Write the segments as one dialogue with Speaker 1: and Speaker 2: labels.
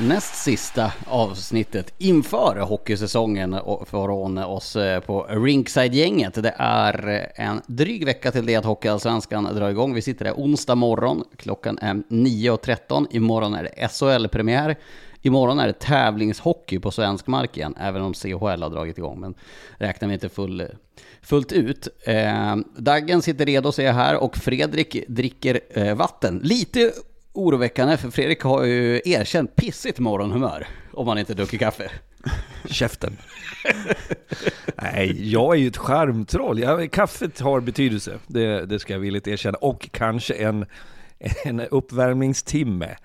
Speaker 1: näst sista avsnittet inför hockeysäsongen från oss eh, på Rinkside-gänget. Det är eh, en dryg vecka till det att Hockeyallsvenskan drar igång. Vi sitter där onsdag morgon, klockan är 9.13. Imorgon är det SHL-premiär. Imorgon är det tävlingshockey på svensk mark igen, även om CHL har dragit igång. Men räknar vi inte full, fullt ut. Eh, Daggen sitter redo ser jag här och Fredrik dricker eh, vatten. Lite oroväckande, för Fredrik har ju erkänt pissigt morgonhumör om han inte druckit kaffe.
Speaker 2: Käften. Nej, jag är ju ett skärmtroll. Kaffet har betydelse, det, det ska jag villigt erkänna. Och kanske en, en uppvärmningstimme.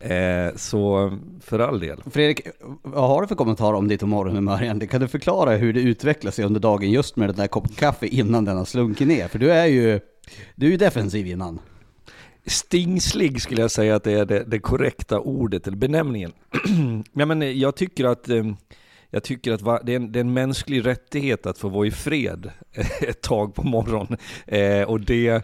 Speaker 2: Eh, så för all del.
Speaker 1: Fredrik, vad har du för kommentar om ditt morgonhumör egentligen? Kan du förklara hur det utvecklar sig under dagen just med den där koppen kaffe innan den har slunkit ner? För du är ju, du är ju defensiv innan.
Speaker 2: Stingslig skulle jag säga att det är det, det korrekta ordet, eller benämningen. ja, men eh, jag tycker att eh, jag tycker att det är, en, det är en mänsklig rättighet att få vara i fred ett tag på morgonen. Eh, och det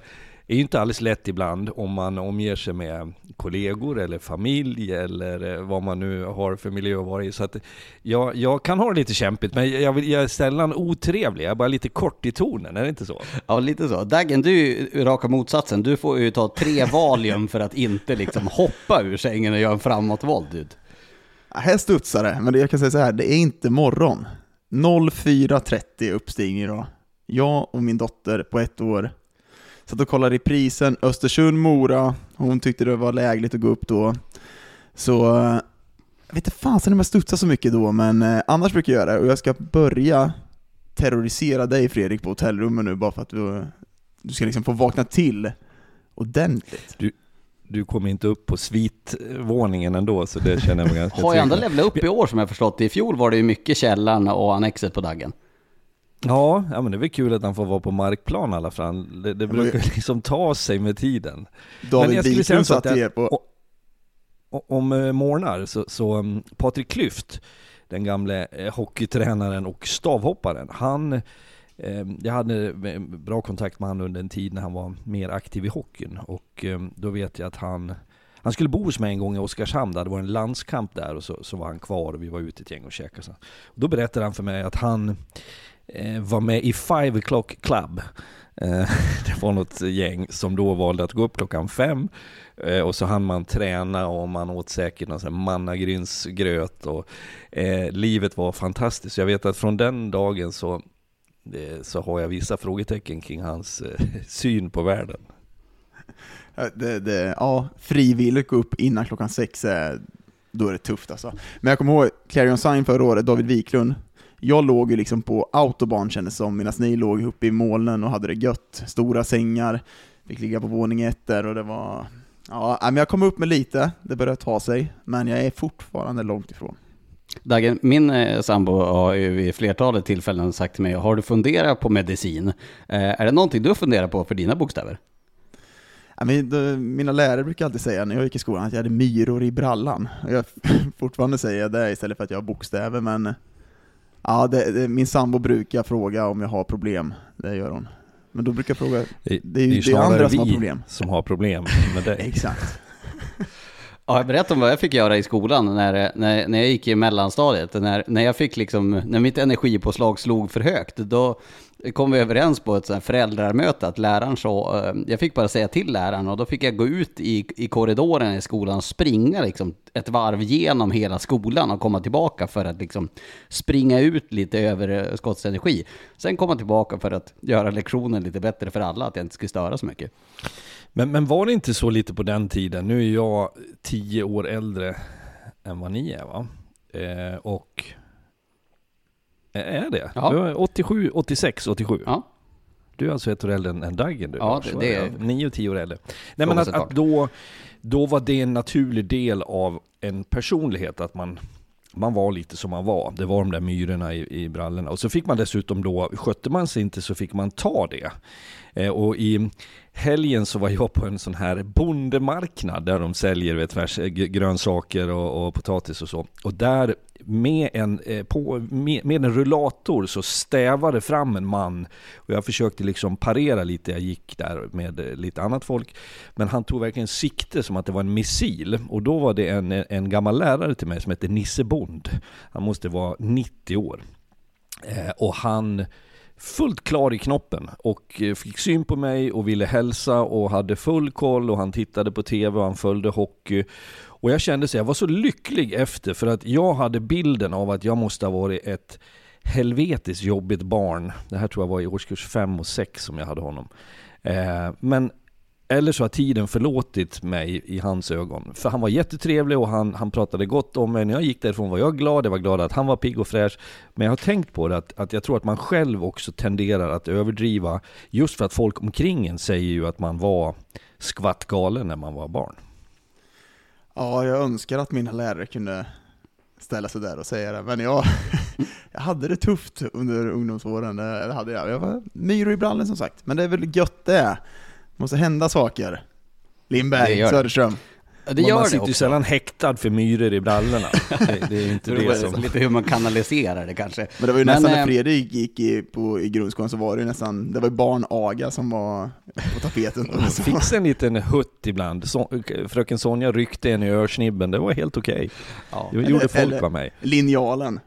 Speaker 2: är ju inte alldeles lätt ibland om man omger sig med kollegor eller familj eller eh, vad man nu har för miljö att vara i. Så att jag, jag kan ha det lite kämpigt, men jag, jag är sällan otrevlig. Jag är bara lite kort i tonen, är det inte så?
Speaker 1: Ja, lite så. Daggen, du är raka motsatsen. Du får ju ta tre Valium för att inte liksom hoppa ur sängen och göra en framåtvold.
Speaker 3: Här studsar det, men jag kan säga så här, det är inte morgon. 04.30 uppstigning idag. Jag och min dotter på ett år Satt och kollade reprisen, Östersund-Mora, hon tyckte det var lägligt att gå upp då. Så, jag vet inte fasen om jag studsar så mycket då, men eh, annars brukar jag göra det. Och jag ska börja terrorisera dig Fredrik på hotellrummet nu, bara för att du, du ska liksom få vakna till ordentligt.
Speaker 2: Du, du kommer inte upp på svitvåningen ändå, så det känner jag mig ganska
Speaker 1: Har jag ändå levlat upp i år som jag förstått I fjol var det ju mycket källan och annexet på Daggen.
Speaker 2: Ja, ja men det är väl kul att han får vara på markplan i alla fall. Det, det brukar liksom ta sig med tiden.
Speaker 3: David Wiklund satt er på...
Speaker 2: Om eh, morgnar så, så um, Patrik Klyft, den gamle eh, hockeytränaren och stavhopparen, han eh, jag hade bra kontakt med honom under en tid när han var mer aktiv i hockeyn och då vet jag att han han skulle bo hos mig en gång i Oskarshamn, det varit en landskamp där och så, så var han kvar och vi var ute ett gäng och käkade. Så. Och då berättade han för mig att han Eh, var med i Five O'Clock Club. Eh, det var något gäng som då valde att gå upp klockan fem eh, och så hann man träna och man åt säkert någon mannagrynsgröt och eh, livet var fantastiskt. Jag vet att från den dagen så, eh, så har jag vissa frågetecken kring hans eh, syn på världen.
Speaker 3: Det, det, ja, frivilligt gå upp innan klockan sex, då är det tufft alltså. Men jag kommer ihåg Clarion Sign förra året, David Wiklund, jag låg ju liksom på autobahn kändes som, medan ni låg uppe i molnen och hade det gött. Stora sängar, fick ligga på våning ett där och det var... Ja, men jag kom upp med lite, det började ta sig, men jag är fortfarande långt ifrån.
Speaker 1: Dagen, min eh, sambo har ju vid flertalet tillfällen sagt till mig, har du funderat på medicin? Eh, är det någonting du funderar på för dina bokstäver?
Speaker 3: Ja, men, då, mina lärare brukar alltid säga när jag gick i skolan att jag hade myror i brallan. Jag fortfarande säger det istället för att jag har bokstäver, men Ja, det, det, min sambo brukar fråga om jag har problem, det gör hon. Men då brukar jag fråga,
Speaker 2: det, det är ju det är andra som har problem. som har problem med dig.
Speaker 3: Exakt.
Speaker 1: Ja, jag berättade om vad jag fick göra i skolan när, när, när jag gick i mellanstadiet. När, när jag fick liksom, när mitt energipåslag slog för högt, då kom vi överens på ett sånt föräldramöte att läraren så, eh, jag fick bara säga till läraren och då fick jag gå ut i, i korridoren i skolan och springa liksom ett varv genom hela skolan och komma tillbaka för att liksom springa ut lite överskottsenergi. Eh, Sen komma tillbaka för att göra lektionen lite bättre för alla, att jag inte skulle störa så mycket.
Speaker 2: Men, men var det inte så lite på den tiden? Nu är jag tio år äldre än vad ni är va? Eh, och är det? Ja. Du är 87, 86, 87? Ja. Du är alltså ett år äldre än Daggen du?
Speaker 1: Ja, det, det är...
Speaker 2: Nio och tio år äldre. Nej men att, att, då, då var det en naturlig del av en personlighet, att man, man var lite som man var. Det var de där myrorna i, i brallorna. Och så fick man dessutom då, skötte man sig inte så fick man ta det. Eh, och i helgen så var jag på en sån här bondemarknad där de säljer vet, tvärs, grönsaker och, och potatis och så. Och där med en, eh, på, med, med en rullator så stävade fram en man och jag försökte liksom parera lite, jag gick där med eh, lite annat folk. Men han tog verkligen sikte som att det var en missil och då var det en, en gammal lärare till mig som hette Nisse Bond. Han måste vara 90 år. Eh, och han fullt klar i knoppen och fick syn på mig och ville hälsa och hade full koll och han tittade på TV och han följde hockey. Och jag kände så jag var så lycklig efter för att jag hade bilden av att jag måste ha varit ett helvetiskt jobbigt barn. Det här tror jag var i årskurs 5 och 6 som jag hade honom. Eh, men eller så har tiden förlåtit mig i hans ögon. För han var jättetrevlig och han, han pratade gott om mig. När jag gick därifrån var jag glad, jag var glad att han var pigg och fräsch. Men jag har tänkt på det att, att jag tror att man själv också tenderar att överdriva. Just för att folk omkring en säger ju att man var skvatt galen när man var barn.
Speaker 3: Ja, jag önskar att mina lärare kunde ställa sig där och säga det, men jag, jag hade det tufft under ungdomsåren. Det hade jag. Jag var myror i brallen som sagt, men det är väl gött det måste hända saker. Lindberg, Söderström.
Speaker 2: Ja, det gör man sitter ju sällan häktad för myror i brallorna. Det, det är inte det,
Speaker 1: det som... Lite hur man kanaliserar det kanske.
Speaker 3: Men det var ju Men, nästan när eh, Fredrik gick i, på, i grundskolan så var det ju nästan, det var ju barnaga som var på tapeten.
Speaker 2: Man fick en liten hutt ibland. Så, fröken Sonja ryckte en i örsnibben, det var helt okej. Okay. Ja. Det gjorde folk av mig.
Speaker 3: Linjalen.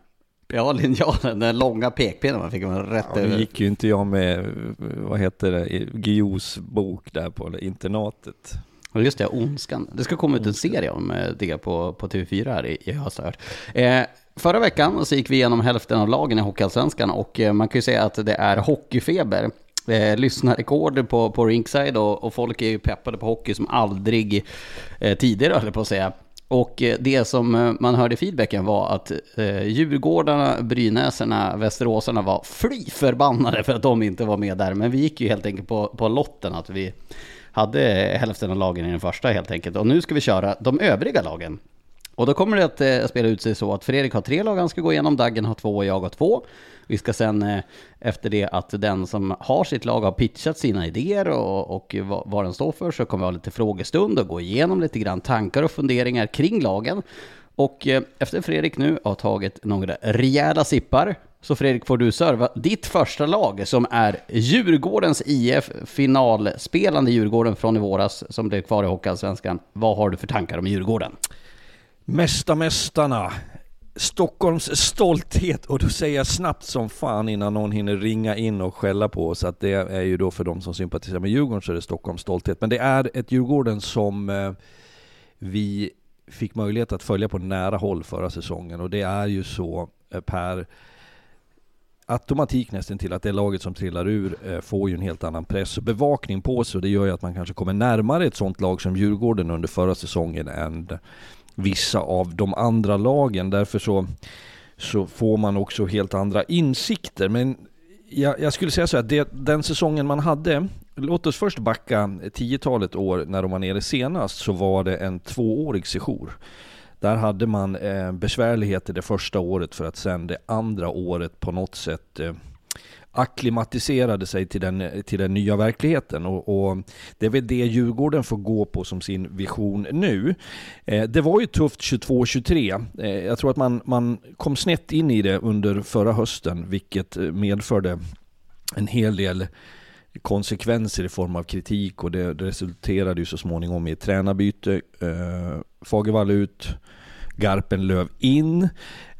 Speaker 1: Ja, linjalen, den långa pekpinnen man fick man rätt ja,
Speaker 2: över. gick ju inte jag med, vad heter det, Guillous bok där på internatet.
Speaker 1: Ja, just det, Ondskan. Det ska komma ut en serie om eh, det på, på TV4 här i, i höst eh, Förra veckan så gick vi igenom hälften av lagen i Hockeyallsvenskan och eh, man kan ju säga att det är hockeyfeber. Eh, lyssnarrekord på, på Rinkside och, och folk är ju peppade på hockey som aldrig eh, tidigare, höll på att säga. Och eh, det som man hörde i feedbacken var att eh, Djurgårdarna, Brynäserna, Västeråsarna var fly förbannade för att de inte var med där. Men vi gick ju helt enkelt på, på lotten att vi hade hälften av lagen i den första helt enkelt. Och nu ska vi köra de övriga lagen. Och då kommer det att eh, spela ut sig så att Fredrik har tre lag han ska gå igenom, Daggen har två och jag har två. Vi ska sen eh, efter det att den som har sitt lag har pitchat sina idéer och, och vad, vad den står för så kommer vi ha lite frågestund och gå igenom lite grann tankar och funderingar kring lagen. Och eh, efter Fredrik nu har tagit några rejäla sippar så Fredrik får du serva ditt första lag som är Djurgårdens IF, finalspelande Djurgården från i våras som blev kvar i Hockeyallsvenskan. Vad har du för tankar om Djurgården?
Speaker 2: Mästarmästarna, Stockholms stolthet och då säger jag snabbt som fan innan någon hinner ringa in och skälla på oss att det är ju då för de som sympatiserar med Djurgården så är det Stockholms stolthet. Men det är ett Djurgården som eh, vi fick möjlighet att följa på nära håll förra säsongen och det är ju så eh, per automatik nästan till att det laget som trillar ur eh, får ju en helt annan press och bevakning på sig och det gör ju att man kanske kommer närmare ett sånt lag som Djurgården under förra säsongen än vissa av de andra lagen. Därför så, så får man också helt andra insikter. Men jag, jag skulle säga så att det, den säsongen man hade, låt oss först backa tiotalet år när de var nere senast, så var det en tvåårig sejour. Där hade man eh, besvärligheter det första året för att sen det andra året på något sätt eh, akklimatiserade sig till den, till den nya verkligheten. Och, och, det är väl det Djurgården får gå på som sin vision nu. Eh, det var ju tufft 22-23. Eh, jag tror att man, man kom snett in i det under förra hösten, vilket eh, medförde en hel del konsekvenser i form av kritik och det, det resulterade ju så småningom i ett tränarbyte. Eh, Fagervall ut, Garpenlöv in.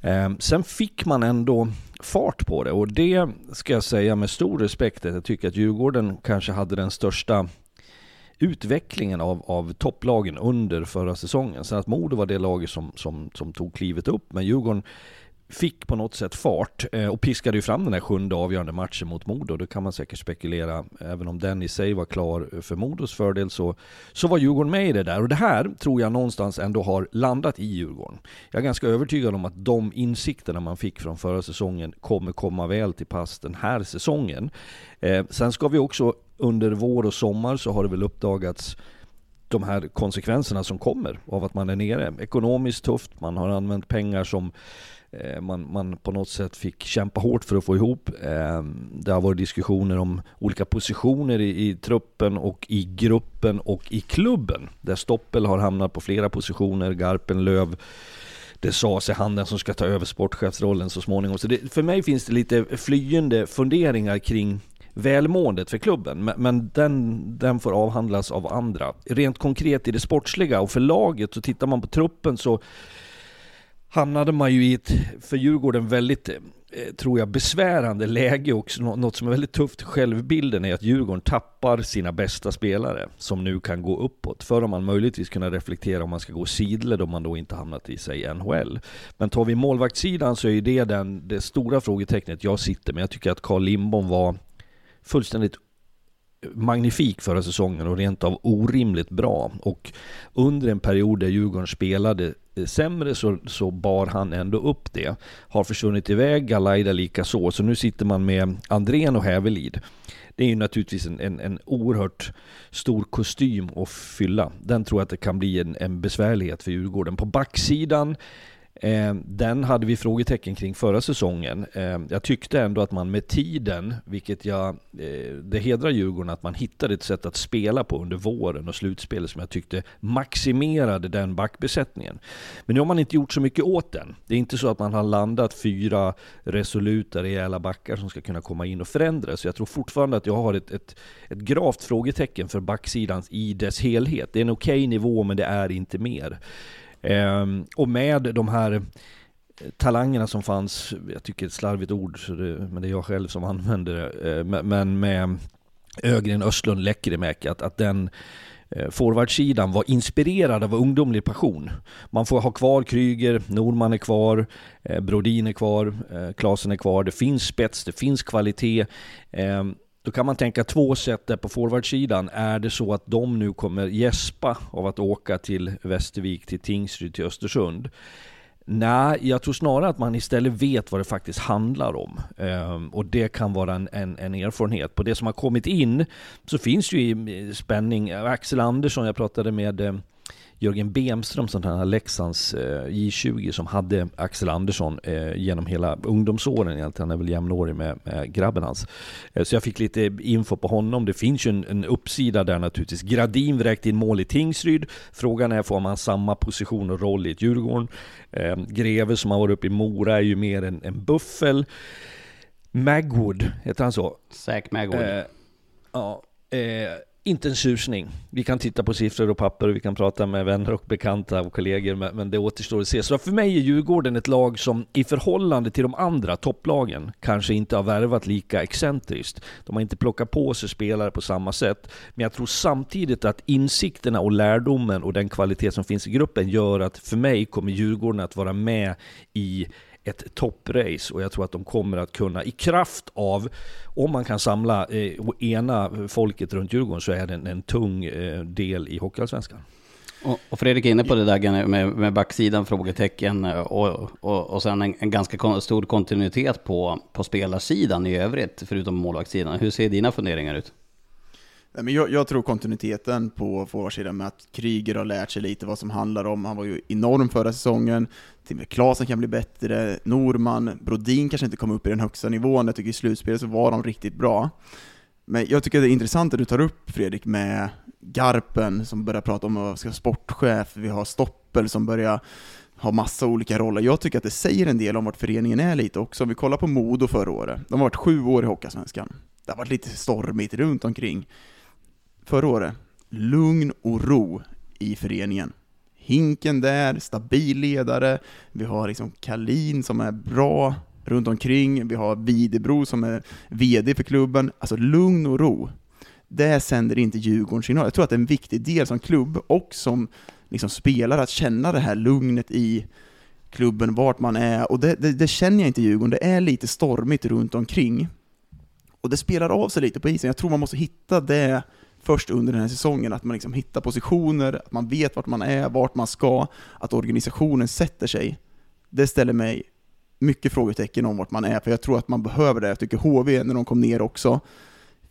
Speaker 2: Eh, sen fick man ändå fart på det och det ska jag säga med stor respekt att jag tycker att Djurgården kanske hade den största utvecklingen av, av topplagen under förra säsongen. Sen att Modo var det laget som, som, som tog klivet upp, men Djurgården fick på något sätt fart eh, och piskade ju fram den här sjunde avgörande matchen mot Modo. Då kan man säkert spekulera, även om den i sig var klar för Modos fördel så, så var Djurgården med i det där. Och det här tror jag någonstans ändå har landat i Djurgården. Jag är ganska övertygad om att de insikterna man fick från förra säsongen kommer komma väl till pass den här säsongen. Eh, sen ska vi också under vår och sommar så har det väl uppdagats de här konsekvenserna som kommer av att man är nere. Ekonomiskt tufft, man har använt pengar som Eh, man, man på något sätt fick kämpa hårt för att få ihop. Eh, det har varit diskussioner om olika positioner i, i truppen och i gruppen och i klubben. Där Stoppel har hamnat på flera positioner, Garpen, Löv det sades är han den som ska ta över sportchefsrollen så småningom. Så det, för mig finns det lite flyende funderingar kring välmåendet för klubben, men, men den, den får avhandlas av andra. Rent konkret i det sportsliga och för laget, så tittar man på truppen så hamnade man ju i ett, för Djurgården, väldigt eh, tror jag, besvärande läge också. något som är väldigt tufft självbilden är att Djurgården tappar sina bästa spelare som nu kan gå uppåt. Förr har man möjligtvis kunnat reflektera om man ska gå sidled om man då inte hamnat i sig NHL. Men tar vi målvaktssidan så är det den, det stora frågetecknet jag sitter med. Jag tycker att Carl Lindbom var fullständigt magnifik förra säsongen och rent av orimligt bra. Och under en period där Djurgården spelade eh, sämre så, så bar han ändå upp det. Har försvunnit iväg, Galaida lika så. Så nu sitter man med Andrén och Hävelid. Det är ju naturligtvis en, en, en oerhört stor kostym att fylla. Den tror jag att det kan bli en, en besvärlighet för Djurgården. På backsidan Ehm, den hade vi frågetecken kring förra säsongen. Ehm, jag tyckte ändå att man med tiden, vilket jag, eh, det hedrar Djurgården att man hittade ett sätt att spela på under våren och slutspelet som jag tyckte maximerade den backbesättningen. Men nu har man inte gjort så mycket åt den. Det är inte så att man har landat fyra resoluta, rejäla backar som ska kunna komma in och förändra. Så jag tror fortfarande att jag har ett, ett, ett gravt frågetecken för backsidan i dess helhet. Det är en okej okay nivå, men det är inte mer. Ehm, och med de här talangerna som fanns, jag tycker ett slarvigt ord, så det, men det är jag själv som använder det, eh, men med Ögren, Östlund, Lekkerimäki, att, att den eh, forwardsidan var inspirerad av ungdomlig passion. Man får ha kvar Kryger, Norman är kvar, eh, Brodin är kvar, Klasen är kvar. Det finns spets, det finns kvalitet. Ehm, då kan man tänka två sätt där på forwardsidan. Är det så att de nu kommer gäspa av att åka till Västervik, till Tingsryd, till Östersund? Nej, jag tror snarare att man istället vet vad det faktiskt handlar om. Ehm, och det kan vara en, en, en, erfarenhet. På det som har kommit in så finns ju spänning. Axel Andersson, jag pratade med ehm, Jörgen Bemström, som här Leksands eh, J20 som hade Axel Andersson eh, genom hela ungdomsåren egentligen. Han är väl jämnårig med, med grabben hans. Eh, så jag fick lite info på honom. Det finns ju en, en uppsida där naturligtvis. Gradin vräkte in mål i Tingsryd. Frågan är, får man samma position och roll i ett Djurgården? Eh, Greve som har varit uppe i Mora är ju mer en, en buffel. Magwood, heter han så?
Speaker 1: Zack Magwood.
Speaker 2: Ja. Eh, inte en susning. Vi kan titta på siffror och papper och vi kan prata med vänner och bekanta och kollegor, men det återstår att se. Så för mig är Djurgården ett lag som i förhållande till de andra topplagen kanske inte har värvat lika excentriskt. De har inte plockat på sig spelare på samma sätt, men jag tror samtidigt att insikterna och lärdomen och den kvalitet som finns i gruppen gör att för mig kommer Djurgården att vara med i ett topprace och jag tror att de kommer att kunna, i kraft av, om man kan samla eh, och ena folket runt Djurgården så är det en, en tung eh, del i Hockeyallsvenskan.
Speaker 1: Och, och Fredrik är inne på det där med, med backsidan, frågetecken eh, och, och, och sen en, en ganska stor kontinuitet på, på spelarsidan i övrigt, förutom målvaktssidan. Hur ser dina funderingar ut?
Speaker 3: Men jag, jag tror kontinuiteten på forwardsidan med att Kryger har lärt sig lite vad som handlar om. Han var ju enorm förra säsongen. Till och med Klasen kan bli bättre. Norman, Brodin kanske inte kom upp i den högsta nivån. Jag tycker i slutspelet så var de riktigt bra. Men jag tycker det är intressant att du tar upp Fredrik med Garpen som börjar prata om att ska vara sportchef. Vi har Stoppel som börjar ha massa olika roller. Jag tycker att det säger en del om vart föreningen är lite också. Om vi kollar på Modo förra året. De har varit sju år i Hockeyallsvenskan. Det har varit lite stormigt runt omkring förra året, lugn och ro i föreningen. Hinken där, stabil ledare, vi har liksom Kalin som är bra runt omkring, vi har Videbro som är VD för klubben. Alltså lugn och ro. Det sänder inte Djurgården signal. Jag tror att det är en viktig del som klubb och som liksom spelare att känna det här lugnet i klubben, vart man är. Och det, det, det känner jag inte i Djurgården. Det är lite stormigt runt omkring. Och det spelar av sig lite på isen. Jag tror man måste hitta det först under den här säsongen, att man liksom hittar positioner, att man vet vart man är, vart man ska, att organisationen sätter sig. Det ställer mig mycket frågetecken om vart man är, för jag tror att man behöver det. Jag tycker HV, när de kom ner också,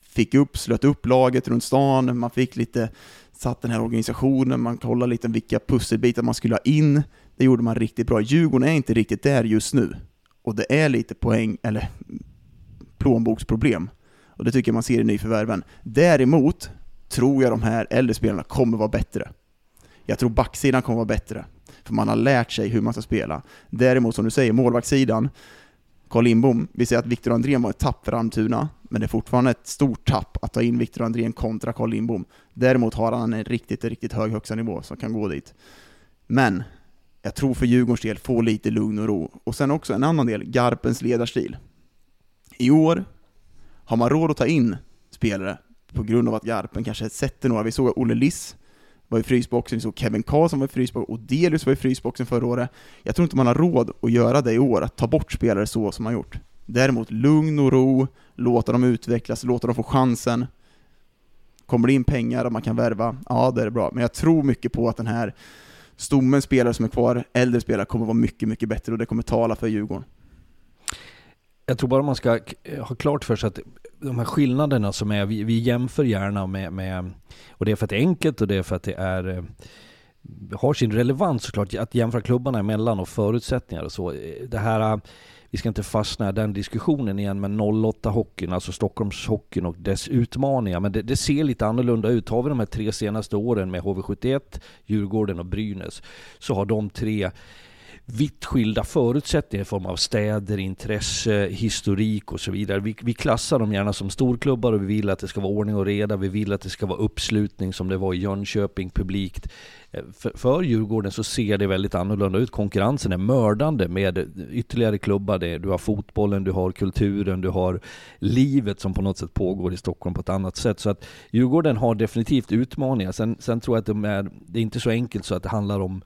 Speaker 3: fick upp, slöt upp laget runt stan, man fick lite, satt den här organisationen, man kollade lite vilka pusselbitar man skulle ha in. Det gjorde man riktigt bra. Djurgården är inte riktigt där just nu. Och det är lite poäng, eller plånboksproblem. Och det tycker jag man ser i nyförvärven. Däremot tror jag de här äldre spelarna kommer vara bättre. Jag tror backsidan kommer vara bättre. för man har lärt sig hur man ska spela. Däremot som du säger, målvaktssidan, Carl Lindbom, vi säger att Viktor Andrén var ett tapp för Almtuna, men det är fortfarande ett stort tapp att ta in Viktor Andrén kontra Carl Lindbom. Däremot har han en riktigt, riktigt hög högsta nivå som kan gå dit. Men jag tror för Djurgårdens del, få lite lugn och ro. Och sen också en annan del, Garpens ledarstil. I år har man råd att ta in spelare på grund av att Garpen kanske sätter några. Vi såg Olle Liss var i frysboxen, vi såg Kevin Karlsson var i frysboxen, och Delius var i frysboxen förra året. Jag tror inte man har råd att göra det i år, att ta bort spelare så som man gjort. Däremot lugn och ro, låta dem utvecklas, låta dem få chansen. Kommer det in pengar och man kan värva, ja det är bra. Men jag tror mycket på att den här stommen spelare som är kvar, äldre spelare, kommer vara mycket, mycket bättre och det kommer tala för Djurgården.
Speaker 2: Jag tror bara man ska ha klart för sig att de här skillnaderna som är, vi, vi jämför gärna med, med, och det är för att det är enkelt och det är för att det är eh, har sin relevans såklart, att jämföra klubbarna emellan och förutsättningar och så. Det här, eh, vi ska inte fastna i den diskussionen igen med 08-hockeyn, alltså Stockholmshockeyn och dess utmaningar. Men det, det, ser lite annorlunda ut. Har vi de här tre senaste åren med HV71, Djurgården och Brynäs, så har de tre vitt skilda förutsättningar i form av städer, intresse, historik och så vidare. Vi, vi klassar dem gärna som storklubbar och vi vill att det ska vara ordning och reda. Vi vill att det ska vara uppslutning som det var i Jönköping publikt. Eh, för, för Djurgården så ser det väldigt annorlunda ut. Konkurrensen är mördande med ytterligare klubbar. Du har fotbollen, du har kulturen, du har livet som på något sätt pågår i Stockholm på ett annat sätt. Så att Djurgården har definitivt utmaningar. Sen, sen tror jag att de är, det är inte så enkelt så att det handlar om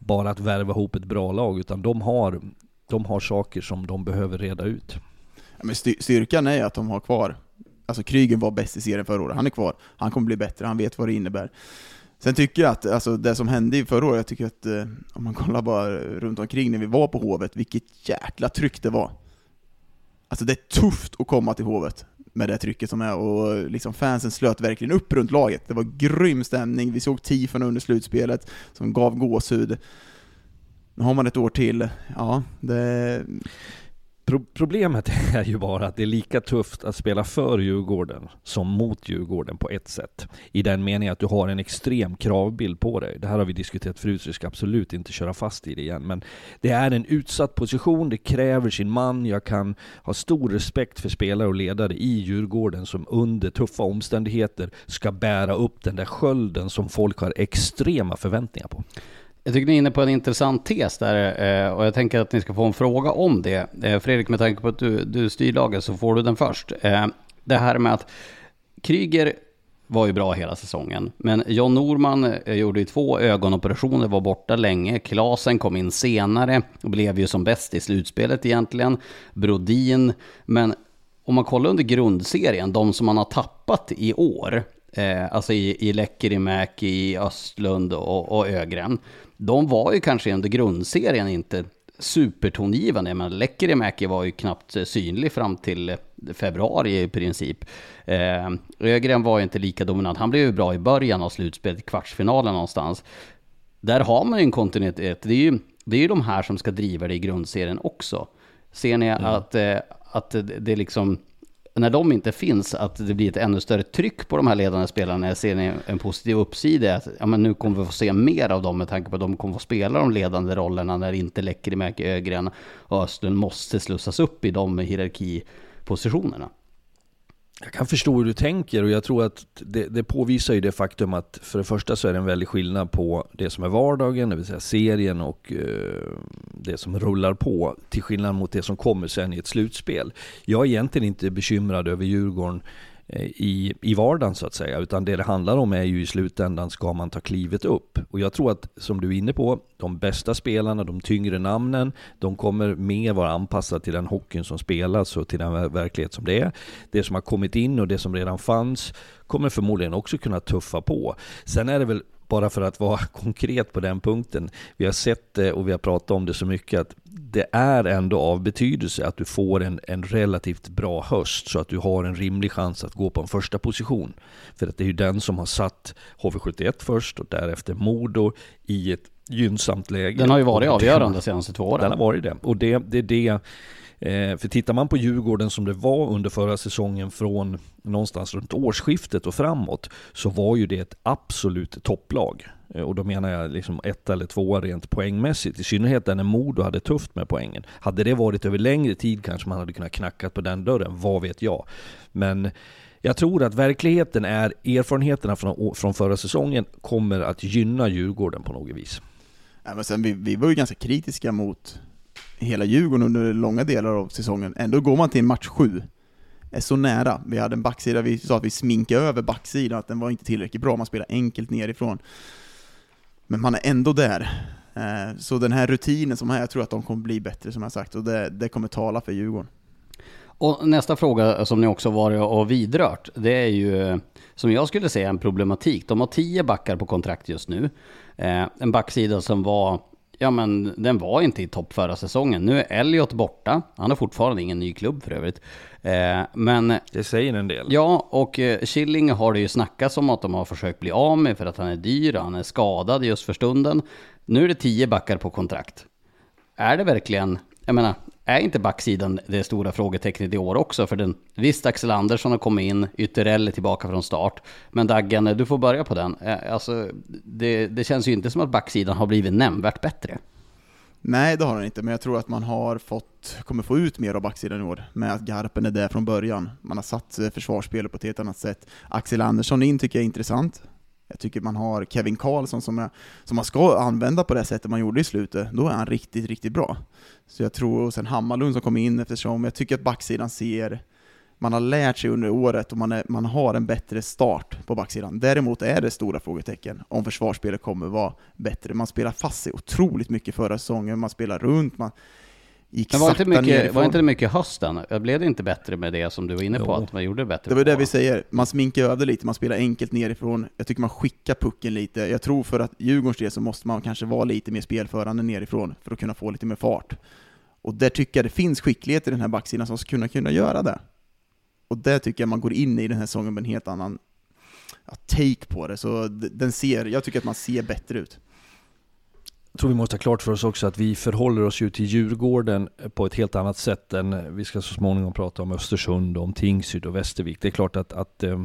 Speaker 2: bara att värva ihop ett bra lag, utan de har, de har saker som de behöver reda ut.
Speaker 3: Ja, men styrkan är att de har kvar, alltså Krygen var bäst i serien förra året, han är kvar, han kommer bli bättre, han vet vad det innebär. Sen tycker jag att alltså, det som hände i förra året, jag tycker att eh, om man kollar bara runt omkring när vi var på Hovet, vilket jäkla tryck det var. Alltså det är tufft att komma till Hovet med det trycket som är, och liksom fansen slöt verkligen upp runt laget. Det var grym stämning, vi såg tifon under slutspelet som gav gåshud. Nu har man ett år till, ja, det...
Speaker 2: Pro problemet är ju bara att det är lika tufft att spela för Djurgården som mot Djurgården på ett sätt. I den meningen att du har en extrem kravbild på dig. Det här har vi diskuterat förut, så vi ska absolut inte köra fast i det igen. Men det är en utsatt position, det kräver sin man. Jag kan ha stor respekt för spelare och ledare i Djurgården som under tuffa omständigheter ska bära upp den där skölden som folk har extrema förväntningar på.
Speaker 1: Jag tycker ni är inne på en intressant tes där eh, och jag tänker att ni ska få en fråga om det. Eh, Fredrik, med tanke på att du, du styr laget så får du den först. Eh, det här med att Kryger var ju bra hela säsongen. Men John Norman gjorde ju två ögonoperationer, var borta länge. Klasen kom in senare och blev ju som bäst i slutspelet egentligen. Brodin. Men om man kollar under grundserien, de som man har tappat i år, eh, alltså i, i Lekkerimäki, i Östlund och, och Ögren, de var ju kanske under grundserien inte supertongivande. Men Lekkerimäki var ju knappt synlig fram till februari i princip. Eh, Ögren var ju inte lika dominant. Han blev ju bra i början av slutspelet, kvartsfinalen någonstans. Där har man ju en kontinuitet. Det är ju, det är ju de här som ska driva det i grundserien också. Ser ni mm. att, eh, att det liksom när de inte finns, att det blir ett ännu större tryck på de här ledande spelarna? Jag Ser ni en positiv uppsida? Att, ja, men nu kommer vi få se mer av dem med tanke på att de kommer få spela de ledande rollerna när det inte läcker i Ögren och Östlund måste slussas upp i de hierarkipositionerna.
Speaker 2: Jag kan förstå hur du tänker och jag tror att det, det, påvisar ju det faktum att för det första så är det en väldig skillnad på det som är vardagen, det vill säga serien och eh, det som rullar på, till skillnad mot det som kommer sen i ett slutspel. Jag är egentligen inte bekymrad över Djurgården Eh, Eh, i, i vardagen så att säga. Utan det det handlar om är ju i slutändan, ska man ta klivet upp? Och jag tror att, som du är inne på, de bästa spelarna, de tyngre namnen, de kommer mer vara anpassade till den hockeyn som spelas och till den verklighet som det är. Det som har kommit in och det som redan fanns kommer förmodligen också kunna tuffa på. Sen är det väl bara för att vara konkret på den punkten. Vi har sett det och vi har pratat om det så mycket att det är ändå av betydelse att du får en, en relativt bra höst så att du har en rimlig chans att gå på en första position. För att det är ju den som har satt HV71 först och därefter Modo i ett gynnsamt läge.
Speaker 1: Den har ju varit avgörande de senaste två åren.
Speaker 2: Den har varit det. Och det, det är det Eh, för tittar man på Djurgården som det var under förra säsongen från någonstans runt årsskiftet och framåt, så var ju det ett absolut topplag. Eh, och då menar jag liksom ett eller två rent poängmässigt, i synnerhet när Modo hade tufft med poängen. Hade det varit över längre tid kanske man hade kunnat knacka på den dörren, vad vet jag. Men jag tror att verkligheten är, erfarenheterna från, från förra säsongen kommer att gynna Djurgården på något vis.
Speaker 3: Ja, men sen, vi, vi var ju ganska kritiska mot hela Djurgården under långa delar av säsongen. Ändå går man till match sju, är så nära. Vi hade en backsida, vi sa att vi sminkade över backsidan, att den var inte tillräckligt bra, man spelar enkelt nerifrån. Men man är ändå där. Eh, så den här rutinen som är, jag tror att de kommer bli bättre som jag sagt, och det, det kommer tala för Djurgården.
Speaker 1: Och nästa fråga eh, som ni också varit och vidrört, det är ju eh, som jag skulle säga en problematik. De har tio backar på kontrakt just nu. En backsida som var, ja men den var inte i topp förra säsongen. Nu är Elliot borta, han har fortfarande ingen ny klubb för övrigt. Eh, men...
Speaker 2: Det säger en del.
Speaker 1: Ja, och eh, Killing har det ju snackats om att de har försökt bli av med för att han är dyr, han är skadad just för stunden. Nu är det tio backar på kontrakt. Är det verkligen, jag menar, är inte backsidan det stora frågetecknet i år också? För den, visst, Axel Andersson har kommit in, Ytterell är tillbaka från start. Men Daggen, du får börja på den. Eh, alltså, det, det känns ju inte som att backsidan har blivit nämnvärt bättre.
Speaker 3: Nej, det har den inte, men jag tror att man har fått, kommer få ut mer av backsidan i år, med att Garpen är där från början. Man har satt försvarsspelet på ett helt annat sätt. Axel Andersson in tycker jag är intressant. Jag tycker man har Kevin Karlsson som, jag, som man ska använda på det sättet man gjorde i slutet, då är han riktigt, riktigt bra. Så jag tror, och sen Hammarlund som kom in eftersom jag tycker att backsidan ser, man har lärt sig under året och man, är, man har en bättre start på backsidan. Däremot är det stora frågetecken om försvarsspelet kommer vara bättre. Man spelar fast sig otroligt mycket förra säsongen, man spelar runt, man,
Speaker 1: gick Men var inte, mycket, var inte det mycket hösten? Blev det inte bättre med det som du var inne på, jo. att man gjorde det bättre?
Speaker 3: Det var det vi säger, man sminkar över lite, man spelar enkelt nerifrån. Jag tycker man skickar pucken lite. Jag tror för att Djurgårdens del så måste man kanske vara lite mer spelförande nerifrån för att kunna få lite mer fart. Och där tycker jag det finns skicklighet i den här backsidan som ska kunna, kunna göra det. Och där tycker jag man går in i den här säsongen med en helt annan take på det. Så den ser, jag tycker att man ser bättre ut.
Speaker 2: Jag tror vi måste ha klart för oss också att vi förhåller oss ju till Djurgården eh, på ett helt annat sätt än eh, vi ska så småningom prata om Östersund, om Tingsryd och Västervik. Det är klart att, att eh,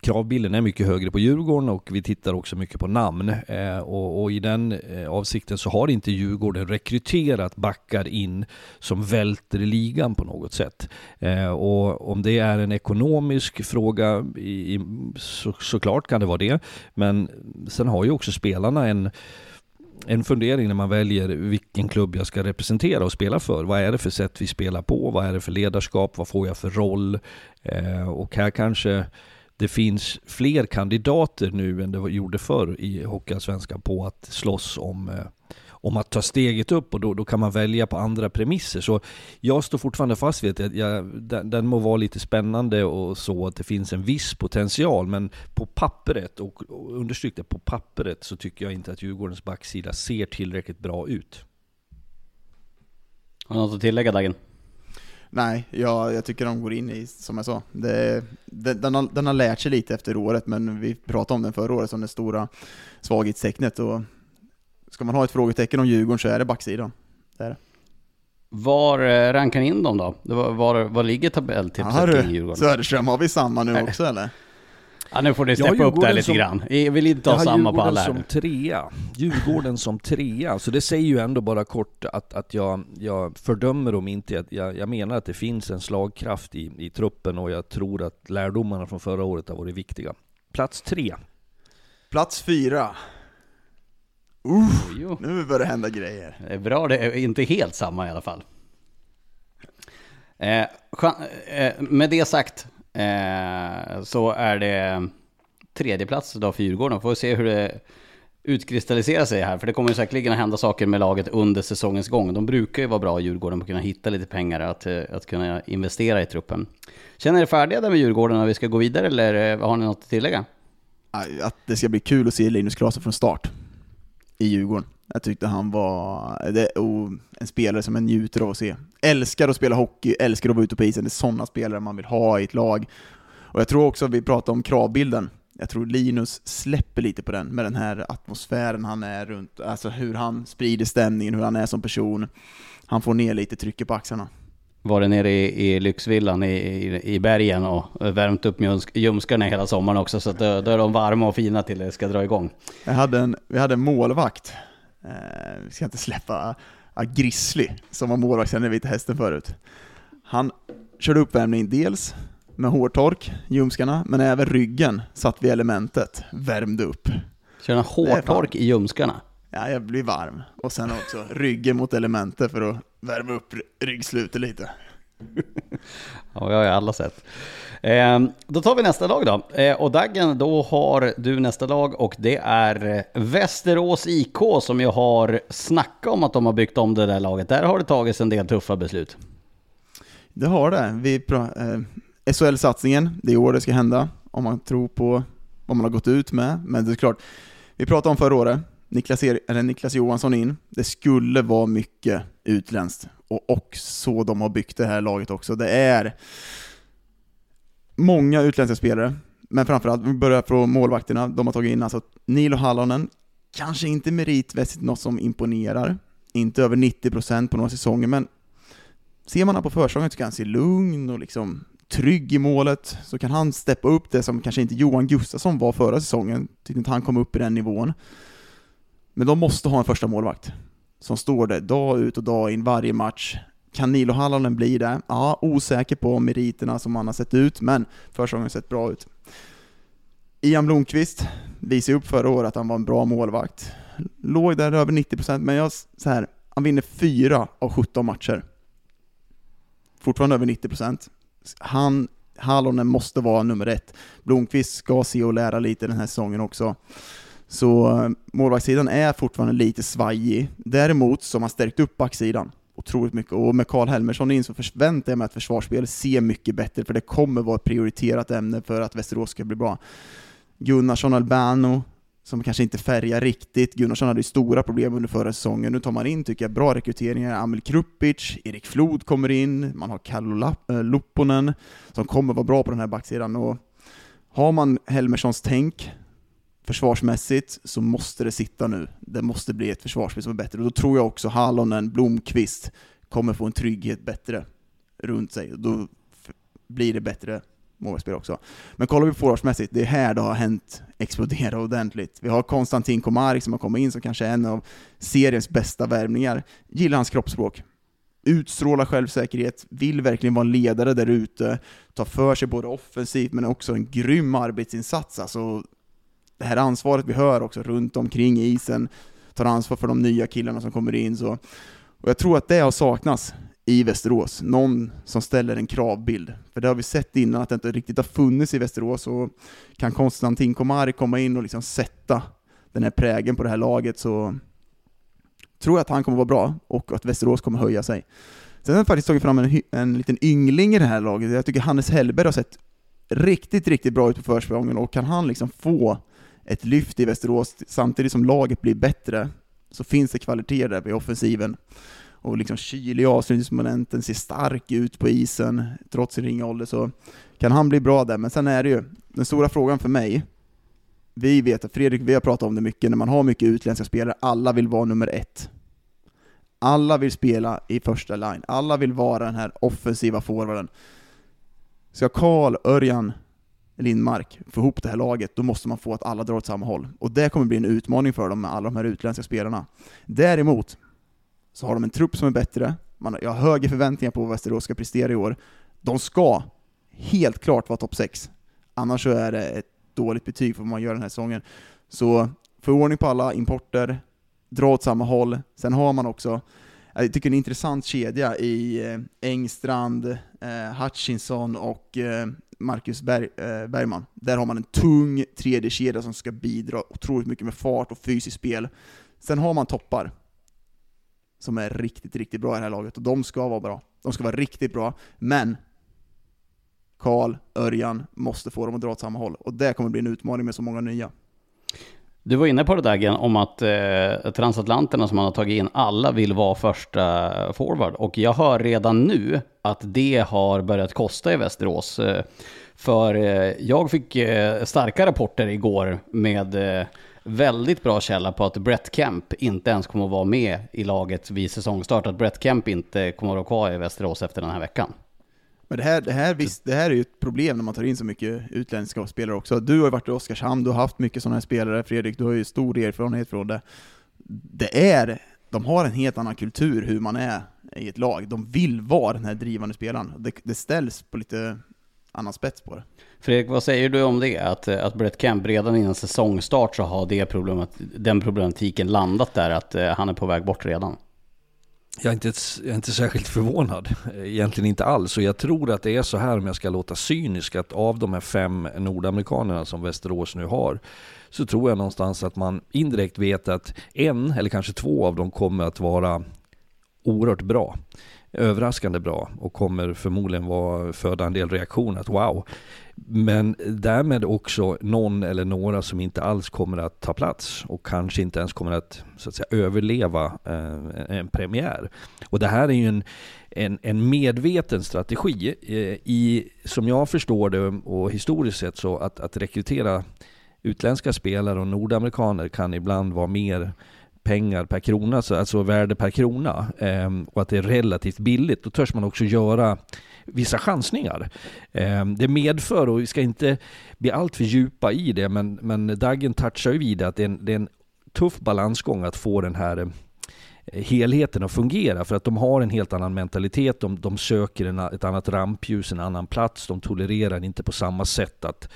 Speaker 2: kravbilden är mycket högre på Djurgården och vi tittar också mycket på namn. Eh, och, och, i den eh, avsikten så har inte Djurgården rekryterat backar in som välter ligan på något sätt. Eh, och om det är en ekonomisk fråga, i, i, så, såklart kan det vara det. Men sen har ju också spelarna en en fundering när man väljer vilken klubb jag ska representera och spela för. Vad är det för sätt vi spelar på? Vad är det för ledarskap? Vad får jag för roll? Eh, och här kanske det finns fler kandidater nu än det gjorde förr i Hockeyallsvenskan på att slåss om eh, om att ta steget upp och då, då kan man välja på andra premisser. Så jag står fortfarande fast vid att jag, den, den må vara lite spännande och så att det finns en viss potential, men på pappret, och, och understryk det, på pappret så tycker jag inte att Djurgårdens backsida ser tillräckligt bra ut.
Speaker 1: Har du något att tillägga Dagen?
Speaker 3: Nej, jag, jag tycker de går in i, som jag sa, det, det, den, har, den har lärt sig lite efter året, men vi pratade om den förra året som det stora svaghetstecknet och Ska man ha ett frågetecken om Djurgården så är det backsidan. Det är det.
Speaker 1: Var eh, rankar ni in dem då? Var, var, var ligger tabelltipset kring Djurgården?
Speaker 3: Söderström, har vi samma nu också eller?
Speaker 1: Ja, nu får du steppa upp där lite som, grann. Jag vill inte ha samma på alla
Speaker 2: här. som trea. Djurgården som trea. Så det säger ju ändå bara kort att, att jag, jag fördömer dem inte. Jag, jag menar att det finns en slagkraft i, i truppen och jag tror att lärdomarna från förra året har varit viktiga. Plats tre.
Speaker 3: Plats fyra. Uh, nu börjar det hända grejer.
Speaker 1: Det är bra, det är inte helt samma i alla fall. Eh, eh, med det sagt eh, så är det tredje plats då för Djurgården. Får vi se hur det utkristalliserar sig här. För det kommer säkerligen att hända saker med laget under säsongens gång. De brukar ju vara bra i Djurgården på att kunna hitta lite pengar att, eh, att kunna investera i truppen. Känner er färdiga där med Djurgården när vi ska gå vidare eller eh, har ni något att tillägga?
Speaker 3: Att det ska bli kul att se Linus Klasen från start i Djurgården. Jag tyckte han var det, oh, en spelare som jag njuter av att se. Älskar att spela hockey, älskar att vara ute på isen. Det är sådana spelare man vill ha i ett lag. Och jag tror också, att vi pratar om kravbilden, jag tror Linus släpper lite på den, med den här atmosfären han är runt, alltså hur han sprider stämningen, hur han är som person. Han får ner lite trycket på axlarna
Speaker 1: varit nere i, i lyxvillan i, i, i bergen och värmt upp ljumsk, ljumskarna hela sommaren också. Så att då, då är de varma och fina till det ska dra igång.
Speaker 3: Jag hade en, vi hade en målvakt, eh, vi ska inte släppa ah, Grizzly, som var målvakt sen i Vita Hästen förut. Han körde uppvärmning dels med hårtork, ljumskarna, men även ryggen satt vid elementet, värmde upp.
Speaker 1: Kör han hårtork i ljumskarna?
Speaker 3: Ja, jag blir varm. Och sen också ryggen mot elementet för att värma upp ryggslutet lite.
Speaker 1: ja, jag har ju alla sett. Eh, då tar vi nästa lag då. Eh, och Daggen, då har du nästa lag och det är Västerås IK som ju har snackat om att de har byggt om det där laget. Där har det tagits en del tuffa beslut.
Speaker 3: Det har det. Vi eh, SHL-satsningen, det är år det ska hända, om man tror på vad man har gått ut med. Men det är klart, vi pratade om förra året, Niklas, er, eller Niklas Johansson in, det skulle vara mycket utländskt. Och, och så de har byggt det här laget också. Det är många utländska spelare, men framförallt, vi börjar från målvakterna, de har tagit in alltså Nilo Hallonen, kanske inte meritmässigt något som imponerar, inte över 90% på några säsonger, men ser man honom på försäsongen så kan han se lugn och liksom trygg i målet, så kan han steppa upp det som kanske inte Johan Gustafsson var förra säsongen, tyckte inte han kom upp i den nivån. Men de måste ha en första målvakt som står där dag ut och dag in varje match. Kan Nilo Hallonen bli det? Ja, osäker på meriterna som han har sett ut, men försäsongen har sett bra ut. Ian Blomqvist visade upp förra året att han var en bra målvakt. Låg där över 90%, men jag, så här, han vinner 4 av 17 matcher. Fortfarande över 90%. Han, Hallonen måste vara nummer ett. Blomqvist ska se och lära lite den här säsongen också. Så eh, målvaktssidan är fortfarande lite svajig. Däremot så har man stärkt upp backsidan otroligt mycket, och med Karl Helmersson in så förväntar jag mig att försvarsspelet ser mycket bättre, för det kommer vara ett prioriterat ämne för att Västerås ska bli bra. Gunnarsson Albano, som kanske inte färgar riktigt. Gunnarsson hade ju stora problem under förra säsongen. Nu tar man in, tycker jag, bra rekryteringar. Amel Krupic, Erik Flod kommer in, man har Kallo Lopponen eh, som kommer vara bra på den här backsidan. Och har man Helmerssons tänk försvarsmässigt så måste det sitta nu. Det måste bli ett försvarsspel som är bättre. Och då tror jag också Hallonen, Blomqvist kommer få en trygghet bättre runt sig. Och då blir det bättre målvaktsspel också. Men kollar vi på forwardsmässigt, det är här det har hänt explodera ordentligt. Vi har Konstantin Komarik som har kommit in som kanske är en av seriens bästa värvningar. Gillar hans kroppsspråk. Utstrålar självsäkerhet, vill verkligen vara en ledare där ute, tar för sig både offensivt men också en grym arbetsinsats. Alltså, det här ansvaret vi hör också runt omkring isen, tar ansvar för de nya killarna som kommer in. Så. Och jag tror att det har saknats i Västerås, någon som ställer en kravbild. För det har vi sett innan att det inte riktigt har funnits i Västerås, och kan Konstantin Komari komma in och liksom sätta den här prägen på det här laget så tror jag att han kommer vara bra, och att Västerås kommer höja sig. Sen har jag faktiskt tagit fram en, en liten yngling i det här laget, jag tycker Hannes Hellberg har sett riktigt, riktigt bra ut på försprången, och kan han liksom få ett lyft i Västerås samtidigt som laget blir bättre, så finns det kvaliteter där vid offensiven och liksom kylig i avslutningsmomenten, ser stark ut på isen trots sin ringa ålder, så kan han bli bra där. Men sen är det ju, den stora frågan för mig, vi vet att Fredrik, vi har pratat om det mycket, när man har mycket utländska spelare, alla vill vara nummer ett. Alla vill spela i första line, alla vill vara den här offensiva forwarden. Ska Karl, Örjan, Lindmark få ihop det här laget, då måste man få att alla drar åt samma håll. Och det kommer bli en utmaning för dem med alla de här utländska spelarna. Däremot, så har de en trupp som är bättre, man, jag har högre förväntningar på vad Västerås ska prestera i år. De ska helt klart vara topp 6, annars så är det ett dåligt betyg för vad man gör den här säsongen. Så få ordning på alla importer, dra åt samma håll, sen har man också jag tycker en intressant kedja i eh, Engstrand, eh, Hutchinson och eh, Marcus Berg, eh, Bergman. Där har man en tung tredje kedja som ska bidra otroligt mycket med fart och fysiskt spel. Sen har man toppar som är riktigt, riktigt bra i det här laget, och de ska vara bra. De ska vara riktigt bra, men Karl, Örjan måste få dem att dra åt samma håll, och det kommer bli en utmaning med så många nya.
Speaker 1: Du var inne på det där om att eh, transatlanterna som man har tagit in, alla vill vara första forward. Och jag hör redan nu att det har börjat kosta i Västerås. Eh, för eh, jag fick eh, starka rapporter igår med eh, väldigt bra källa på att Brett Kemp inte ens kommer att vara med i laget vid säsongstart. Att Brett Kemp inte kommer att vara kvar i Västerås efter den här veckan.
Speaker 3: Men det här, det, här, visst, det här är ju ett problem när man tar in så mycket utländska spelare också. Du har ju varit i Oskarshamn, du har haft mycket sådana här spelare, Fredrik, du har ju stor erfarenhet från det. Det är, de har en helt annan kultur hur man är i ett lag. De vill vara den här drivande spelaren. Det, det ställs på lite annan spets på det.
Speaker 1: Fredrik, vad säger du om det? Att, att Brett Kemp redan innan säsongstart så har det problemet, den problematiken landat där, att eh, han är på väg bort redan?
Speaker 2: Jag är, inte, jag är inte särskilt förvånad, eh, egentligen inte alls. Och jag tror att det är så här, om jag ska låta cynisk, att av de här fem nordamerikanerna som Västerås nu har, så tror jag någonstans att man indirekt vet att en eller kanske två av dem kommer att vara oerhört bra överraskande bra och kommer förmodligen vara, föda en del reaktioner att wow. Men därmed också någon eller några som inte alls kommer att ta plats och kanske inte ens kommer att, så att säga, överleva eh, en premiär. Och det här är ju en, en, en medveten strategi. Eh, I, som jag förstår det och historiskt sett så att, att rekrytera utländska spelare och nordamerikaner kan ibland vara mer pengar per krona, alltså värde per krona, eh, och att det är relativt billigt, då törs man också göra vissa chansningar. Ehm, det medför, och vi ska inte bli alltför djupa i det, men, men Dagen touchar ju vid det, att det är, en, det är en tuff balansgång att få den här eh, helheten att fungera för att de har en helt annan mentalitet, de, de söker en, ett annat rampljus, en annan plats, de tolererar inte på samma sätt att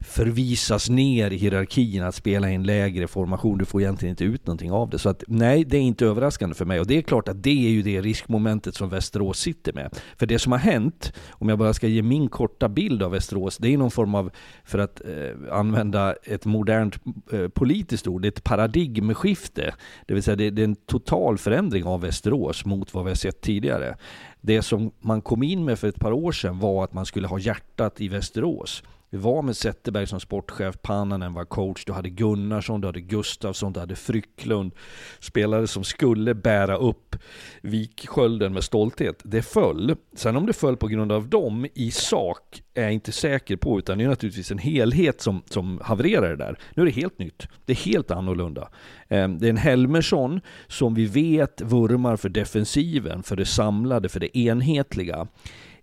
Speaker 2: förvisas ner i hierarkin att spela i en lägre formation. Du får egentligen inte ut någonting av det. Så att nej, det är inte överraskande för mig. Och det är klart att det är ju det riskmomentet som Västerås sitter med. För det som har hänt, om jag bara ska ge min korta bild av Västerås, det är någon form av, för att eh, använda ett modernt eh, politiskt ord, ett paradigmskifte. Det vill säga det, det är en total förändring av Västerås mot vad vi har sett tidigare. Det som man kom in med för ett par år sedan var att man skulle ha hjärtat i Västerås. Vi var med Zetterberg som sportchef, Pannanen var coach, du hade Gunnarsson, du hade Gustafsson, du hade Frycklund. Spelare som skulle bära upp Vikskölden med stolthet. Det föll. Sen om det föll på grund av dem i sak är jag inte säker på, utan det är naturligtvis en helhet som, som havererar det där. Nu är det helt nytt. Det är helt annorlunda. Ehm, det är en Helmersson som vi vet vurmar för defensiven, för det samlade, för det enhetliga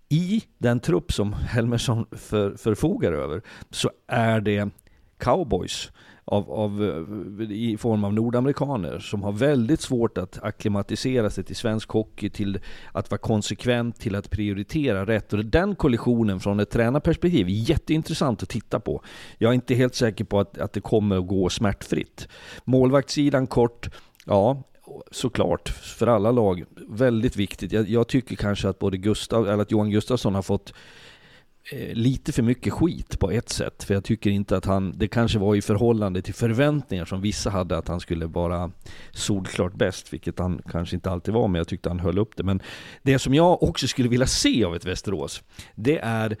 Speaker 2: i den trupp som Helmersson för, förfogar över så är det cowboys av, av, eh, i form av nordamerikaner som har väldigt svårt att akklimatisera sig till svensk hockey, till att vara konsekvent, till att prioritera rätt. Och den kollisionen från ett tränarperspektiv är jätteintressant att titta på. Jag är inte helt säker på att, att det kommer att gå smärtfritt. Målvaktssidan kort, Ja, såklart, för alla lag, väldigt viktigt. Jag, jag, tycker kanske att både Gustav, eller att Johan Gustafsson har fått eh, lite för mycket skit på ett sätt. För jag tycker inte att han, det kanske var i förhållande till förväntningar som vissa hade att han skulle vara solklart bäst, vilket han kanske inte alltid var, men jag tyckte han höll upp det. Men det som jag också skulle vilja se av ett Västerås, det är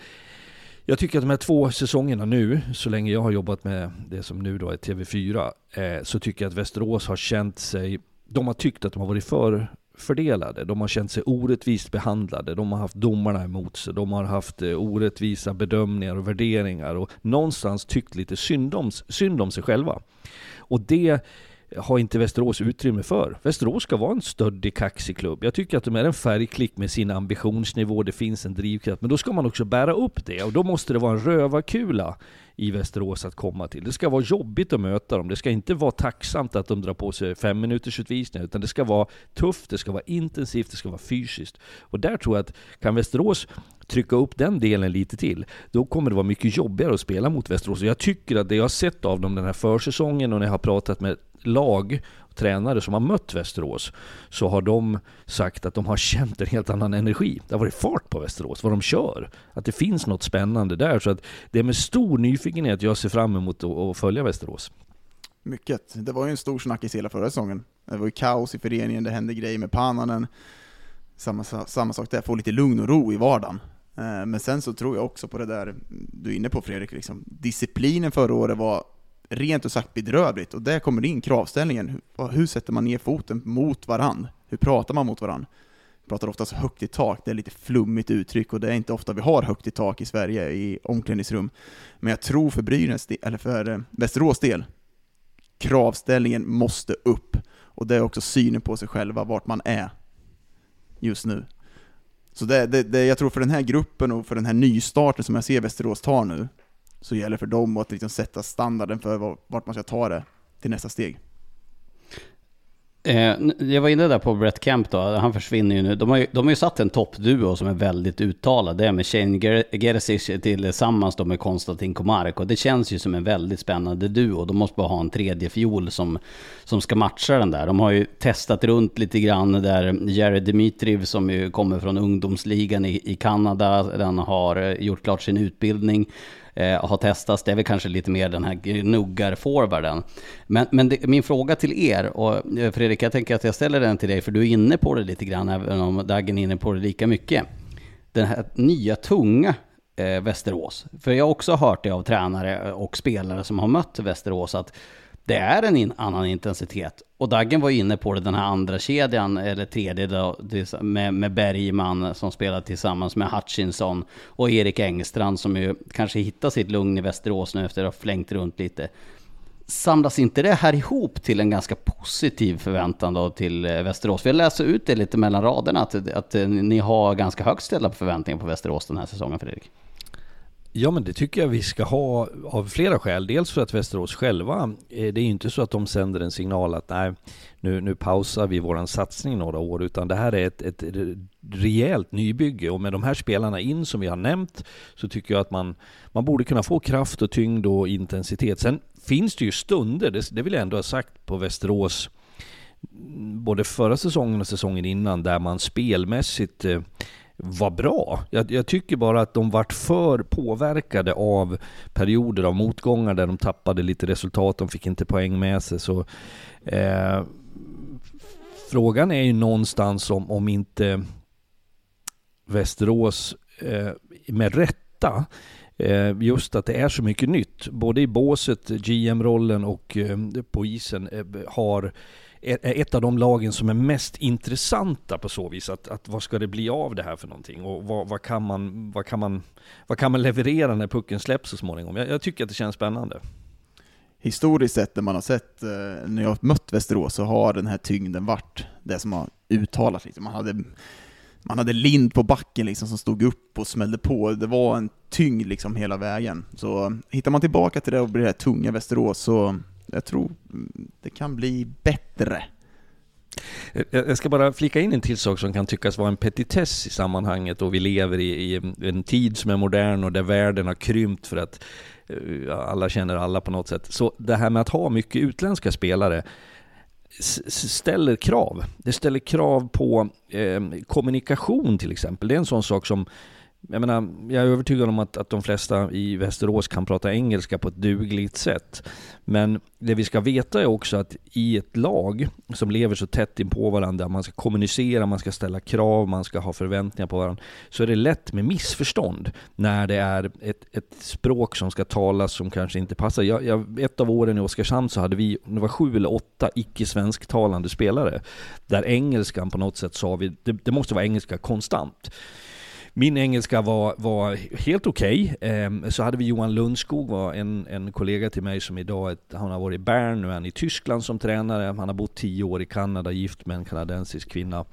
Speaker 2: jag tycker att de här två säsongerna nu, så länge jag har jobbat med det som nu då är TV4, eh, så tycker jag att Västerås har känt sig de har tyckt att de har varit för fördelade. De har känt sig orättvist behandlade. De har haft domarna emot sig. De har haft eh, orättvisa bedömningar och värderingar och någonstans tyckt lite synd om, synd om sig själva. Och det har inte Västerås utrymme för. Västerås ska vara en stöddig, kaxig klubb. Jag tycker att de är en färgklick med sin ambitionsnivå, det finns en drivkraft. Men då ska man också bära upp det och då måste det vara en rövarkula i Västerås att komma till. Det ska vara jobbigt att möta dem. Det ska inte vara tacksamt att de drar på sig fem minuters utvisningar, utan det ska vara tufft, det ska vara intensivt, det ska vara fysiskt. Och där tror jag att kan Västerås trycka upp den delen lite till, då kommer det vara mycket jobbigare att spela mot Västerås. Och jag tycker att det jag har sett av dem den här försäsongen och när jag har pratat med lag tränare som har mött Västerås så har de sagt att de har känt en helt annan energi. Det har varit fart på Västerås, vad de kör. Att det finns något spännande där. Så att det är med stor nyfikenhet jag ser fram emot att följa Västerås.
Speaker 3: Mycket. Det var ju en stor snackis hela förra säsongen. Det var ju kaos i föreningen, det hände grejer med Pananen. Samma, samma sak där, få lite lugn och ro i vardagen. Eh, men sen så tror jag också på det där du är inne på Fredrik, liksom. disciplinen förra året var rent ut sagt bedrövligt. Och där kommer in kravställningen. Hur, hur sätter man ner foten mot varann? Hur pratar man mot varann? Vi pratar oftast högt i tak, det är lite flummigt uttryck och det är inte ofta vi har högt i tak i Sverige i omklädningsrum. Men jag tror för Brynäs, eller för eh, Västerås del, kravställningen måste upp. Och det är också synen på sig själva, vart man är just nu. Så det, det, det, jag tror för den här gruppen och för den här nystarten som jag ser Västerås tar nu, så gäller det för dem att liksom sätta standarden för vart man ska ta det till nästa steg.
Speaker 1: Eh, jag var inne där på Brett Kemp då, han försvinner ju nu. De har ju, de har ju satt en toppduo som är väldigt uttalad. Det är med Shane Geresic tillsammans då med Konstantin Komarek, Och det känns ju som en väldigt spännande duo. De måste bara ha en tredje fiol som, som ska matcha den där. De har ju testat runt lite grann där Jared Dimitriv som ju kommer från ungdomsligan i, i Kanada. Den har eh, gjort klart sin utbildning eh, har testats. Det är väl kanske lite mer den här gnuggar-forwarden. Men, men det, min fråga till er, och eh, Fredrik, jag tänker att jag ställer den till dig, för du är inne på det lite grann, även om Dagen är inne på det lika mycket. Den här nya tunga eh, Västerås. För jag har också hört det av tränare och spelare som har mött Västerås, att det är en in, annan intensitet. Och Daggen var inne på det, den här andra kedjan eller tredje då, med, med Bergman som spelar tillsammans med Hutchinson och Erik Engstrand som ju kanske hittar sitt lugn i Västerås nu efter att ha flängt runt lite. Samlas inte det här ihop till en ganska positiv förväntan då till eh, Västerås? Västerås? Vi läser ut det lite mellan raderna, att, att ni har ganska högt ställda förväntningar på Västerås den här säsongen, Fredrik.
Speaker 2: Ja men det tycker jag vi ska ha av flera skäl. Dels för att Västerås själva, eh, det är ju inte så att de sänder en signal att nej, nu, nu pausar vi våran satsning några år, utan det här är ett, ett rejält nybygge och med de här spelarna in som vi har nämnt så tycker jag att man, man borde kunna få kraft och tyngd och intensitet. Sen finns det ju stunder, det, det vill jag ändå ha sagt, på Västerås både förra säsongen och säsongen innan där man spelmässigt eh, var bra. Jag, jag, tycker bara att de vart för påverkade av perioder av motgångar där de tappade lite resultat, de fick inte poäng med sig. Så, eh, frågan är ju någonstans om, om inte Västerås eh, med rätta eh, Just att det är så mycket nytt, både i båset, GM-rollen och eh, på isen, eh, har är ett av de lagen som är mest intressanta på så vis. Att, att vad ska det bli av det här för någonting? Och vad, vad, kan, man, vad, kan, man, vad kan man leverera när pucken släpps så småningom? Jag, jag tycker att det känns spännande.
Speaker 3: Historiskt sett när man har sett, eh, när jag har mött Västerås, så har den här tyngden varit det som har uttalats. Liksom. Man hade man hade Lind på backen liksom som stod upp och smällde på. Det var en tyngd liksom hela vägen. Så hittar man tillbaka till det och blir det här tunga Västerås så jag tror mm, det kan bli bättre.
Speaker 2: Eh, jag ska bara flika in en till sak som kan tyckas vara en petitess i sammanhanget och vi lever i, i en tid som är modern och där världen har krympt för att eh, alla känner alla på något sätt. Så det här med att ha mycket utländska spelare ställer krav. Det ställer krav på eh, kommunikation till exempel. Det är en sån sak som jag menar, jag är övertygad om att, att de flesta i Västerås kan prata engelska på ett dugligt sätt. Men det vi ska veta är också att i ett lag som lever så tätt in på varandra, man ska kommunicera, man ska ställa krav, man ska ha förväntningar på varandra, så är det lätt med missförstånd när det är ett, ett språk som ska talas som kanske inte passar. Jag, jag, ett av åren i Oskarshamn så hade vi, det var sju eller åtta icke-svensktalande spelare, där engelskan på något sätt sa vi, det, det måste vara engelska konstant. Min engelska var, var helt okej. Okay. Så hade vi Johan Lundskog, var en, en kollega till mig som idag, han har varit i Bern, nu är han i Tyskland som tränare. Han har bott tio år i Kanada, gift med en kanadensisk kvinna.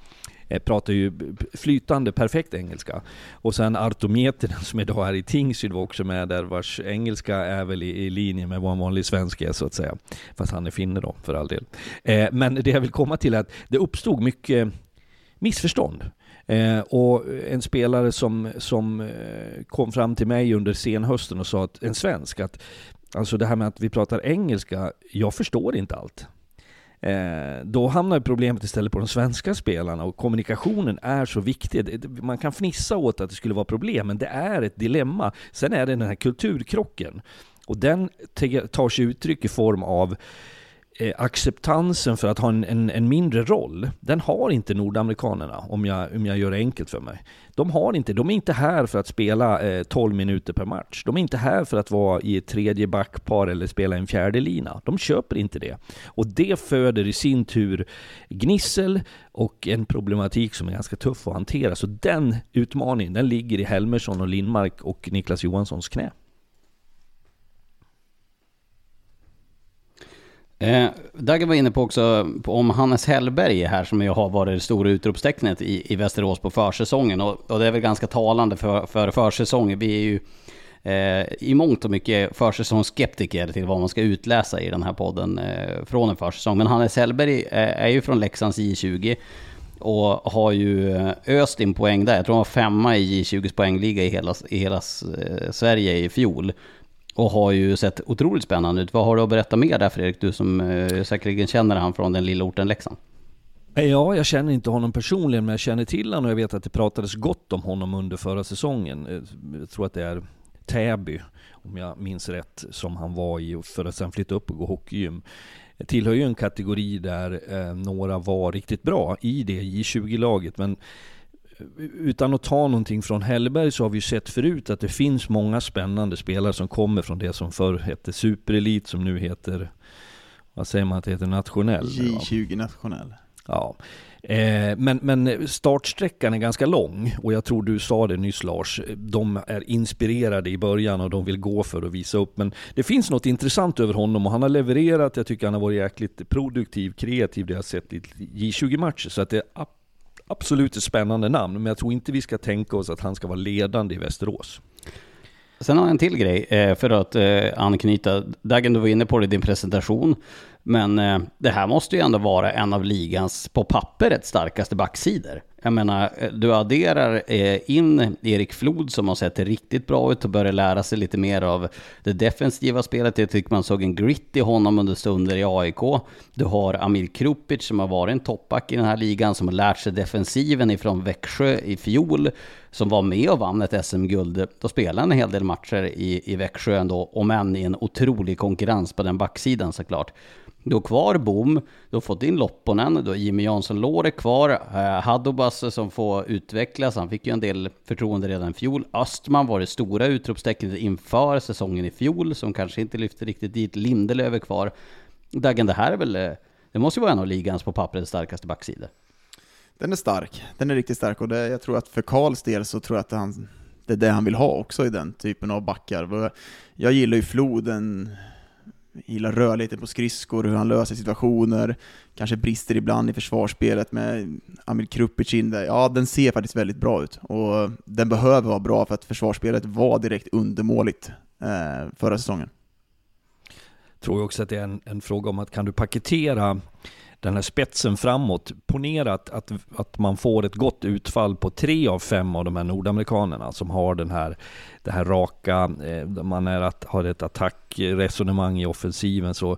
Speaker 2: Eh, pratar ju flytande, perfekt engelska. Och sen Arto Mietinen som idag är i Tingsryd var också med där, vars engelska är väl i, i linje med vad en vanlig svensk är så att säga. Fast han är finne då, för all del. Eh, men det jag vill komma till är att det uppstod mycket missförstånd. Eh, och en spelare som, som eh, kom fram till mig under senhösten och sa att en svensk, att alltså det här med att vi pratar engelska, jag förstår inte allt. Eh, då hamnar problemet istället på de svenska spelarna och kommunikationen är så viktig. Man kan fnissa åt att det skulle vara problem, men det är ett dilemma. Sen är det den här kulturkrocken. Och den tar sig uttryck i form av eh, acceptansen för att ha en, en, en, mindre roll, den har inte nordamerikanerna om jag, om jag gör det enkelt för mig. De har inte, de är inte här för att spela eh, 12 minuter per match. De är inte här för att vara i ett tredje backpar eller spela en fjärde lina. De köper inte det. Och det föder i sin tur gnissel och en problematik som är ganska tuff att hantera. Så den utmaningen, den ligger i Helmersson och Lindmark och Niklas Johanssons knä.
Speaker 1: Eh, Dagge var inne på också på om Hannes Hellberg här som ju har varit det stora utropstecknet i, i Västerås på försäsongen. Och, och det är väl ganska talande för, för försäsongen. Vi är ju eh, i mångt och mycket försäsongsskeptiker till vad man ska utläsa i den här podden eh, från en försäsong. Men Hannes Hellberg är, är ju från Leksands J20 och har ju eh, öst in poäng där. Jag tror han var femma i J20s poängliga i hela, i hela eh, Sverige i fjol och har ju sett otroligt spännande ut. Vad har du att berätta mer där Fredrik, du som eh, säkerligen känner han från den lilla orten Leksand?
Speaker 2: Ja, jag känner inte honom personligen, men jag känner till honom och jag vet att det pratades gott om honom under förra säsongen. Eh, jag tror att det är Täby, om jag minns rätt, som han var i för att sen flytta upp och gå hockeygym. Jag tillhör ju en kategori där eh, några var riktigt bra i det J20-laget, men utan att ta någonting från Hellberg så har vi sett förut att det finns många spännande spelare som kommer från det som förr hette superelit som nu heter, vad säger man att det heter, nationell?
Speaker 3: J20 nationell.
Speaker 2: Ja. Eh, men, men startsträckan är ganska lång och jag tror du sa det nyss Lars. De är inspirerade i början och de vill gå för att visa upp. Men det finns något intressant över honom och han har levererat. Jag tycker han har varit jäkligt produktiv, kreativ det jag sett i J20-matcher. Så att det är absolut ett spännande namn, men jag tror inte vi ska tänka oss att han ska vara ledande i Västerås.
Speaker 1: Sen har jag en till grej eh, för att eh, anknyta. Dagen, du var inne på det i din presentation. Men eh, det här måste ju ändå vara en av ligans, på pappret, starkaste backsidor. Jag menar, eh, du adderar eh, in Erik Flod som har sett riktigt bra ut och börjar lära sig lite mer av det defensiva spelet. Jag tycker man såg en grit i honom under stunder i AIK. Du har Amir Krupic som har varit en toppback i den här ligan som har lärt sig defensiven ifrån Växjö i fjol. Som var med och vann ett SM-guld. Då spelade han en hel del matcher i, i Växjö ändå, om än i en otrolig konkurrens på den backsidan såklart. Du har kvar Bom, du har fått in Lopponen, du har Jimmy Jansson Låre kvar, eh, som får utvecklas, han fick ju en del förtroende redan i fjol. Östman var det stora utropstecknet inför säsongen i fjol, som kanske inte lyfte riktigt dit. Lindelöf är kvar. Dagen, det här är väl, eh, det måste ju vara en av ligans på pappret starkaste backsidor.
Speaker 3: Den är stark, den är riktigt stark och det, jag tror att för Karls del så tror jag att han, det är det han vill ha också i den typen av backar. Jag gillar ju floden gillar rörligheten på skridskor, hur han löser situationer, kanske brister ibland i försvarsspelet med Amir Krupic in där. Ja, den ser faktiskt väldigt bra ut och den behöver vara bra för att försvarsspelet var direkt undermåligt eh, förra säsongen.
Speaker 2: Jag tror också att det är en, en fråga om att kan du paketera den här spetsen framåt. Ponera att, att, att man får ett gott utfall på tre av fem av de här nordamerikanerna som har den här, det här raka, eh, man är att, har ett attackresonemang i offensiven. Så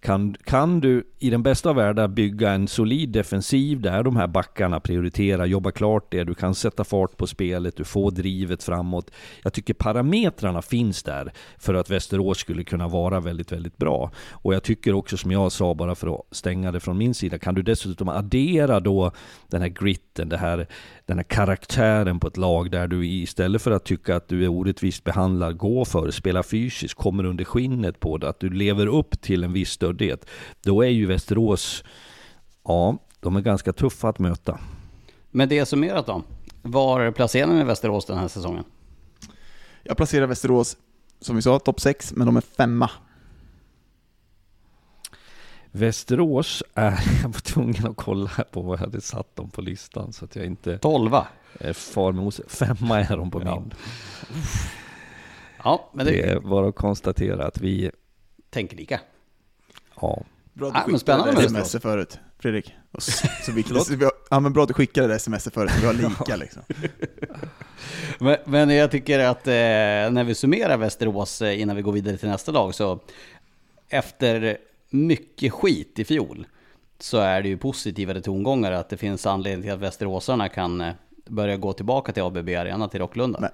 Speaker 2: kan, kan du i den bästa av världar bygga en solid defensiv där de här backarna prioriterar, jobba klart det, du kan sätta fart på spelet, du får drivet framåt. Jag tycker parametrarna finns där för att Västerås skulle kunna vara väldigt, väldigt bra. Och jag tycker också som jag sa, bara för att stänga det från min sida, kan du dessutom addera då den här gritten, det här, den här karaktären på ett lag där du istället för att tycka att du är orättvist behandlad, gå för, spela fysiskt, kommer under skinnet på det, att du lever upp till en viss stöddighet. Då är ju Västerås, ja, de är ganska tuffa att möta.
Speaker 1: Men det summerat då, var placerar ni Västerås den här säsongen?
Speaker 3: Jag placerar Västerås, som vi sa, topp 6, men de är femma.
Speaker 2: Västerås är, jag var tvungen att kolla på vad jag hade satt dem på listan så att jag inte...
Speaker 1: Tolva?
Speaker 2: Far med Femma är de på
Speaker 1: ja.
Speaker 2: min.
Speaker 1: Ja, men det...
Speaker 2: det är bara att konstatera att vi...
Speaker 1: Tänker lika.
Speaker 2: Ja.
Speaker 3: Bra att du ah, skickade det sms förut, Fredrik. Så vi, så vi, ja, men bra att du skickade det sms förut, så vi har lika liksom.
Speaker 1: men, men, jag tycker att eh, när vi summerar Västerås eh, innan vi går vidare till nästa lag, så efter mycket skit i fjol, så är det ju positivare tongångar att det finns anledning till att västeråsarna kan eh, börja gå tillbaka till ABB Arena, till Rocklunda. Nej.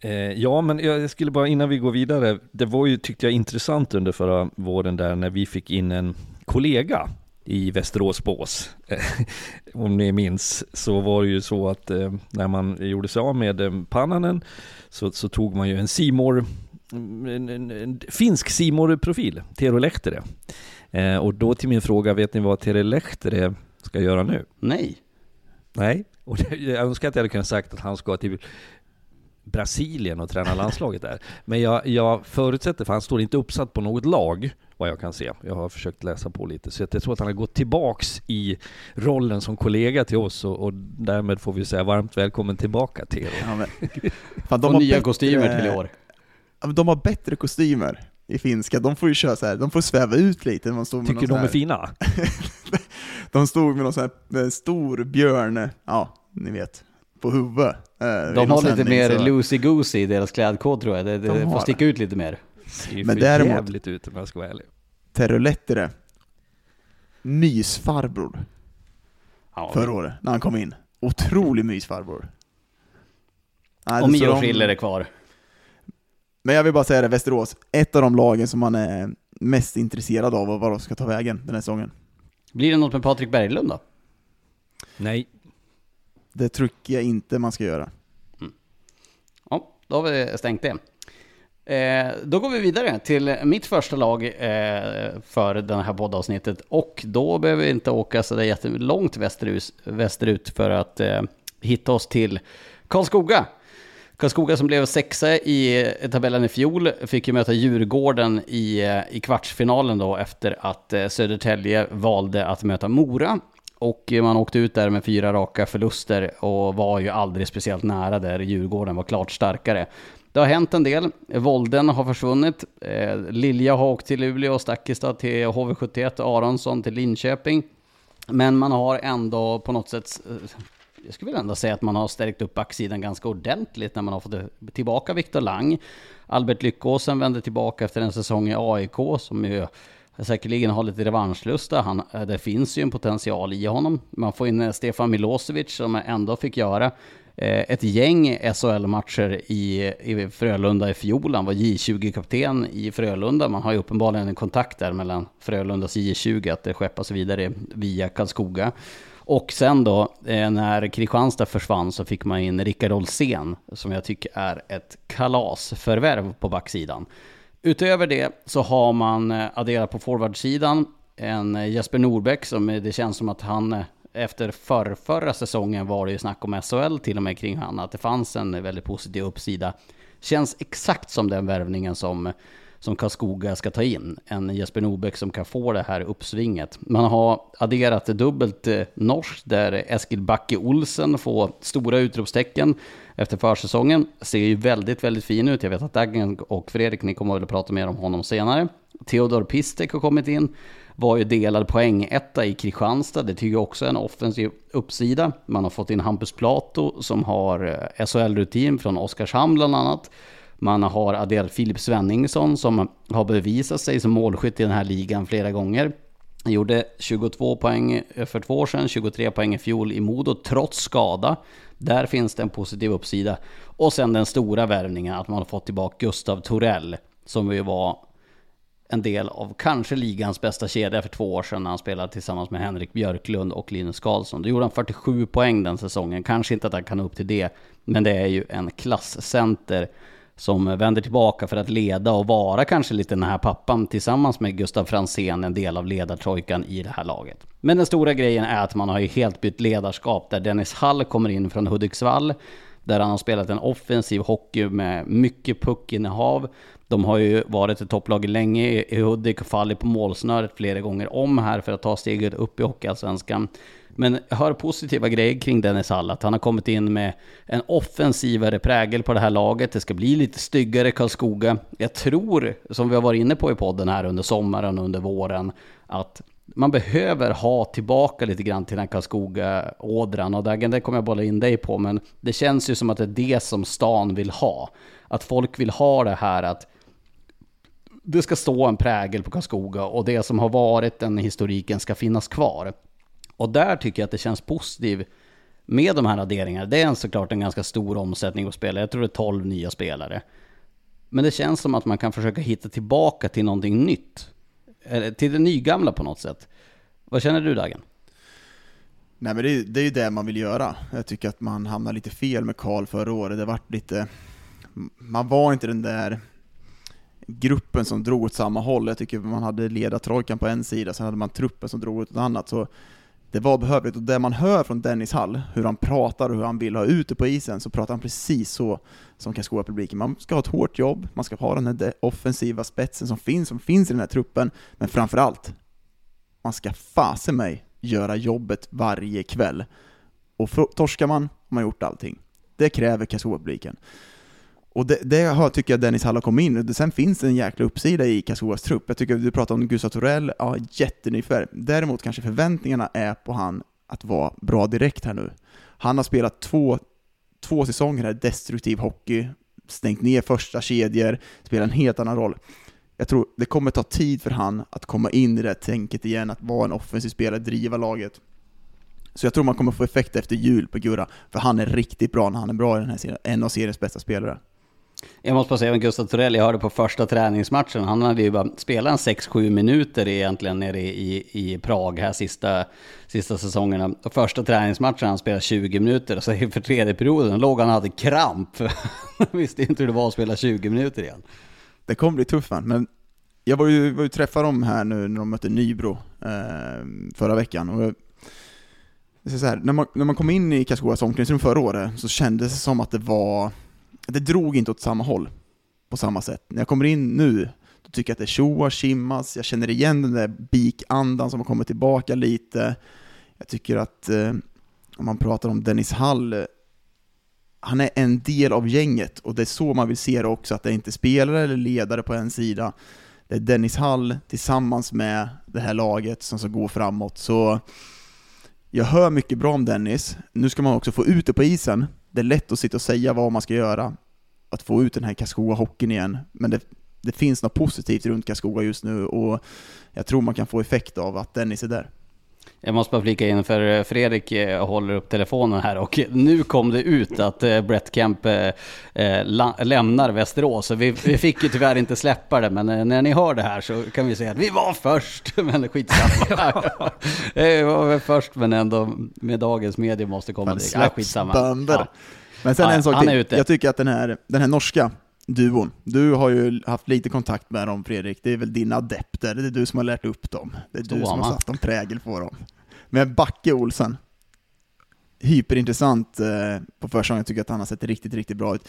Speaker 2: Eh, ja, men jag skulle bara innan vi går vidare, det var ju, tyckte jag, intressant under förra våren där när vi fick in en kollega i Västerås Bås. Om ni minns så var det ju så att eh, när man gjorde sig av med Pannanen så, så tog man ju en Simor en, en, en finsk simor profil Tero Lehtere. Eh, och då till min fråga, vet ni vad Tero Lehtere ska göra nu?
Speaker 1: Nej.
Speaker 2: Nej, och det, jag önskar att jag hade kunnat sagt att han ska till Brasilien och träna landslaget där. Men jag, jag förutsätter, för han står inte uppsatt på något lag, vad jag kan se. Jag har försökt läsa på lite, så jag tror att han har gått tillbaks i rollen som kollega till oss och, och därmed får vi säga varmt välkommen tillbaka till er.
Speaker 3: Ja, men, fan,
Speaker 1: De
Speaker 3: har
Speaker 1: nya
Speaker 3: bättre-
Speaker 1: kostymer till i år.
Speaker 3: De har bättre kostymer i finska, de får ju köra så här, de får sväva ut lite. Man står med
Speaker 2: Tycker de är fina?
Speaker 3: De stod med någon sån här eh, stor björn, ja, ni vet, på huvudet. eh,
Speaker 1: De har lite
Speaker 3: sändning,
Speaker 1: mer
Speaker 3: så-
Speaker 1: loosey-goosey i deras klädkod tror jag. Det, det
Speaker 3: De
Speaker 1: får sticka ut lite mer.
Speaker 2: Ser ju
Speaker 3: Men däremot-
Speaker 2: jävligt ut om jag ska vara ärlig.
Speaker 3: Terrolettere, mysfarbror
Speaker 1: Ja,
Speaker 3: förra året, när han kom in. Otrolig mysfarbror. Nej,
Speaker 1: och
Speaker 3: det-
Speaker 1: Mio
Speaker 3: de-
Speaker 1: Schiller är kvar.
Speaker 3: Men jag vill bara säga det, Västerås, ett av de lagen som man är mest intresserad av och vad de ska ta vägen den här säsongen.
Speaker 1: Blir det något med Patrik Berglund då?
Speaker 2: Nej,
Speaker 3: Det tycker jag inte man ska göra.
Speaker 1: Ja, då har vi stängt det. Eh, då går vi vidare till mitt första lag eh, för det här poddavsnittet. Och då behöver vi inte åka så där jättelångt västerut, västerut för att eh, hitta oss till Karlskoga. Karlskoga som blev sexa i eh, tabellen i fjol fick ju möta Djurgården i, eh, i kvartsfinalen då efter att eh, Södertälje valde att möta Mora. Och man åkte ut där med fyra raka förluster och var ju aldrig speciellt nära där Djurgården var klart starkare. Det har hänt en del. Volden har försvunnit. Lilja har åkt till Luleå, Stakkista till HV71, Aronsson till Linköping. Men man har ändå på något sätt, jag skulle vilja ändå säga att man har stärkt upp backsidan ganska ordentligt när man har fått tillbaka Viktor Lang. Albert Lyckåsen vände tillbaka efter en säsong i AIK som ju säkerligen har lite revanschlusta. Han, eh, det finns ju en potential i honom. Man får in eh, Stefan Milosevic som ändå fick göra eh, ett gäng SHL-matcher i, i Frölunda i fjol. Han var J20-kapten i Frölunda. Man har ju uppenbarligen en kontakt där mellan Frölundas J20, att det skeppas vidare via Karlskoga. Och sen då, eh, när Kristianstad försvann så fick man in Rickard Olsén, som jag tycker är ett kalasförvärv på backsidan. Utöver det så har man eh, adderat på forwardsidan en eh, Jesper Norbeck som det känns som att han efter förr, förra säsongen var det ju snack om SHL till och med kring han, att det fanns en väldigt positiv uppsida. Känns exakt som den värvningen som, som Karlskoga ska ta in. En Jesper Norbeck som kan få det här uppsvinget. Man har adderat dubbelt eh, norskt där Eskil Backe Olsen får stora utropstecken efter försäsongen. Ser ju väldigt, väldigt fin ut. Jag vet att Daggen och Fredrik, ni kommer väl att prata mer om honom senare. Theodor Pistek har kommit in. Var ju delad poäng etta i Kristianstad. Det tycker jag också är en offensiv uppsida. Man har fått in Hampus Plato som har eh, SHL-rutin från Oskarshamn bland annat. Man har adderat Filip Svenningsson som har bevisat sig som målskytt i den här ligan flera gånger. Han gjorde 22 poäng för två år sedan, 23 poäng i fjol i Modo trots skada. Där finns det en positiv uppsida. Och sen den stora värvningen att man har fått tillbaka Gustav Torell som ju var en del av kanske ligans bästa kedja för två år sedan när han spelade tillsammans med Henrik Björklund och Linus Karlsson. Då gjorde han 47 poäng den säsongen. Kanske inte att han kan upp till det, men det är ju en klasscenter som vänder tillbaka för att leda och vara kanske lite den här pappan tillsammans med Gustav Fransén, en del av ledartrojkan i det här laget. Men den stora grejen är att man har ju helt bytt ledarskap där Dennis Hall kommer in från Hudiksvall där han har spelat en offensiv hockey med mycket puckinnehav. De har ju varit ett topplag länge i Hudik och fallit på målsnöret flera gånger om här för att ta steget upp i Hockeyallsvenskan. Men jag hör positiva grejer kring Dennis Hall, att han har kommit in med en offensivare prägel på det här laget. Det ska bli lite styggare Karlskoga. Jag tror, som vi har varit inne på i podden här under sommaren och under våren, att man behöver ha tillbaka lite grann till den Karlskoga-ådran. Och Dagen, det kommer jag bolla in dig på, men det känns ju som att det är det som stan vill ha. Att folk vill ha det här att det ska stå en prägel på Karlskoga och det som har varit den historiken ska finnas kvar. Och där tycker jag att det känns positivt med de här adderingarna, det är såklart en ganska stor omsättning på spelare. Jag tror det är 12 nya spelare. Men det känns som att man kan försöka hitta tillbaka till någonting nytt. Eller till det nygamla på något sätt. Vad känner du Dagen?
Speaker 3: Nej men det är, det är ju det man vill göra. Jag tycker att man hamnar lite fel med Karl förra året. Det vart lite... Man var inte den där gruppen som drog åt samma håll. Jag tycker man hade ledartrojkan på en sida, sen hade man truppen som drog åt ett annat. Så det var behövligt, och det man hör från Dennis Hall, hur han pratar och hur han vill ha ut det på isen, så pratar han precis så som Karlskoga-publiken. Man ska ha ett hårt jobb, man ska ha den här offensiva spetsen som finns, som finns i den här truppen, men framför allt, man ska fasen mig göra jobbet varje kväll. Och torskar man, har man gjort allting. Det kräver Karlskoga-publiken. Och det, det tycker jag Dennis Hall har kommit in Sen finns det en jäkla uppsida i Karlskogas trupp. Jag tycker du pratar om Gustav Torell, ja jättenyfär. Däremot kanske förväntningarna är på han att vara bra direkt här nu. Han har spelat två, två säsonger här, destruktiv hockey, stängt ner första kedjor, spelat en helt annan roll. Jag tror det kommer ta tid för han att komma in i det här tänket igen, att vara en offensiv spelare, driva laget. Så jag tror man kommer få effekt efter jul på Gurra, för han är riktigt bra när han är bra i den här serien, en av seriens bästa spelare.
Speaker 1: Jag måste bara säga om Gustav Torell, jag hörde på första träningsmatchen, han hade ju bara spelat en 6-7 minuter egentligen nere i, i Prag här sista, sista säsongerna. Och första träningsmatchen han spelade 20 minuter, och så inför tredje perioden låg han och hade kramp. visste inte hur det var att spela 20 minuter igen.
Speaker 3: Det kommer bli tufft men jag var ju, var ju träffade dem här nu när de mötte Nybro eh, förra veckan. Och jag, så här, när, man, när man kom in i Karlskogas omklädningsrum förra året så kändes det som att det var det drog inte åt samma håll på samma sätt. När jag kommer in nu, då tycker jag att det tjoar, simmas, jag känner igen den där bikandan som har kommit tillbaka lite. Jag tycker att, eh, om man pratar om Dennis Hall, eh, han är en del av gänget och det är så man vill se det också, att det är inte spelare eller ledare på en sida. Det är Dennis Hall tillsammans med det här laget som ska gå framåt. Så jag hör mycket bra om Dennis. Nu ska man också få ut det på isen det är lätt att sitta och säga vad man ska göra, att få ut den här Karlskoga-hockeyn igen, men det, det finns något positivt runt Karlskoga just nu och jag tror man kan få effekt av att Dennis är där.
Speaker 1: Jag måste bara flika in, för Fredrik eh, håller upp telefonen här och nu kom det ut att eh, Brett Kemp eh, lämnar Västerås. Vi, vi fick ju tyvärr inte släppa det, men när ni hör det här så kan vi säga att vi var först. Men skitsamma. Vi var väl först, men ändå med dagens medier måste komma
Speaker 3: men det. Ja, skitsamma. Ja. Men sen ja, en sak till. Jag tycker att den här, den här norska duon. Du har ju haft lite kontakt med dem Fredrik, det är väl dina adepter, det är du som har lärt upp dem. Det är du som har satt en prägel på dem. Men Backe Olsen, hyperintressant eh, på försäsongen, jag tycker att han har sett riktigt, riktigt bra ut.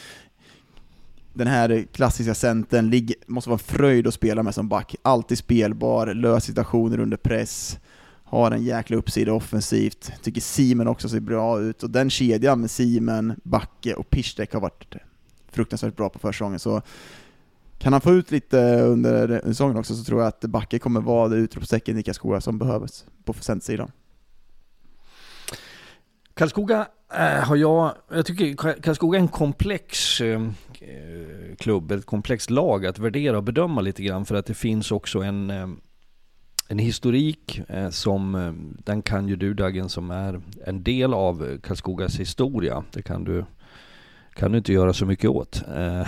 Speaker 3: Den här klassiska centern måste vara en fröjd att spela med som back. Alltid spelbar, lös situationer under press, har en jäkla uppsida offensivt. Tycker Simen också ser bra ut, och den kedjan med Simen, Backe och Pisztek har varit fruktansvärt bra på försäsongen. Så kan han få ut lite under säsongen också så tror jag att Backe kommer vara det utropstecken i Karlskoga som behövs på centersidan.
Speaker 2: Karlskoga äh, har jag, jag tycker Karlskoga är en komplex äh, klubb, ett komplext lag att värdera och bedöma lite grann för att det finns också en äh, en historik som, den kan ju du Dagen som är en del av Karlskogas historia. Det kan du kan du inte göra så mycket åt. Eh,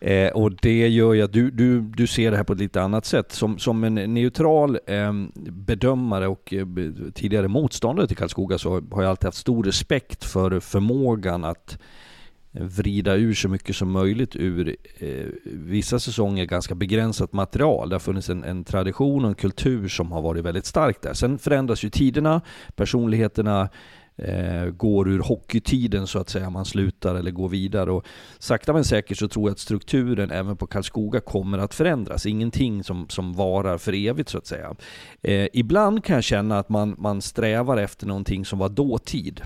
Speaker 2: eh, och det gör ju att du, du, du ser det här på ett lite annat sätt. Som, som en neutral eh, bedömare och eh, tidigare motståndare till Karlskoga så har jag alltid haft stor respekt för förmågan att vrida ur så mycket som möjligt ur eh, vissa säsonger ganska begränsat material. Det har funnits en, en, tradition och en kultur som har varit väldigt stark där. Sen förändras ju tiderna, personligheterna eh, går ur hockeytiden så att säga, man slutar eller går vidare. Och sakta men säkert så tror jag att strukturen även på Karlskoga kommer att förändras. Ingenting som, som varar för evigt så att säga. Eh, ibland kan jag känna att man, man strävar efter någonting som var dåtid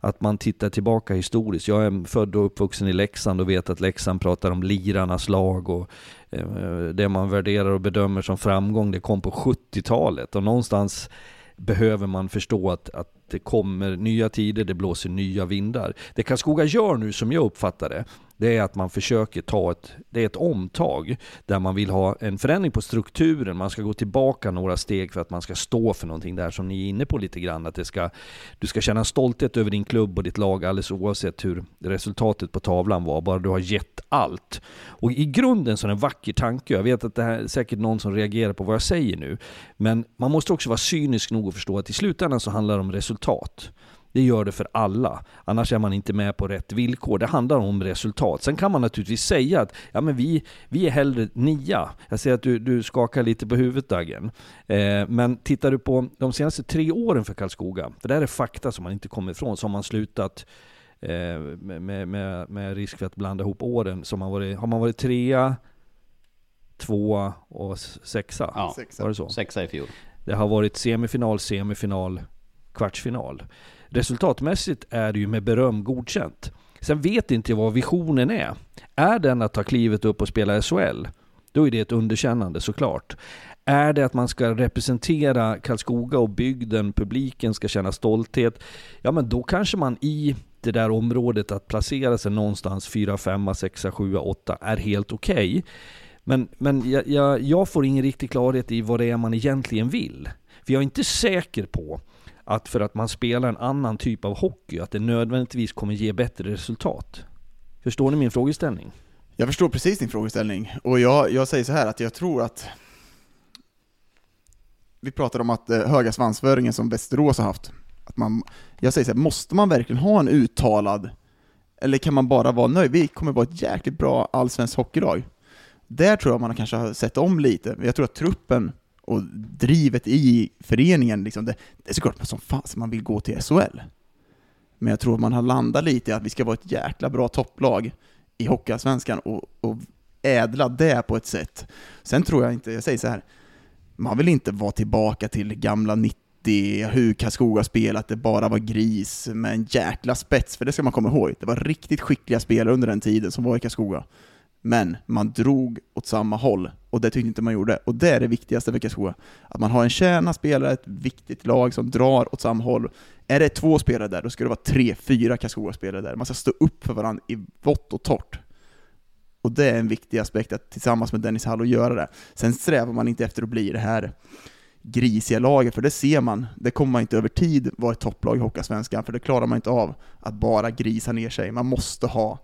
Speaker 2: att man tittar tillbaka historiskt. Jag är född och uppvuxen i Leksand och vet att Leksand pratar om lirarnas lag och eh, det man värderar och bedömer som framgång, det kom på 70-talet och någonstans behöver man förstå att, att det kommer nya tider, det blåser nya vindar. Det Karlskoga gör nu, som jag uppfattar det, det är att man försöker ta ett, det är ett omtag där man vill ha en förändring på strukturen. Man ska gå tillbaka några steg för att man ska stå för någonting där som ni är inne på lite grann. Att det ska, du ska känna stolthet över din klubb och ditt lag alldeles oavsett hur resultatet på tavlan var. Bara du har gett allt. Och i grunden så är det en vacker tanke. Jag vet att det här är säkert någon som reagerar på vad jag säger nu. Men man måste också vara cynisk nog att förstå att i slutändan så handlar det om resultat. Det gör det för alla. Annars är man inte med på rätt villkor. Det handlar om resultat. Sen kan man naturligtvis säga att ja, men vi, vi är hellre nia. Jag ser att du, du skakar lite på huvudet Dagen. Eh, men tittar du på de senaste tre åren för Karlskoga, för det här är fakta som man inte kommer ifrån, så har man slutat eh, med, med, med, risk för att blanda ihop åren. Så man varit, har man varit trea, tvåa och sexa?
Speaker 1: Ja,
Speaker 2: var det så?
Speaker 1: sexa i fjol.
Speaker 2: Det har varit semifinal, semifinal, kvartsfinal. Resultatmässigt är det ju med beröm godkänt. Sen vet inte jag vad visionen är. Är den att ta klivet upp och spela SHL? Då är det ett underkännande såklart. Är det att man ska representera Karlskoga och bygden, publiken ska känna stolthet? Ja men då kanske man i det där området att placera sig någonstans 4, 5, 6, 7, 8 är helt okej. Okay. Men, men jag, jag, jag får ingen riktig klarhet i vad det är man egentligen vill. För jag är inte säker på att för att man spelar en annan typ av hockey, att det nödvändigtvis kommer ge bättre resultat. Förstår ni min frågeställning?
Speaker 3: Jag förstår precis din frågeställning, och jag, jag säger så här att jag tror att vi pratar om att eh, höga svansföringen som Västerås har haft, att man, jag säger så här, måste man verkligen ha en uttalad, eller kan man bara vara nöjd? Vi kommer vara ett jäkligt bra allsvenskt hockeylag. Där tror jag man kanske har sett om lite, jag tror att truppen och drivet i föreningen, liksom, det, det är såklart som fan man vill gå till SHL. Men jag tror att man har landat lite i att vi ska vara ett jäkla bra topplag i Hockeyallsvenskan och, och ädla det på ett sätt. Sen tror jag inte, jag säger så här, man vill inte vara tillbaka till gamla 90 hur Karlskoga spelat, det bara var gris med en jäkla spets, för det ska man komma ihåg. Det var riktigt skickliga spelare under den tiden som var i Karlskoga. Men man drog åt samma håll, och det tyckte inte man gjorde. Och det är det viktigaste för Karlskoga. Att man har en kärna spelare, ett viktigt lag som drar åt samma håll. Är det två spelare där, då ska det vara tre, fyra Karlskoga-spelare där. Man ska stå upp för varandra i vått och torrt. Och det är en viktig aspekt, att tillsammans med Dennis Hall göra det. Sen strävar man inte efter att bli det här grisiga laget, för det ser man. Det kommer man inte över tid vara ett topplag i Hockeyallsvenskan, för det klarar man inte av att bara grisa ner sig. Man måste ha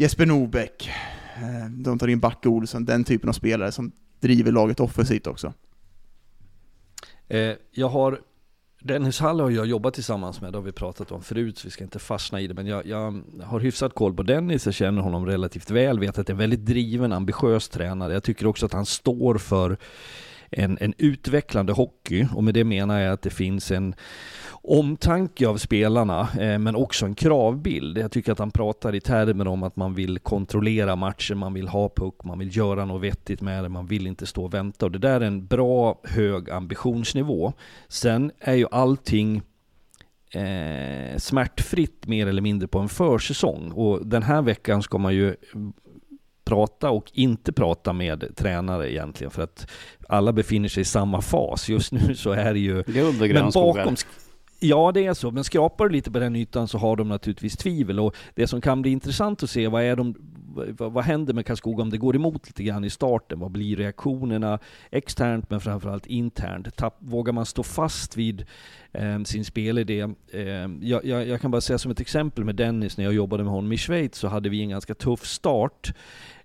Speaker 3: Jesper Norbeck, eh, de tar in Backe Olsson, den typen av spelare som driver laget offensivt också.
Speaker 2: Eh, jag har Dennis Hall har jag jobbat tillsammans med, det har vi pratat om förut, så vi ska inte fastna i det. Men jag, jag har hyfsat koll på Dennis, jag känner honom relativt väl, vet att det är en väldigt driven, ambitiös tränare. Jag tycker också att han står för en, en utvecklande hockey, och med det menar jag att det finns en omtanke av spelarna, eh, men också en kravbild. Jag tycker att han pratar i termer om att man vill kontrollera matchen, man vill ha puck, man vill göra något vettigt med det, man vill inte stå och vänta. Och det där är en bra, hög ambitionsnivå. Sen är ju allting eh, smärtfritt mer eller mindre på en försäsong. Och den här veckan ska man ju prata och inte prata med tränare egentligen för att alla befinner sig i samma fas. Just nu så är det ju...
Speaker 1: Guld och men bakom,
Speaker 2: Ja, det är så. Men skrapar du lite på den ytan så har de naturligtvis tvivel. Och det som kan bli intressant att se, vad, är de, vad, vad händer med Karlskoga om det går emot lite grann i starten? Vad blir reaktionerna externt, men framförallt internt? Tapp, vågar man stå fast vid eh, sin spelidé? Eh, jag, jag, jag, kan bara säga som ett exempel med Dennis, när jag jobbade med honom i Schweiz, så hade vi en ganska tuff start.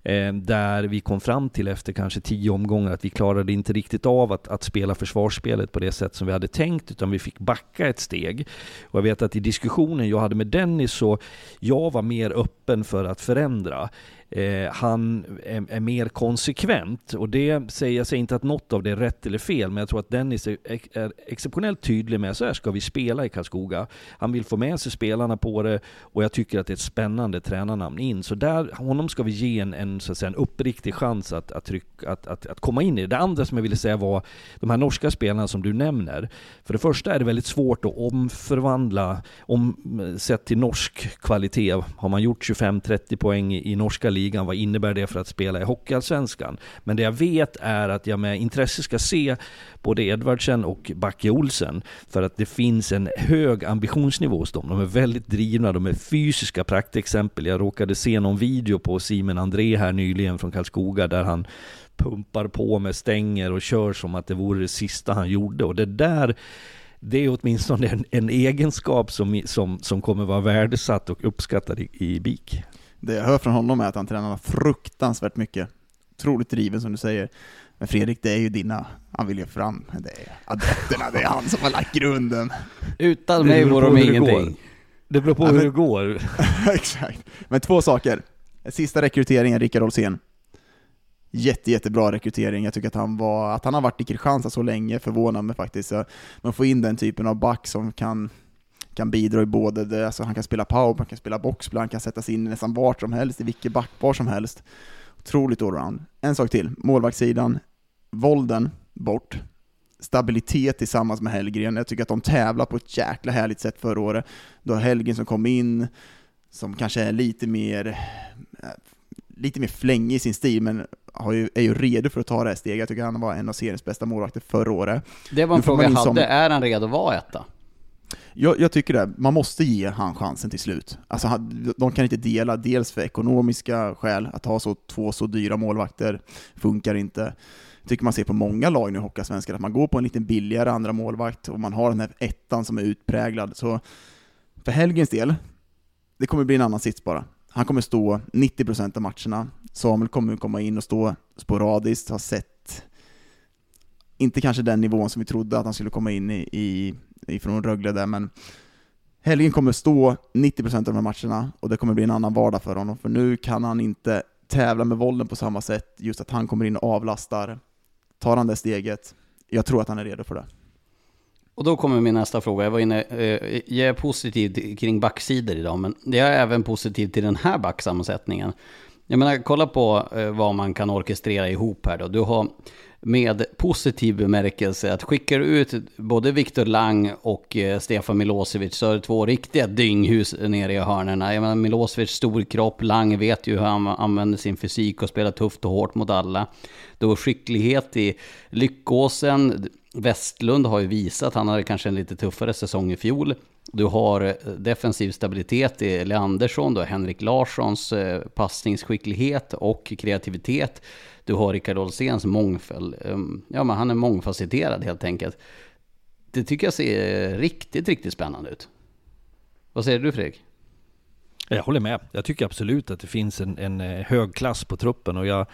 Speaker 2: Eh, där vi kom fram till efter kanske tio omgångar att vi klarade inte riktigt av att, att spela försvarsspelet på det sätt som vi hade tänkt, utan vi fick backa ett steg. Och jag vet att i diskussionen jag hade med Dennis så, jag var mer öppen för att förändra. Eh, han är, är, mer konsekvent. Och det säger jag säger inte att något av det är rätt eller fel, men jag tror att Dennis är, är exceptionellt tydlig med så här ska vi spela i Karlskoga. Han vill få med sig spelarna på det och jag tycker att det är ett spännande tränarnamn in. Så där, honom ska vi ge en, en, så att säga, en uppriktig chans att, att, tryck, att, att, att komma in i det. Det andra som jag ville säga var de här norska spelarna som du nämner. För det första är det väldigt svårt att omförvandla, om, eh, sett till norsk kvalitet, har man gjort 25-30 poäng i, i norska ligan ligan. Vad innebär det för att spela i Hockeyallsvenskan? Men det jag vet är att jag med intresse ska se både Edvardsen och Backe Olsen. För att det finns en hög ambitionsnivå hos dem. De är väldigt drivna, de är fysiska praktexempel. Jag råkade se någon video på Simon André här nyligen från Karlskoga där han pumpar på med stänger och kör som att det vore det sista han gjorde. Och det där det är åtminstone en, en egenskap som, som, som kommer vara värdesatt och uppskattad i, i BIK.
Speaker 3: Det jag hör från honom är att han tränar fruktansvärt mycket. Otroligt driven som du säger. Men Fredrik, det är ju dina, han vill ju fram, det är adepterna, det är han som har lagt grunden.
Speaker 1: Utan mig vore de ingenting.
Speaker 2: Det beror på
Speaker 3: Ja,
Speaker 2: hur
Speaker 3: men-
Speaker 2: det går.
Speaker 3: Exakt. Men två saker. Sista rekryteringen, Rickard Olsén. Jätte, jättebra rekrytering. Jag tycker att han, var, att han har varit i Kristianstad så länge förvånar mig faktiskt. Man får in den typen av back som kan, kan bidra i både det, alltså han kan spela power, han kan spela boxplay, han kan sätta sig in nästan vart som helst, i vilket backpar som helst. Otroligt allround. En sak till, målvaktssidan. Volden bort. Stabilitet tillsammans med Hellgren. Jag tycker att de tävlar på ett jäkla härligt sätt förra året. Du har Hellgren som kom in, som kanske är lite mer eh, lite mer flängig i sin stil, men ju, är ju redo för att ta det här steget. Jag tycker han var en av seriens bästa målvakter förra året.
Speaker 1: Det var en fråga jag
Speaker 3: in som-
Speaker 1: hade. Är han redo att vara etta?
Speaker 3: Jag, jag tycker det, man måste ge han chansen till slut. Alltså, han- de kan inte dela, dels för ekonomiska skäl, att ha så, två så dyra målvakter funkar inte. Jag tycker man ser på många lag nu i Hockeyallsvenskan, att man går på en lite billigare andra målvakt och man har den här ettan som är utpräglad. Så för Helgens del, det kommer bli en annan sits bara. Han kommer stå 90% av matcherna. Samuel kommer komma in och stå sporadiskt, har sett inte kanske den nivån som vi trodde att han skulle komma in i, i ifrån Rögle där, men Helgen kommer stå 90% av de här matcherna och det kommer bli en annan vardag för honom, för nu kan han inte tävla med vollen på samma sätt, just att han kommer in och avlastar. Tar han det steget, jag tror att han är redo för det.
Speaker 1: Och då kommer min nästa fråga. Jag var inne, eh, jag är positiv kring backsidor idag, men jag är även positiv till den här backsammansättningen. Jag menar, kolla på eh, vad man kan orkestrera ihop här då. Du har med positiv bemärkelse att skickar du ut både Viktor Lang och eh, Stefan Milosevic så är det två riktiga dynghus nere i hörnerna. Jag menar Milosevic stor kropp, Lang vet ju hur han använder sin fysik och spelar tufft och hårt mot alla. Du har skicklighet i Lyckåsen, Westlund har ju visat han hade kanske en lite tuffare säsong i fjol. Du har eh, defensiv stabilitet i Leandersson, du har Henrik Larssons eh, passningsskicklighet och kreativitet. Du har Rickard Olséns mångfald. Ehm, ja, men han är mångfacetterad helt enkelt. Det tycker jag ser riktigt, riktigt spännande ut. Vad säger du Fredrik?
Speaker 2: Jag håller med. Jag tycker absolut att det finns en, en eh, hög klass på truppen och jag,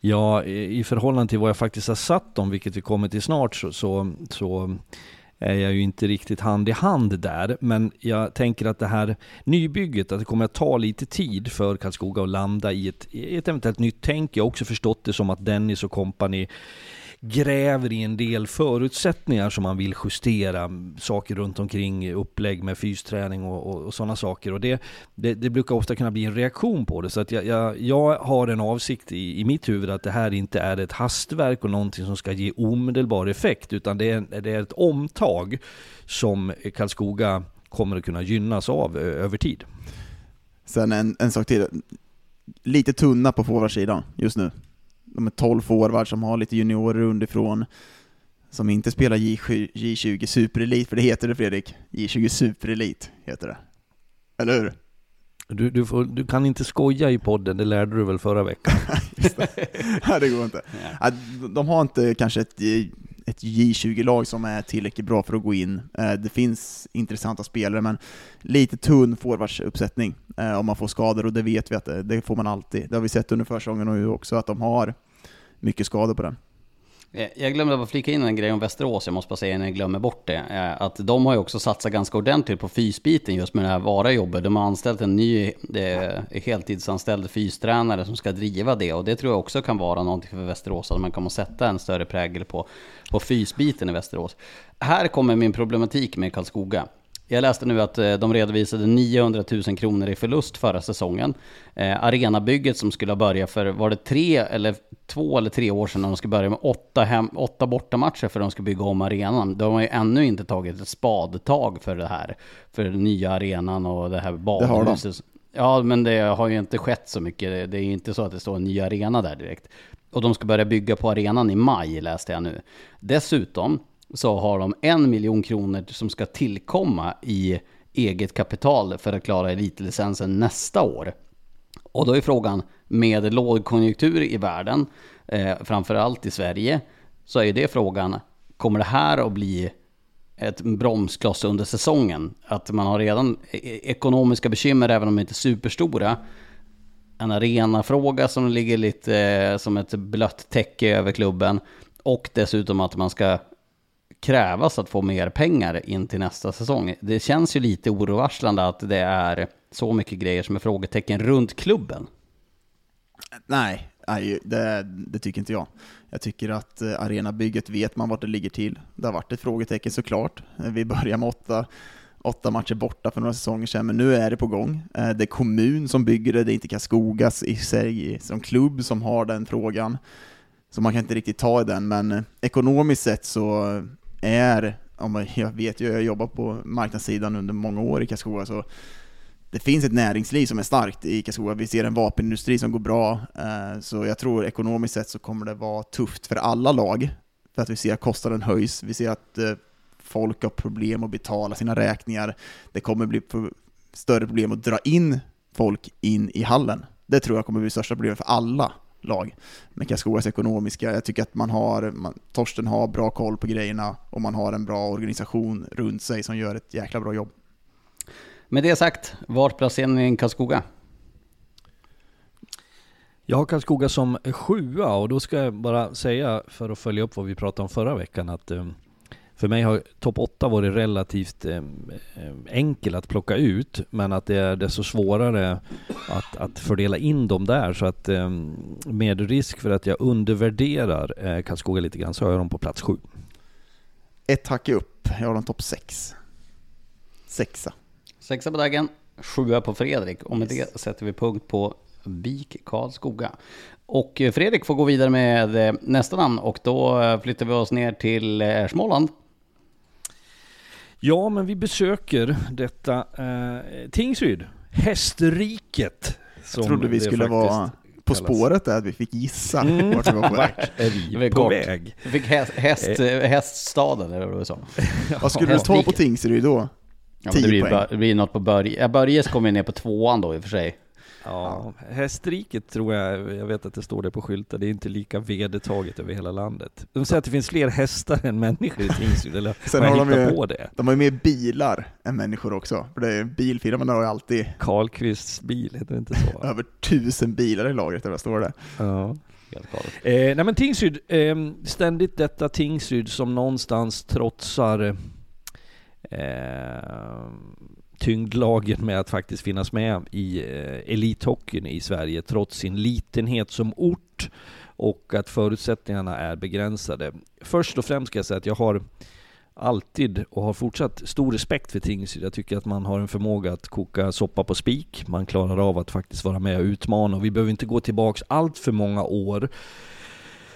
Speaker 2: jag, i förhållande till vad jag faktiskt har satt dem, vilket vi kommer till snart, så, så, så är jag ju inte riktigt hand i hand där. Men jag tänker att det här nybygget, att det kommer att ta lite tid för Karlskoga att landa i ett, i ett eventuellt nytt tänk. Jag har också förstått det som att Dennis och kompani gräver i en del förutsättningar som man vill justera, saker runt omkring, upplägg med fysträning och, och, och sådana saker. Och det, det, det brukar ofta kunna bli en reaktion på det. Så att jag, jag, jag har en avsikt i, i mitt huvud att det här inte är ett hastverk och någonting som ska ge omedelbar effekt, utan det är, det är ett omtag som Karlskoga kommer att kunna gynnas av över tid.
Speaker 3: Sen en, en sak till, lite tunna på forwardsidan just nu. De är 12 forwards som har lite juniorer underifrån, som inte spelar J7, J20 Superelit, för det heter det Fredrik. J20 Superelit heter det. Eller hur?
Speaker 2: Du, du, får, du kan inte skoja i podden, det lärde du väl förra veckan?
Speaker 3: Just det. Nej, det går inte. Ja, De har inte kanske ett, ett J20-lag som är tillräckligt bra för att gå in. Eh, det finns intressanta spelare, men lite tunn forwardsuppsättning eh, om man får skador, och det vet vi att det, det får man alltid. Det har vi sett under försäsongen och nu också, att de har mycket skador på den.
Speaker 1: Eh, jag glömde bara flika in en grej om Västerås, jag måste bara säga innan jag glömmer bort det. Eh, att de har ju också satsat ganska ordentligt på fysbiten just med det här vara-jobbet. De har anställt en ny eh, heltidsanställd fystränare som ska driva det. Och det tror jag också kan vara någonting för Västerås, att man kommer att sätta en större prägel på, på fysbiten i Västerås. Här kommer min problematik med Karlskoga. Jag läste nu att eh, de redovisade 900 000 kronor i förlust förra säsongen. Eh, arenabygget som skulle ha börjat för, var det tre eller två eller tre år sedan när de skulle börja med åtta, hem, åtta bortamatcher för att de ska bygga om arenan. De har ju ännu inte tagit ett spadtag för det här. För den nya arenan och det här
Speaker 3: har de.
Speaker 1: badhuset. Ja, men det har ju inte skett så mycket. Det är ju inte så att det står en ny arena där direkt. Och de ska börja bygga på arenan i maj, läste jag nu. Dessutom så har de en miljon kronor som ska tillkomma i eget kapital för att klara elitlicensen nästa år. Och då är frågan, med lågkonjunktur i världen, eh, framförallt i Sverige, så är det frågan, kommer det här att bli ett bromskloss under säsongen? Att man har redan e-, e-, ekonomiska bekymmer, även om de inte är superstora. En arenafråga som ligger lite eh, som ett blött täcke över klubben. Och dessutom att man ska krävas att få mer pengar in till nästa säsong. Det känns ju lite orovarslande att det är så mycket grejer som är frågetecken runt klubben.
Speaker 3: Nej, nej det, det tycker inte jag. Jag tycker att eh, arenabygget vet man vart det ligger till. Det har varit ett frågetecken såklart. Eh, vi börjar med åtta, åtta matcher borta för några säsonger sedan, men nu är det på gång. Eh, det är kommun som bygger det, det är inte Kaskogas i sig som klubb som har den frågan. Så man kan inte riktigt ta i den, men ekonomiskt sett så är, jag vet ju, jag har jobbat på marknadssidan under många år i Karlskoga, så det finns ett näringsliv som är starkt i Karlskoga. Vi ser en vapenindustri som går bra, eh, så jag tror ekonomiskt sett så kommer det vara tufft för alla lag, för att vi ser att kostnaden höjs, vi ser att eh, folk har problem att betala sina räkningar. Det kommer bli större problem att dra in folk in i hallen. Det tror jag kommer bli största problemet för alla lag med Karlskogas ekonomiska. Jag tycker att man har, man, Torsten har bra koll på grejerna och man har en bra organisation runt sig som gör ett jäkla bra jobb.
Speaker 1: Med det sagt, vart placerar ni Karlskoga?
Speaker 2: Jag har Karlskoga som sjua och då ska jag bara säga, för att följa upp vad vi pratade om förra veckan, att um, för mig har topp 8 varit relativt eh, enkel att plocka ut, men att det är desto svårare att, att fördela in dem där. Så att eh, med risk för att jag undervärderar eh, Karlskoga lite grann så har jag dem på plats 7.
Speaker 3: Ett hack upp, jag har dem topp 6. Sexa.
Speaker 1: Sexa på dagen, sjua på Fredrik. Och med yes. det sätter vi punkt på BIK Karlskoga. Och eh, Fredrik får gå vidare med eh, nästa namn och då eh, flyttar vi oss ner till Småland.
Speaker 2: Ja, men vi besöker detta eh, Tingsryd, hästriket.
Speaker 3: Jag trodde vi skulle vara på spåret där, att vi fick gissa mm. vart vi var på väg.
Speaker 2: är vi, på väg?
Speaker 1: Vi fick häst, häst, eh. häststaden, eller vad du sa.
Speaker 3: vad skulle du ta på Tingsryd då?
Speaker 1: Ja, det, blir, det blir något på Börje. Börjes kommer ner på tvåan då i och för sig.
Speaker 2: Ja, hästriket tror jag, jag vet att det står det på skyltar, det är inte lika vedertaget över hela landet. De säger att det finns fler hästar än människor i Tingsryd, eller
Speaker 3: Sen har de ju, på det? De har ju mer bilar än människor också, för det är bilfirman har ju alltid...
Speaker 2: Karlqvists bil, heter det inte så?
Speaker 3: Över tusen bilar i lagret, eller vad står det?
Speaker 2: Ja. Eh, nej men Tingsryd, eh, ständigt detta Tingsryd som någonstans trotsar eh, tyngdlagen med att faktiskt finnas med i eh, elithockeyn i Sverige trots sin litenhet som ort och att förutsättningarna är begränsade. Först och främst ska jag säga att jag har alltid och har fortsatt stor respekt för Tingsryd. Jag tycker att man har en förmåga att koka soppa på spik. Man klarar av att faktiskt vara med och utmana och vi behöver inte gå tillbaks allt för många år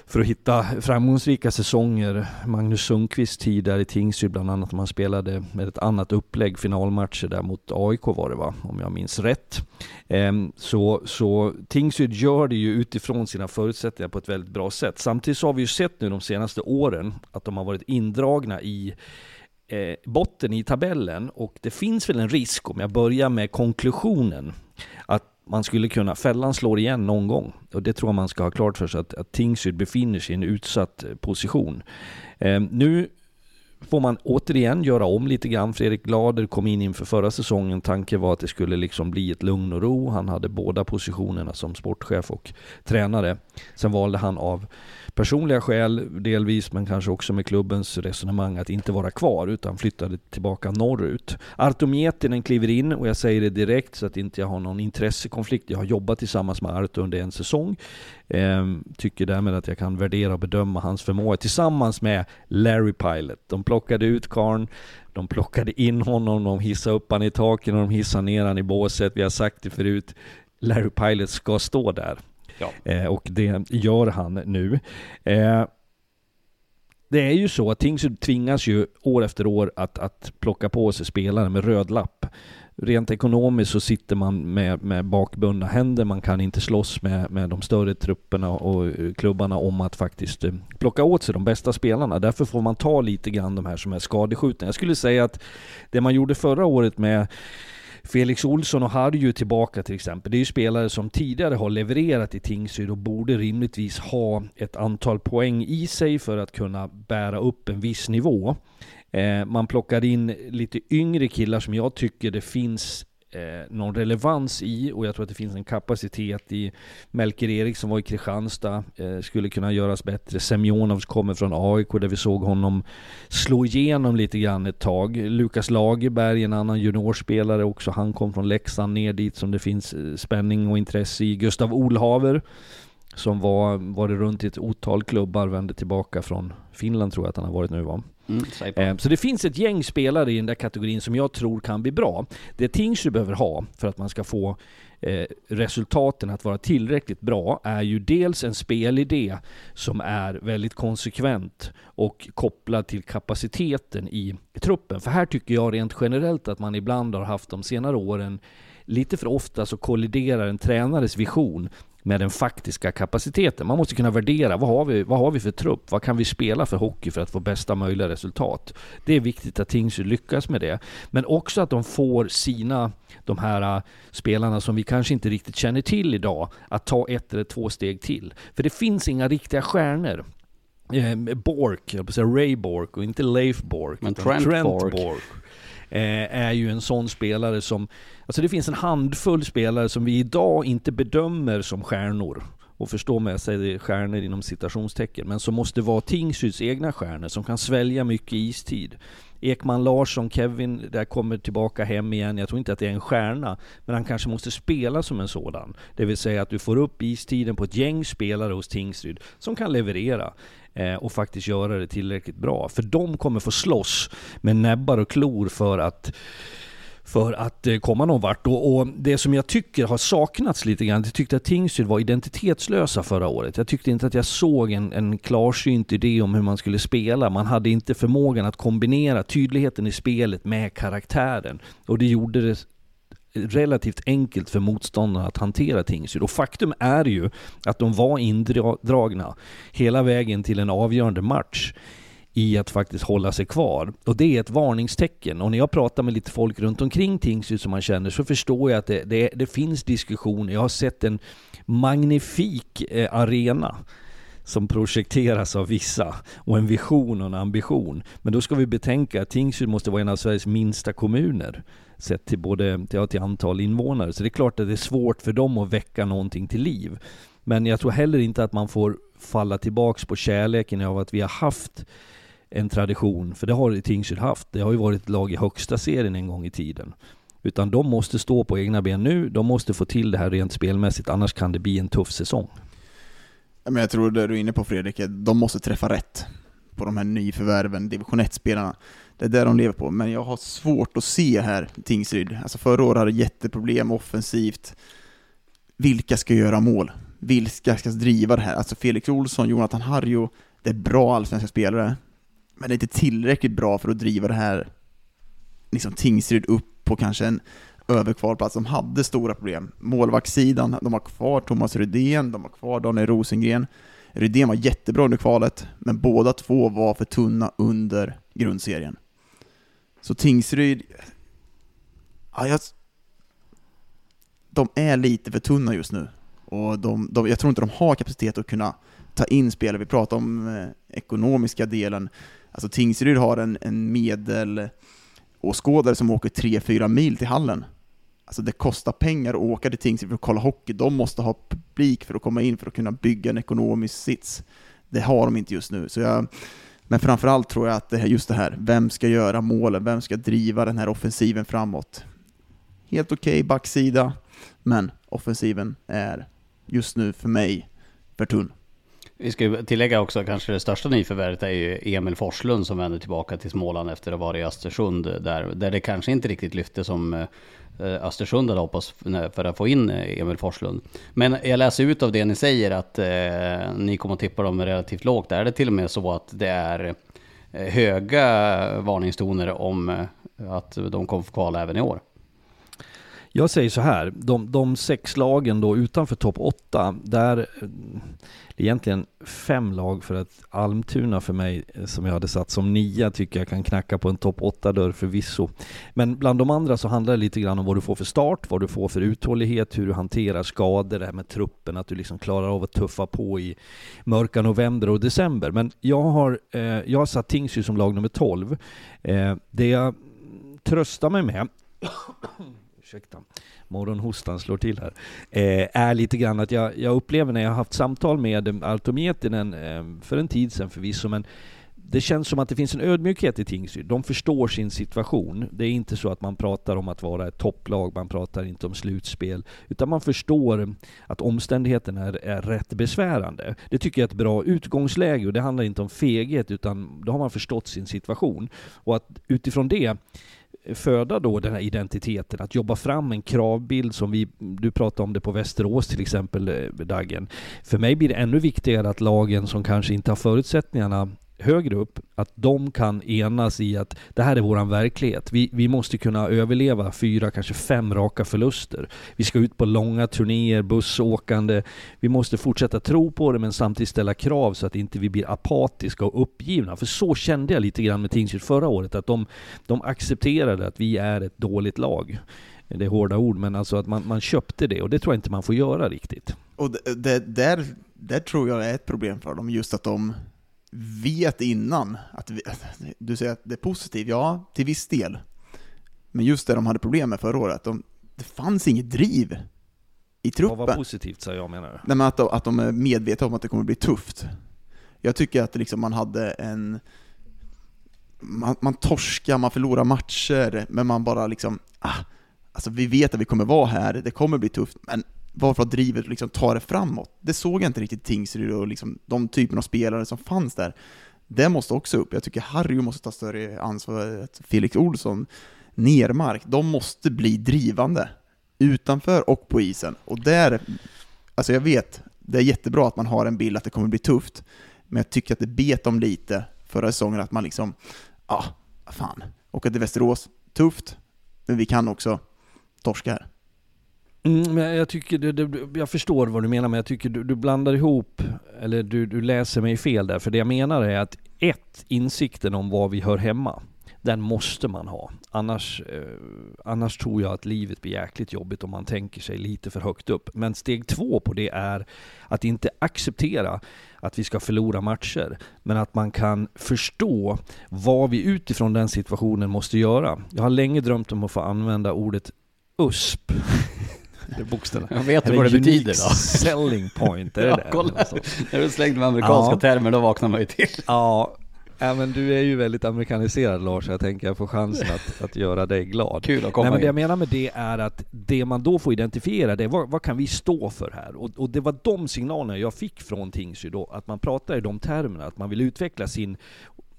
Speaker 2: för att hitta framgångsrika säsonger. Magnus Sundqvists tid där i Tingsryd bland annat, man spelade med ett annat upplägg, finalmatcher där mot AIK var det va, om jag minns rätt. Ehm, så, så Tingsryd gör det ju utifrån sina förutsättningar på ett väldigt bra sätt. Samtidigt så har vi ju sett nu de senaste åren att de har varit indragna i eh, botten i tabellen och det finns väl en risk, om jag börjar med konklusionen, att man skulle kunna, fällan slår igen någon gång. Och det tror jag man ska ha klart för sig, att, att Tingsryd befinner sig i en utsatt eh, position. Eh, nu får man återigen göra om lite grann. Fredrik Glader kom in inför förra säsongen. Tanken var att det skulle liksom bli ett lugn och ro. Han hade båda positionerna som sportchef och tränare. Sen valde han av personliga skäl delvis, men kanske också med klubbens resonemang att inte vara kvar utan flyttade tillbaka norrut. Arto Mietinen kliver in och jag säger det direkt så att inte jag har någon intressekonflikt. Jag har jobbat tillsammans med Arto under en säsong. Ehm, tycker därmed att jag kan värdera och bedöma hans förmåga tillsammans med Larry Pilot. De plockade ut Karn, de plockade in honom, de hissade upp han i taket och de hissade ner han i båset. Vi har sagt det förut. Larry Pilot ska stå där. Ja. Eh, och det gör han nu. Eh, det är ju så att Tingsryd tvingas ju år efter år att, att plocka på sig spelare med röd lapp. rent ekonomiskt så sitter man med, med bakbundna händer. Man kan inte slåss med, med de större trupperna och klubbarna om att faktiskt eh, plocka åt sig de bästa spelarna. Därför får man ta lite grann de här som är skadeskjutna. Jag skulle säga att det man gjorde förra året med Felix Olsson och Harju tillbaka till exempel. Det är ju spelare som tidigare har levererat i Tingsryd och borde rimligtvis ha ett antal poäng i sig för att kunna bära upp en viss nivå. Eh, man plockar in lite yngre killar som jag tycker det finns eh, någon relevans i och jag tror att det finns en kapacitet i Melker Erik som var i Kristianstad, eh, skulle kunna göras bättre. Semjonovs kommer från AIK där vi såg honom slå igenom lite grann ett tag. Lukas Lagerberg, en annan juniorspelare också, han kom från Leksand ner dit som det finns eh, spänning och intresse i. Gustav Olhaver som var, var det runt i ett otal klubbar, vände tillbaka från Finland tror jag att han har varit nu va? Mm, eh, så det finns ett gäng spelare i den där kategorin som jag tror kan bli bra. Det Tingsryd behöver ha för att man ska få eh, resultaten att vara tillräckligt bra är ju dels en spelidé som är väldigt konsekvent och kopplad till kapaciteten i truppen. För här tycker jag rent generellt att man ibland har haft de senare åren lite för ofta så kolliderar en tränares vision med den faktiska kapaciteten. Man måste kunna värdera, vad har, vi, vad har vi för trupp? Vad kan vi spela för hockey för att få bästa möjliga resultat? Det är viktigt att Tingsryd lyckas med det. Men också att de får sina, de här uh, spelarna som vi kanske inte riktigt känner till idag, att ta ett eller två steg till. För det finns inga riktiga stjärnor. Eh, Bork, jag säga Ray Bork och inte Leif Bork.
Speaker 1: Men Trent, Trent Bork. Bork
Speaker 2: Eh, är ju en sån spelare som... Alltså det finns en handfull spelare som vi idag inte bedömer som stjärnor. Och förstå mig, jag säger stjärnor inom citationstecken. Men som måste vara Tingsryds egna stjärnor, som kan svälja mycket istid. Ekman Larsson, Kevin, där kommer tillbaka hem igen. Jag tror inte att det är en stjärna, men han kanske måste spela som en sådan. Det vill säga att du får upp istiden på ett gäng spelare hos Tingsryd som kan leverera eh, och faktiskt göra det tillräckligt bra. För de kommer få slåss med näbbar och klor för att för att eh, komma någon vart. Och, och, det som jag tycker har saknats lite grann, jag tyckte att Tingsryd var identitetslösa förra året. Jag tyckte inte att jag såg en, en klarsynt idé om hur man skulle spela. Man hade inte förmågan att kombinera tydligheten i spelet med karaktären. Och det gjorde det relativt enkelt för motståndarna att hantera Tingsryd. Och faktum är ju att de var indragna hela vägen till en avgörande match i att faktiskt hålla sig kvar. Och det är ett varningstecken. Och när jag pratar med lite folk runt omkring Tingsryd som man känner så förstår jag att det, det, det finns diskussioner. Jag har sett en magnifik eh, arena som projekteras av vissa och en vision och en ambition. Men då ska vi betänka att Tingsryd måste vara en av Sveriges minsta kommuner sett till både ja, till antal invånare. Så det är klart att det är svårt för dem att väcka någonting till liv. Men jag tror heller inte att man får falla tillbaks på kärleken av att vi har haft en tradition, för det har Tingsryd haft. Det har ju varit ett lag i högsta serien en gång i tiden. Utan de måste stå på egna ben nu, de måste få till det här rent spelmässigt, annars kan det bli en tuff säsong.
Speaker 3: Men jag tror det du är inne på Fredrik, de måste träffa rätt på de här nyförvärven, division 1-spelarna. Det är det de lever på, men jag har svårt att se här Tingsryd. Alltså förra året hade jätteproblem offensivt. Vilka ska göra mål? Vilka ska driva det här? Alltså Felix Olsson, Jonathan Harjo, det är bra allsvenska spelare, men det är inte tillräckligt bra för att driva det här liksom Tingsryd upp på kanske en överkvalplats. De hade stora problem. Målvaktssidan, de har kvar Thomas Rydén, de har kvar Daniel Rosengren. Rydén var jättebra under kvalet, men båda två var för tunna under grundserien. Så Tingsryd... Ja, jag, de är lite för tunna just nu. Och de, de, jag tror inte de har kapacitet att kunna ta in spelare. Vi pratar om eh, ekonomiska delen. Alltså Tingsryd har en, en medelåskådare eh, som åker 3-4 mil till hallen. Alltså det kostar pengar att åka till Tingsryd för att kolla hockey. De måste ha publik för att komma in för att kunna bygga en ekonomisk sits. Det har de inte just nu. Så jag, men framförallt tror jag att det är just det här, vem ska göra målen? Vem ska driva den här offensiven framåt? Helt okej okay, backsida, men offensiven är just nu för mig för tunn.
Speaker 1: Vi ska tillägga också kanske det största nyförvärvet är ju Emil Forslund som vänder tillbaka till Småland efter att ha varit i Östersund där, där det kanske inte riktigt lyfte som eh, Östersund hade hoppats för att få in eh, Emil Forslund. Men jag läser ut av det ni säger att eh, ni kommer att tippa dem relativt lågt. Är det till och med så att det är eh, höga varningstoner om att de kommer få kvala även i år?
Speaker 2: Jag säger så här, de, de sex lagen då utanför topp åtta, där eh, det är egentligen fem lag för att Almtuna för mig, eh, som jag hade satt som nia, tycker jag kan knacka på en topp åtta dörr förvisso. Men bland de andra så handlar det lite grann om vad du får för start, vad du får för uthållighet, hur du hanterar skador, det här med truppen, att du liksom klarar av att tuffa på i mörka november och december. Men jag har, eh, jag har satt Tingsryd som lag nummer 12. Eh, det jag tröstar mig med ursäkta, morgonhostan slår till här, eh, är lite grann att jag, jag upplever när jag har haft samtal med eh, Altometinen eh, för en tid sedan förvisso, men det känns som att det finns en ödmjukhet i Tingsryd. De förstår sin situation. Det är inte så att man pratar om att vara ett topplag, man pratar inte om slutspel, utan man förstår att omständigheterna är, är rätt besvärande. Det tycker jag är ett bra utgångsläge och det handlar inte om feghet, utan då har man förstått sin situation. Och att utifrån det föda då den här identiteten, att jobba fram en kravbild som vi, du pratade om det på Västerås till exempel, eh, Dagen. För mig blir det ännu viktigare att lagen som kanske inte har förutsättningarna högre upp, att de kan enas i att det här är våran verklighet. Vi, vi måste kunna överleva fyra, kanske fem raka förluster. Vi ska ut på långa turnéer, bussåkande. Vi måste fortsätta tro på det men samtidigt ställa krav så att inte vi blir apatiska och uppgivna. För så kände jag lite grann med Tingsryd förra året, att de, de accepterade att vi är ett dåligt lag. Det är hårda ord, men alltså att man, man köpte det och det tror jag inte man får göra riktigt.
Speaker 3: Och det, det, där, där tror jag är ett problem för dem, just att de vet innan att, vi, du säger att det är positivt, ja, till viss del. Men just det de hade problem med förra året, de, det fanns inget driv i truppen.
Speaker 2: Vad var positivt sa jag menar?
Speaker 3: Nej, men att, de, att de är medvetna om att det kommer bli tufft. Jag tycker att liksom man hade en... Man, man torskar, man förlorar matcher, men man bara liksom... Ah, alltså vi vet att vi kommer vara här, det kommer bli tufft, men varför drivet liksom tar det framåt. Det såg jag inte riktigt Tingsryd och liksom de typen av spelare som fanns där. Det måste också upp. Jag tycker Harry måste ta större ansvar. Felix Olsson, Nermark, de måste bli drivande. Utanför och på isen. Och där, alltså jag vet, det är jättebra att man har en bild att det kommer bli tufft. Men jag tycker att det bet dem lite förra säsongen att man liksom, ja, ah, fan, åka till Västerås, tufft, men vi kan också torska här.
Speaker 2: Mm, men jag, tycker, du, du, jag förstår vad du menar, men jag tycker du, du blandar ihop, eller du, du läser mig fel där. För det jag menar är att ett, insikten om var vi hör hemma, den måste man ha. Annars, eh, annars tror jag att livet blir jäkligt jobbigt om man tänker sig lite för högt upp. Men steg två på det är att inte acceptera att vi ska förlora matcher, men att man kan förstå vad vi utifrån den situationen måste göra. Jag har länge drömt om att få använda ordet USP
Speaker 1: bokstäverna. Jag vet vad det betyder då.
Speaker 2: selling point, är det ja, det?
Speaker 1: Kolla. När du slängde med amerikanska ja. termer, då vaknar man ju till.
Speaker 2: Ja, Ja men du är ju väldigt amerikaniserad Lars, jag tänker jag får chansen att, att göra dig glad.
Speaker 1: Kul att komma
Speaker 2: Nej, men Det jag menar med det är att det man då får identifiera, det är vad, vad kan vi stå för här? Och, och det var de signalerna jag fick från Tingsryd då, att man pratar i de termerna, att man vill utveckla sin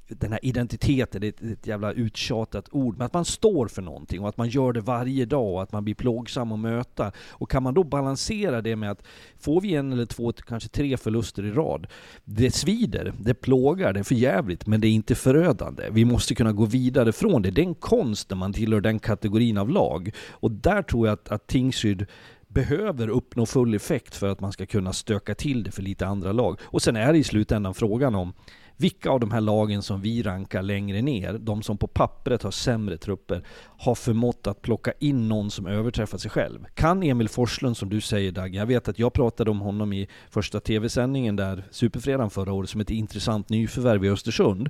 Speaker 2: den här identiteten, det är ett jävla uttjatat ord, men att man står för någonting och att man gör det varje dag och att man blir plågsam att möta. Och kan man då balansera det med att får vi en eller två, kanske tre förluster i rad, det svider, det plågar, det är för jävligt, men det är inte förödande. Vi måste kunna gå vidare från det. Det är en konst när man tillhör den kategorin av lag. Och där tror jag att, att Tingsryd behöver uppnå full effekt för att man ska kunna stöka till det för lite andra lag. Och sen är det i slutändan frågan om vilka av de här lagen som vi rankar längre ner, de som på pappret har sämre trupper, har förmått att plocka in någon som överträffar sig själv? Kan Emil Forslund, som du säger Dag, jag vet att jag pratade om honom i första tv-sändningen där, Superfredagen förra året, som ett intressant nyförvärv i Östersund.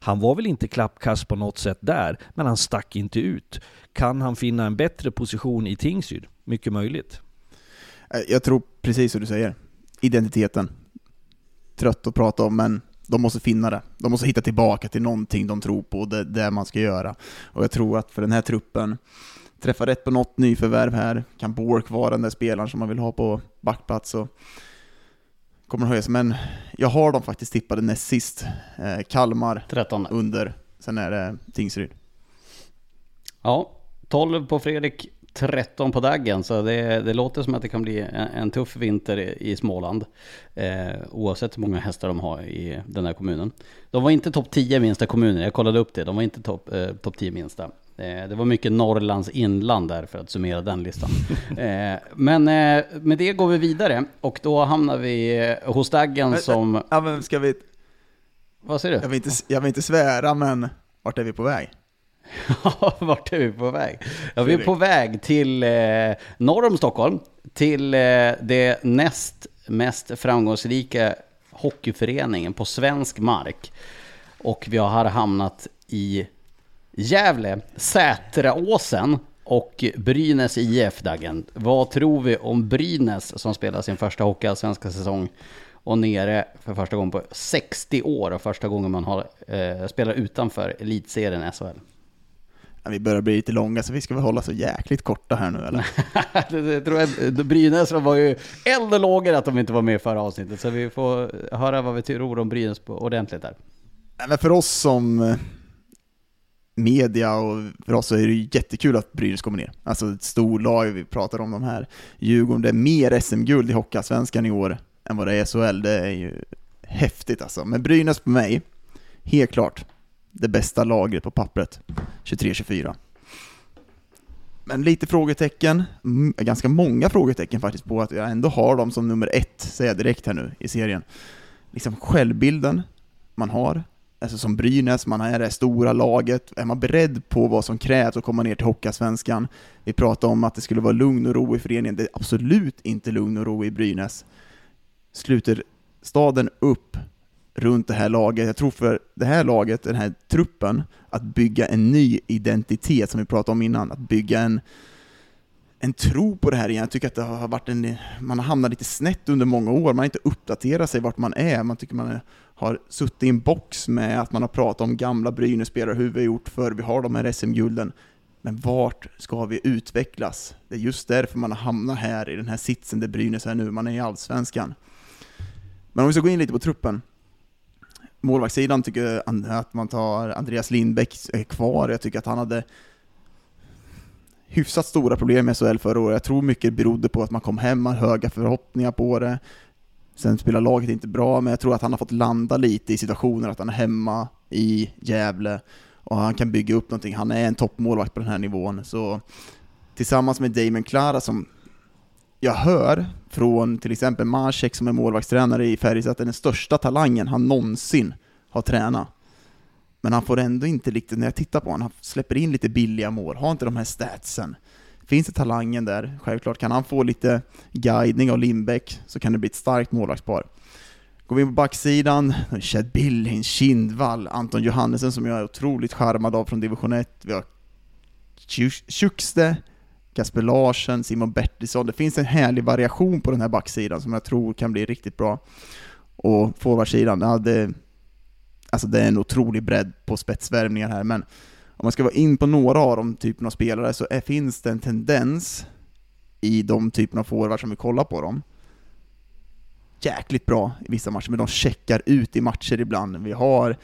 Speaker 2: Han var väl inte klappkast på något sätt där, men han stack inte ut. Kan han finna en bättre position i Tingsryd? Mycket möjligt.
Speaker 3: Eh, jag tror precis som du säger, identiteten. Trött att prata om, men de måste finna det. De måste hitta tillbaka till någonting de tror på, det, det man ska göra. Och jag tror att för den här truppen, träffa rätt på något nyförvärv här, kan Bork vara den där spelaren som man vill ha på backplats, så kommer det höjas. Men jag har dem faktiskt tippade näst sist. Eh, Kalmar
Speaker 1: 13.
Speaker 3: under, sen är det Tingsryd.
Speaker 1: Ja, 12 på Fredrik, 13 på daggen, så det, det, låter som att det kan bli en, en tuff vinter i, i Småland. Eh, oavsett hur många hästar de har i den här kommunen. De var inte topp 10 minsta kommuner, jag kollade upp det. De var inte topp eh, top 10 minsta. Eh, det var mycket Norrlands inland där för att summera den listan. Eh, men eh, med det går vi vidare och då hamnar vi hos Daggen som...
Speaker 3: Ja men ska vi...
Speaker 1: Vad säger du?
Speaker 3: Jag vill inte, jag vill inte svära men vart är vi på väg?
Speaker 1: Vart är vi på väg? Ja, vi är på väg till eh, norr om Stockholm, till eh, det näst mest framgångsrika hockeyföreningen på svensk mark. Och vi har hamnat i Gävle, Sätraåsen och Brynäs IF, Dagen. Vad tror vi om Brynäs som spelar sin första hockeyallsvenska säsong och nere för första gången på 60 år och första gången man har, eh, spelar utanför elitserien SHL?
Speaker 3: Vi börjar bli lite långa så vi ska väl hålla så jäkligt korta här nu eller?
Speaker 1: det, tror jag, Brynäs var ju eld och lågor att de inte var med i förra avsnittet, så vi får höra vad vi tror om Brynäs på ordentligt där.
Speaker 3: Men för oss som eh, media och för oss så är det ju jättekul att Brynäs kommer ner. Alltså ett storlag, vi pratar om de här Djurgården, det är mer SM-guld i Hockeyallsvenskan i år än vad det är SHL, det är ju häftigt alltså. Men Brynäs på mig, helt klart, det bästa lagret på pappret, 23-24. Men lite frågetecken, ganska många frågetecken faktiskt på att jag ändå har dem som nummer ett, säger jag direkt här nu i serien. Liksom självbilden man har, alltså som Brynäs, man är det stora laget, är man beredd på vad som krävs att komma ner till Hockeyallsvenskan? Vi pratade om att det skulle vara lugn och ro i föreningen, det är absolut inte lugn och ro i Brynäs. Sluter staden upp runt det här laget. Jag tror för det här laget, den här truppen, att bygga en ny identitet som vi pratade om innan, att bygga en, en tro på det här igen. Jag tycker att det har varit en, man har hamnat lite snett under många år, man har inte uppdaterat sig vart man är, man tycker man har suttit i en box med att man har pratat om gamla Brynäs-spelare, hur vi har gjort förr, vi har de här SM-gulden. Men vart ska vi utvecklas? Det är just därför man har hamnat här i den här sitsen där Brynäs är nu, man är i Allsvenskan. Men om vi ska gå in lite på truppen, målvaktssidan tycker jag att man tar Andreas Lindbäck eh, kvar. Jag tycker att han hade hyfsat stora problem med SHL förra året. Jag tror mycket berodde på att man kom hem, med höga förhoppningar på det. Sen spelar laget inte bra, men jag tror att han har fått landa lite i situationer, att han är hemma i Gävle och han kan bygga upp någonting. Han är en toppmålvakt på den här nivån. Så tillsammans med Damon Klara som jag hör från till exempel Marsek som är målvaktstränare i Färjestad, att den största talangen han någonsin har tränat. Men han får ändå inte riktigt, när jag tittar på honom, han släpper in lite billiga mål, har inte de här statsen. Finns det talangen där, självklart kan han få lite guidning av Lindbäck så kan det bli ett starkt målvaktspar. Går vi in på backsidan, Chad Billing, Kindvall, Anton Johannesen som jag är otroligt charmad av från division 1. Vi har Tjuxte, Kasper Larsen, Simon Bertilsson. Det finns en härlig variation på den här backsidan som jag tror kan bli riktigt bra. Och forwardsidan, ja, det, alltså det är en otrolig bredd på spetsvärvningar här, men om man ska vara in på några av de typerna av spelare så är, finns det en tendens i de typerna av forwards som vi kollar på dem, jäkligt bra i vissa matcher, men de checkar ut i matcher ibland. Vi har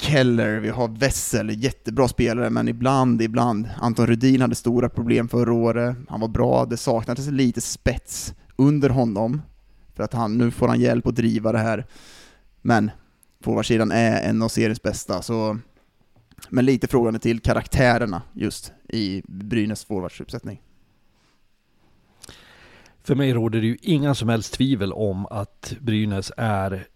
Speaker 3: Keller, vi har Wessel, jättebra spelare, men ibland, ibland. Anton Rudin hade stora problem förra året, han var bra, det saknades lite spets under honom, för att han, nu får han hjälp att driva det här. Men forwardsidan är en av seriens bästa, så men lite frågande till karaktärerna just i Brynäs forwardsuppsättning.
Speaker 2: För mig råder det ju inga som helst tvivel om att Brynäs är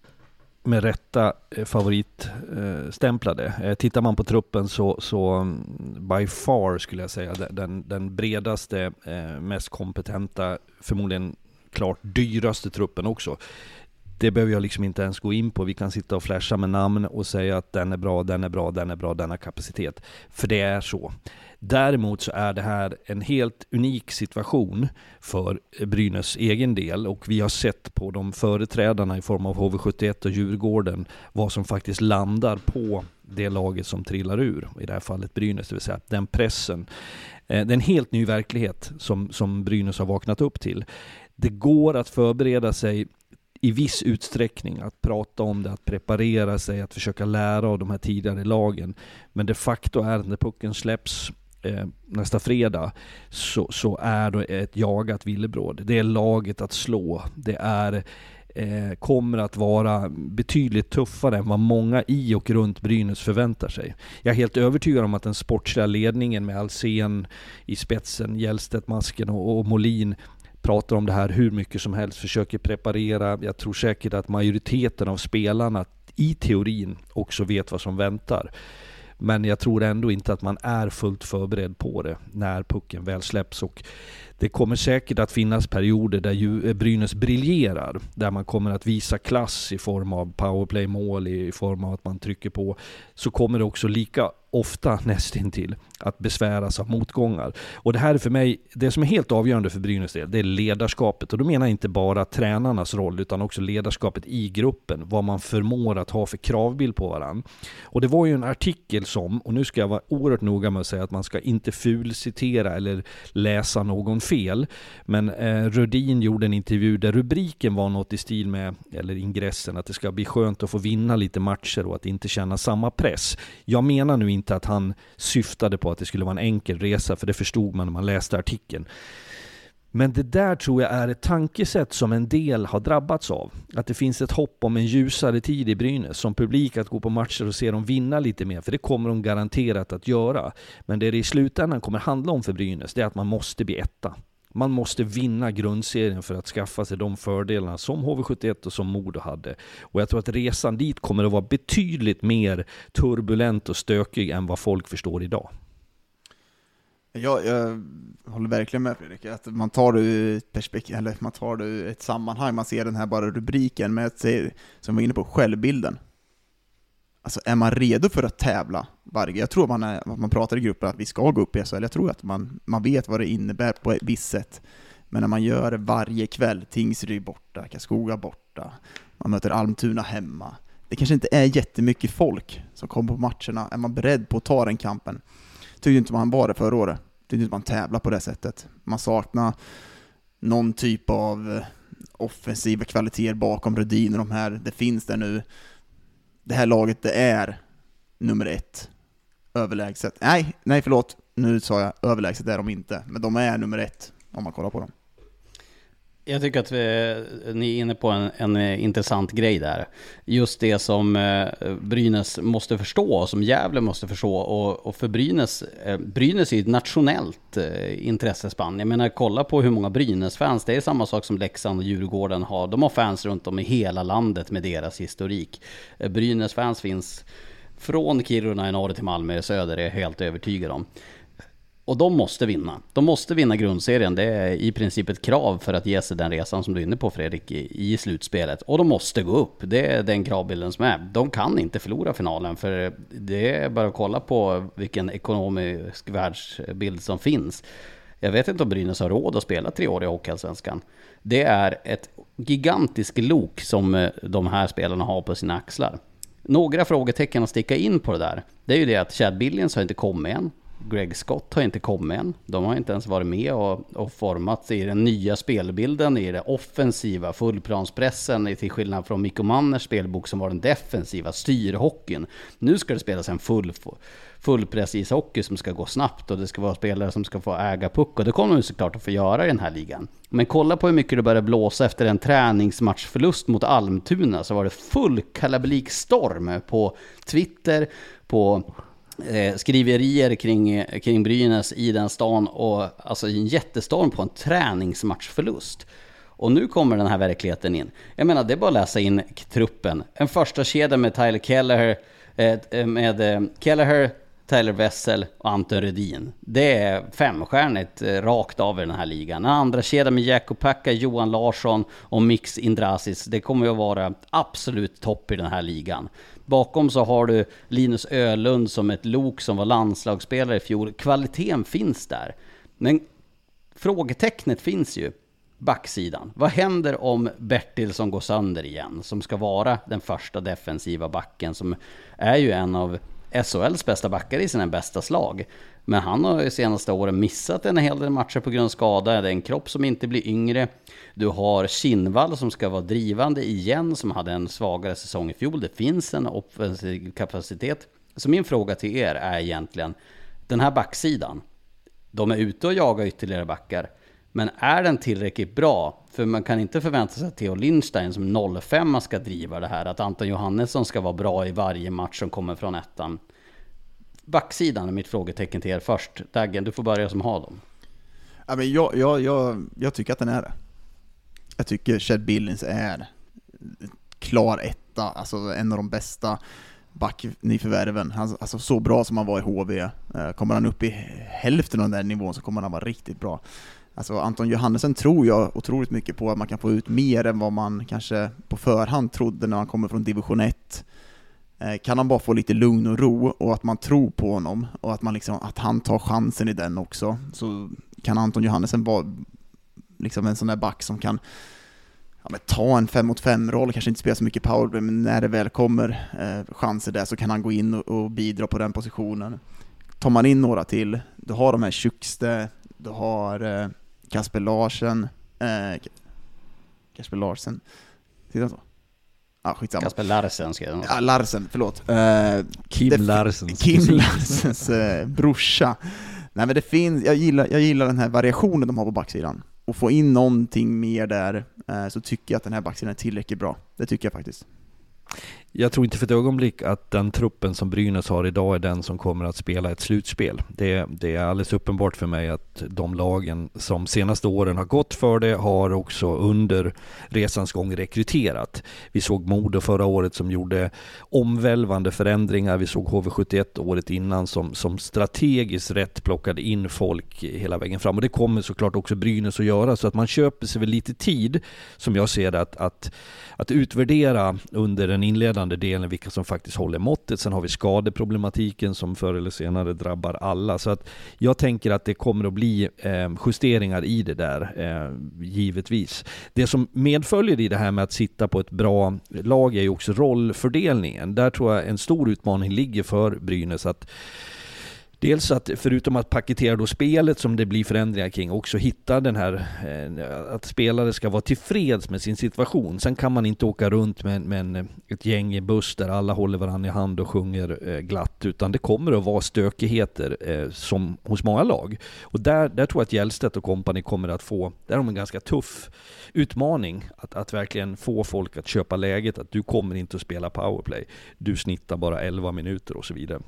Speaker 2: med rätta eh, favoritstämplade. Eh, tittar man på truppen så, så mm, by far skulle jag säga den, den bredaste, eh, mest kompetenta, förmodligen klart dyraste truppen också. Det behöver jag liksom inte ens gå in på. Vi kan sitta och flasha med namn och säga att den är bra, den är bra, den är bra, den har kapacitet. För det är så. Däremot så är det här en helt unik situation för Brynäs egen del och vi har sett på de företrädarna i form av HV71 och Djurgården vad som faktiskt landar på det laget som trillar ur, i det här fallet Brynäs, det vill säga den pressen. Eh, det är en helt ny verklighet som, som Brynäs har vaknat upp till. Det går att förbereda sig i viss utsträckning att prata om det, att preparera sig, att försöka lära av de här tidigare lagen. Men de facto är när pucken släpps eh, nästa fredag så, så är det ett jagat villebråd. Det är laget att slå. Det är eh, kommer att vara betydligt tuffare än vad många i och runt Brynäs förväntar sig. Jag är helt övertygad om att den sportsliga ledningen med Alsen i spetsen, Hjellstedt, Masken och, och Molin pratar om det här hur mycket som helst, försöker preparera. Jag tror säkert att majoriteten av spelarna i teorin också vet vad som väntar. Men jag tror ändå inte att man är fullt förberedd på det när pucken väl släpps. Och det kommer säkert att finnas perioder där eh, Brynäs briljerar. Där man kommer att visa klass i form av powerplay-mål, i form av att man trycker på. Så kommer det också lika ofta nästintill att besväras av motgångar. Och det här är för mig, det som är helt avgörande för Brynäs del, det är ledarskapet. Och då menar jag inte bara tränarnas roll, utan också ledarskapet i gruppen. Vad man förmår att ha för kravbild på varandra. Och det var ju en artikel som, och nu ska jag vara oerhört noga med att säga att man ska inte fulcitera eller läsa någon fel. Men eh, Rödin gjorde en intervju där rubriken var något i stil med, eller ingressen, att det ska bli skönt att få vinna lite matcher och att inte känna samma press. Jag menar nu inte att han syftade på att det skulle vara en enkel resa, för det förstod man när man läste artikeln. Men det där tror jag är ett tankesätt som en del har drabbats av. Att det finns ett hopp om en ljusare tid i Brynäs som publik att gå på matcher och se dem vinna lite mer, för det kommer de garanterat att göra. Men det det i slutändan kommer handla om för Brynäs, det är att man måste bli etta. Man måste vinna grundserien för att skaffa sig de fördelarna som HV71 och som Modo hade. Och jag tror att resan dit kommer att vara betydligt mer turbulent och stökig än vad folk förstår idag.
Speaker 3: Jag, jag håller verkligen med Fredrik, att man tar det ur ett perspektiv, eller man tar det ur ett sammanhang, man ser den här bara rubriken, men jag ser, som vi var inne på, självbilden. Alltså är man redo för att tävla varje, jag tror man, är, man pratar i gruppen att vi ska gå upp i SHL, jag tror att man, man vet vad det innebär på ett visst sätt. Men när man gör det varje kväll, Tingsryd borta, Karlskoga borta, man möter Almtuna hemma. Det kanske inte är jättemycket folk som kommer på matcherna, är man beredd på att ta den kampen? Tyckte inte man var det förra året. Tyckte inte man tävlar på det sättet. Man saknar någon typ av eh, offensiva kvaliteter bakom Rudin och de här. Det finns där nu. Det här laget, det är nummer ett. Överlägset. Nej, nej förlåt. Nu sa jag överlägset är de inte. Men de är nummer ett om man kollar på dem.
Speaker 1: Jag tycker att vi, ni är inne på en, en, eh, intressant grej där. Just det som eh, Brynäs måste förstå och som Gävle måste förstå. Och, och för Brynäs, eh, Brynäs är ju ett nationellt intressespann. Jag menar, kolla på hur många Brynäs-fans, det är samma sak som Leksand och Djurgården har. De har fans runt om i hela landet med deras historik. Brynäs-fans finns från Kiruna i norr till Malmö i söder, är jag helt övertygad om. Och de måste vinna. De måste vinna grundserien. Det är i princip ett krav för att ge sig den resan som du är inne på Fredrik i, i slutspelet. Och de måste gå upp. Det är den kravbilden som är. De kan inte förlora finalen för det är bara att kolla på vilken ekonomisk världsbild som finns. Jag vet inte om Brynäs har råd att spela tre år i Hockeyallsvenskan. Det är ett gigantiskt lok som eh, de här spelarna har på sina axlar. Några frågetecken att sticka in på det där, det är ju det att Chad Billions har inte kommit än. Greg Scott har inte kommit än. De har inte ens varit med och, och format i den nya spelbilden, i den offensiva fullplanspressen, till skillnad från Mikko Manners spelbok som var den defensiva styrhockeyn. Nu ska det spelas en full, fullpress ishockey som ska gå snabbt och det ska vara spelare som ska få äga puck och det kommer de såklart att få göra i den här ligan. Men kolla på hur mycket det började blåsa efter en träningsmatchförlust mot Almtuna så var det full kalabalikstorm på Twitter, på eh, skriverier kring, kring Brynäs i den stan och alltså en jättestorm på en träningsmatchförlust. Och nu kommer den här verkligheten in. Jag menar, det är bara att läsa in truppen. En första kedja med Tyler Kelleher, eh, eh med eh, Kelleher, Tyler Wessel och Anton Rudin. Det är femstjärnigt eh, rakt av i den här ligan. En andra kedja med Jakob Packa, Johan Larsson och Mix Indrasis. Det kommer ju att vara absolut topp i den här ligan. Bakom så har du Linus Ölund som ett lok som var landslagsspelare i fjol. Kvaliteten finns där. Men frågetecknet finns ju. Backsidan. Vad händer om Bertilsson går sönder igen? Som ska vara den första defensiva backen som är ju en av SHLs bästa backar i sina bästa slag. Men han har ju senaste åren missat en hel del matcher på grund av skada. Det är en kropp som inte blir yngre. Du har Kinnvall som ska vara drivande igen, som hade en svagare säsong i fjol. Det finns en offensiv kapacitet. Så min fråga till er är egentligen, den här backsidan, de är ute och jagar ytterligare backar. Men är den tillräckligt bra? För man kan inte förvänta sig att Theo Lindstein som 05 ska driva det här. Att Anton Johannesson ska vara bra i varje match som kommer från ettan. Backsidan är mitt frågetecken till er först. Daggen, du får börja som har dem.
Speaker 3: Ja, men jag, jag, jag, jag tycker att den är det. Jag tycker Chad Billings är klar etta, alltså en av de bästa backnyförvärven. Alltså så bra som han var i HV. Eh, kommer han upp i hälften av den där nivån så kommer han vara riktigt bra. Alltså Anton Johannesen tror jag otroligt mycket på att man kan få ut mer än vad man kanske på förhand trodde när han kommer från division 1. Eh, kan han bara få lite lugn och ro och att man tror på honom och att, man liksom, att han tar chansen i den också, så kan Anton Johannesen vara liksom en sån där back som kan ja, men ta en 5 mot 5 roll, kanske inte spela så mycket powerplay, men när det väl kommer eh, chanser där så kan han gå in och, och, bidra på den positionen. Tar man in några till, du har de här Tjukste, du har eh, Kasper Larsen, eh, Kasper Larsen, sitter så?
Speaker 1: Ja, skitsamma. Kasper Larsen skrev
Speaker 3: Ja, Larsen, förlåt.
Speaker 2: Eh, Kim Larsens
Speaker 3: Kim Larsens eh, brorsa. Nej men det finns, jag gillar, jag gillar den här variationen de har på backsidan. Och få in någonting mer där, eh, så tycker jag att den här backsidan är tillräckligt bra. Det tycker jag faktiskt.
Speaker 2: Jag tror inte för ett ögonblick att den truppen som Brynäs har idag är den som kommer att spela ett slutspel. Det, det, är alldeles uppenbart för mig att de lagen som senaste åren har gått för det har också under resans gång rekryterat. Vi såg Modo förra året som gjorde omvälvande förändringar. Vi såg HV71 året innan som, som strategiskt rätt plockade in folk hela vägen fram. Och det kommer såklart också Brynäs att göra. Så att man köper sig väl lite tid, som jag ser det, att, att, att utvärdera under den inledande delen vilka som faktiskt håller måttet. Sen har vi skadeproblematiken som förr eller senare drabbar alla. Så att jag tänker att det kommer att bli eh, justeringar i det där, eh, givetvis. Det som medföljer i det här med att sitta på ett bra lag är ju också rollfördelningen. Där tror jag en stor utmaning ligger för Brynäs. att Dels att förutom att paketera då spelet som det blir förändringar kring, också hitta den här eh, att spelare ska vara tillfreds med sin situation. Sen kan man inte åka runt med, med ett gäng i buss där alla håller varandra i hand och sjunger eh, glatt, utan det kommer att vara stökigheter eh, som hos många lag. Och där, där tror jag att Hjälstedt och kompani kommer att få, där har de en ganska tuff utmaning att, att verkligen få folk att köpa läget, att du kommer inte att spela powerplay. Du snittar bara 11 minuter och så vidare.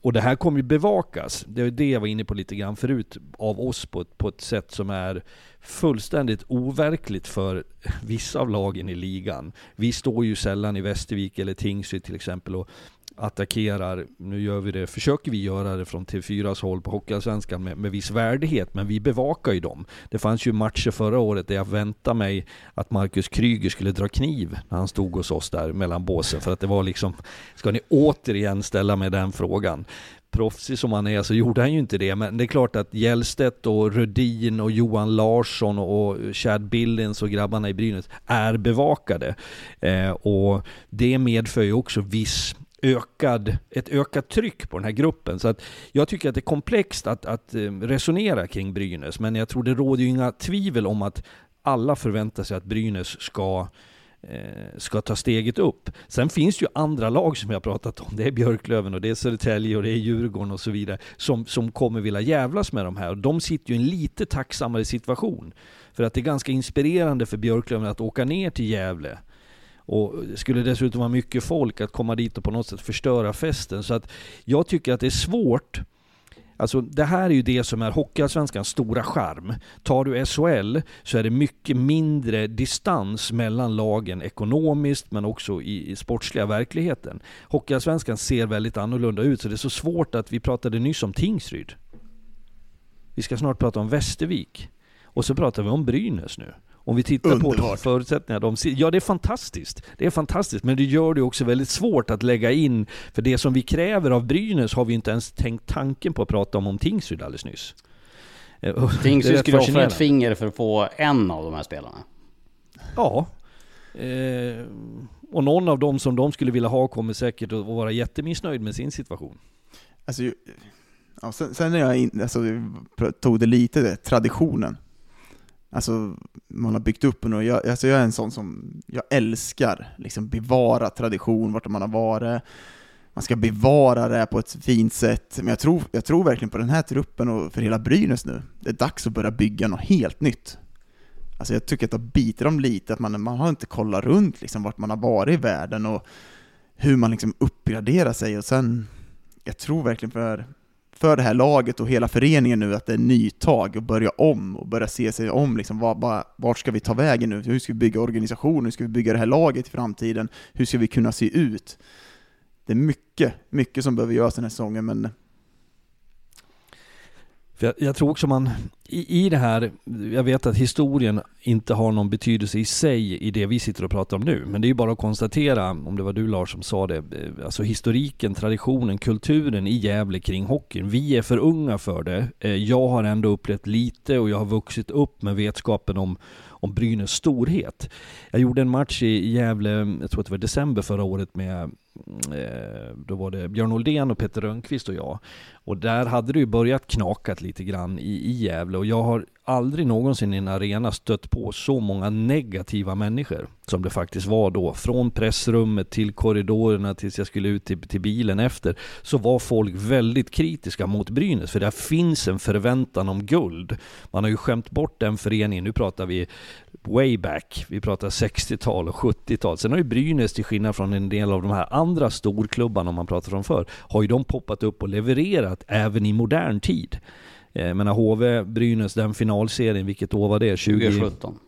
Speaker 2: Och det här kommer ju bevakas, det är det jag var inne på lite grann förut, av oss på ett, på ett sätt som är fullständigt overkligt för vissa av lagen i ligan. Vi står ju sällan i Västervik eller Tingsryd till exempel och attackerar, nu gör vi det, försöker vi göra det från TV4s håll på Hockeyallsvenskan med, med viss värdighet, men vi bevakar ju dem. Det fanns ju matcher förra året där jag väntade mig att Marcus Kryger skulle dra kniv när han stod hos oss där mellan båsen, för att det var liksom, ska ni återigen ställa mig den frågan? proffsig som han är så gjorde han ju inte det. Men det är klart att Gällstedt och Rödin och Johan Larsson och Chad Billins och grabbarna i Brynäs är bevakade. Eh, och det medför ju också viss ökad, ett ökat tryck på den här gruppen. Så att jag tycker att det är komplext att, att eh, resonera kring Brynäs, men jag tror det råder ju inga tvivel om att alla förväntar sig att Brynäs ska eh, ska ta steget upp. Sen finns det ju andra lag som jag pratat om. Det är Björklöven och det är Södertälje och det är Djurgården och så vidare som, som kommer vilja jävlas med de här. De sitter ju i en lite tacksammare situation. För att det är ganska inspirerande för Björklöven att åka ner till Gävle och det skulle dessutom vara mycket folk att komma dit och på något sätt förstöra festen. Så att jag tycker att det är svårt Alltså det här är ju det som är Hockeyallsvenskans stora charm. Tar du SHL så är det mycket mindre distans mellan lagen ekonomiskt men också i, i sportsliga verkligheten. Hockeyallsvenskan ser väldigt annorlunda ut så det är så svårt att vi pratade nyss om Tingsryd. Vi ska snart prata om Västervik. Och så pratar vi om Brynäs nu. Om vi tittar Underbart. på de förutsättningar de ser. Ja, det är fantastiskt. Det är fantastiskt, men det gör det också väldigt svårt att lägga in, för det som vi kräver av Brynäs har vi inte ens tänkt tanken på att prata om om Tingsryd alldeles nyss.
Speaker 1: Eh, Tingsryd skulle offra ett finger för att få en av de här spelarna.
Speaker 2: Ja. Eh, och någon av dem som de skulle vilja ha kommer säkert att vara jättemissnöjd med sin situation.
Speaker 3: Alltså, ja, sen, sen är jag in, alltså, tog det lite, det, traditionen. Alltså, man har byggt upp och jag, alltså jag är en sån som, jag älskar liksom bevara tradition, vart man har varit. man ska bevara det på ett fint sätt. Men jag tror, jag tror verkligen på den här truppen och för hela Brynäs nu. Det är dags att börja bygga något helt nytt. Alltså jag tycker att det biter dem lite, att man, man har inte kollat runt liksom vart man har varit i världen och hur man liksom uppgraderar sig och sen, jag tror verkligen för, för det här laget och hela föreningen nu att det är nytag och börja om och börja se sig om liksom, var, vart ska vi ta vägen nu? Hur ska vi bygga organisationen? Hur ska vi bygga det här laget i framtiden? Hur ska vi kunna se ut? Det är mycket, mycket som behöver göras den här säsongen, men
Speaker 2: för jag, jag, tror också man, i, i det här, jag vet att historien inte har någon betydelse i sig i det vi sitter och pratar om nu. Men det är ju bara att konstatera, om det var du Lars som sa det, eh, alltså historiken, traditionen, kulturen i Gävle kring hockeyn. Vi är för unga för det. Eh, jag har ändå upplevt lite och jag har vuxit upp med vetskapen om om Brynäs storhet. Jag gjorde en match i Gävle, jag tror att det var december förra året med eh, då var det Björn Oldén och Peter Rönnqvist och jag. Och där hade det ju börjat knakat lite grann i, i Gävle och jag har aldrig någonsin i en arena stött på så många negativa människor som det faktiskt var då. Från pressrummet till korridorerna tills jag skulle ut till, till bilen efter så var folk väldigt kritiska mot Brynäs för det finns en förväntan om guld. Man har ju skämt bort den föreningen, nu pratar vi way back, vi pratar 60-tal och 70-tal. Sen har ju Brynäs till skillnad från en del av de här andra storklubbarna om man pratar om förr, har ju de poppat upp och levererat även i modern tid. Jag menar HV, Brynäs, den finalserien, vilket år var det?
Speaker 1: 2017.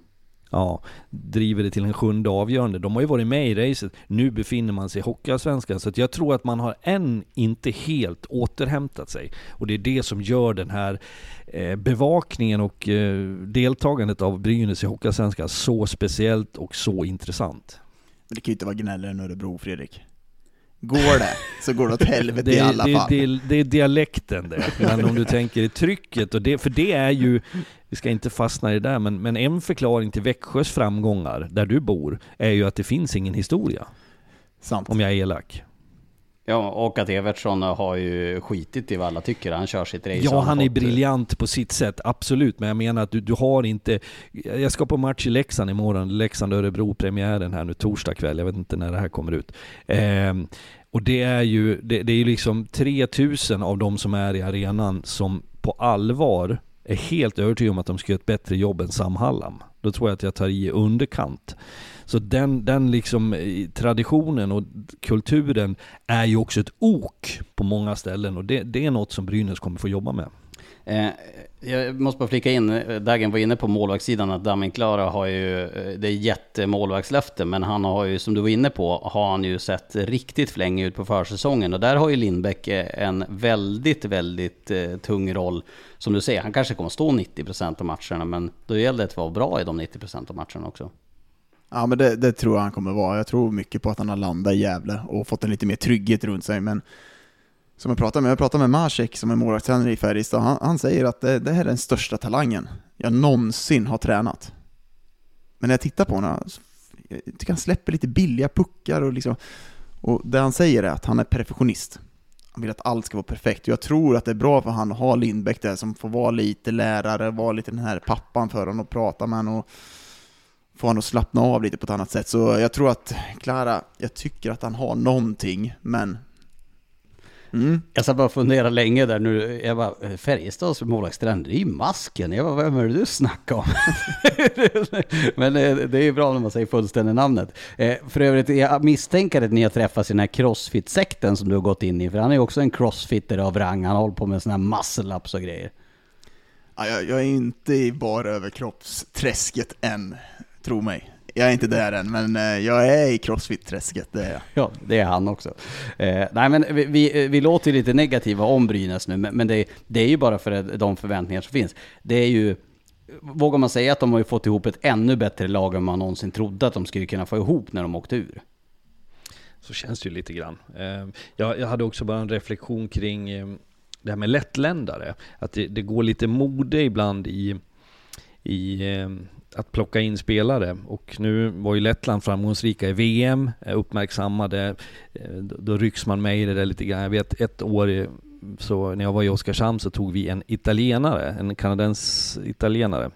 Speaker 2: Ja, driver det till en sjunde avgörande. De har ju varit med i racet. Nu befinner man sig i Hockeyallsvenskan. Så att jag tror att man har än inte helt återhämtat sig. Och det är det som gör den här eh, bevakningen och eh, deltagandet av Brynäs i Hockeyallsvenskan så speciellt och så intressant.
Speaker 3: Men det kan ju inte vara gnällare än Örebro, Fredrik. Går det, så går det åt helvete
Speaker 2: det,
Speaker 3: i alla
Speaker 2: det,
Speaker 3: fall.
Speaker 2: Det, det, är dialekten det. Men om du tänker i trycket, och det, för det är ju, vi ska inte fastna i det där, men, men en förklaring till Växjös framgångar, där du bor, är ju att det finns ingen historia.
Speaker 3: Sant.
Speaker 2: Om jag är elak.
Speaker 1: Ja, och att Evertsson har ju skitit i vad alla tycker. Han kör sitt race.
Speaker 2: Ja, han är fått... briljant på sitt sätt, absolut. Men jag menar att du, du har inte... Jag ska på match i Leksand imorgon. Leksand-Örebro-premiären här nu torsdag kväll. Jag vet inte när det här kommer ut. Eh, och det är ju, det, det är liksom 3000 av de som är i arenan som på allvar är helt övertygade om att de ska göra ett bättre jobb än Sam Hallam. Då tror jag att jag tar i underkant. Så den, den liksom eh, traditionen och kulturen är ju också ett ok på många ställen och det, det är något som Brynäs kommer få jobba med.
Speaker 1: Eh, jag måste bara flika in, eh, Dagen var inne på målvaktssidan att Damin Klara har ju, eh, det är jättemålvaktslöfte, men han har ju, som du var inne på, har han ju sett riktigt flängig ut på försäsongen. Och där har ju Lindbäck en väldigt, väldigt tung roll. Som du säger, han kanske kommer stå 90% av matcherna, men då gäller det att vara bra i de 90% av matcherna också.
Speaker 3: Ja, men det, det, tror jag han kommer vara. Jag tror mycket på att han har landat i Gävle och fått en lite mer trygghet runt sig, men som jag pratade med, jag pratade med Masek som är målvaktstränare i Färjestad, han, han, säger att det, det, här är den största talangen jag någonsin har tränat. Men när jag tittar på honom, jag tycker han släpper lite billiga puckar och liksom, och det han säger är att han är perfektionist. Han vill att allt ska vara perfekt. Jag tror att det är bra för han att ha Lindbäck där som får vara lite lärare, vara lite den här pappan för honom och prata med honom och få honom att slappna av lite på ett annat sätt. Så jag tror att Klara, jag tycker att han har någonting, men
Speaker 1: Mm. Jag satt bara och funderade länge där nu. Jag bara, Färjestads målvaktstränare, det är ju masken. Jag bara, vem är det du snackar om? Men eh, det är ju bra när man säger fullständiga namnet. Eh, för övrigt, jag misstänker att ni har träffats i den här crossfit-sekten som du har gått in i. För han är ju också en crossfitter av rang. Han håller på med sådana här muscle-ups och grejer.
Speaker 3: Ja, jag, jag är inte i bara överkroppsträsket än, tro mig. Jag är inte där än, men eh, jag är i crossfit-träsket, det är jag.
Speaker 1: Ja, det är han också. Eh, nej, men vi, vi, vi låter lite negativa om Brynäs nu, men, men det, det, är ju bara för de förväntningar som finns. Det är ju, vågar man säga att de har ju fått ihop ett ännu bättre lag än man någonsin trodde att de skulle kunna få ihop när de åkte ur.
Speaker 2: Så känns det ju lite grann. Eh, jag, jag hade också bara en reflektion kring eh, det här med lättländare. Att det, det går lite mode ibland i, i eh, att plocka in spelare och nu var ju Lettland framgångsrika i VM, uppmärksammade. Eh, då rycks man med i det där lite grann. Jag vet ett år så när jag var i Oskarshamn så tog vi en italienare, en kanadens italienare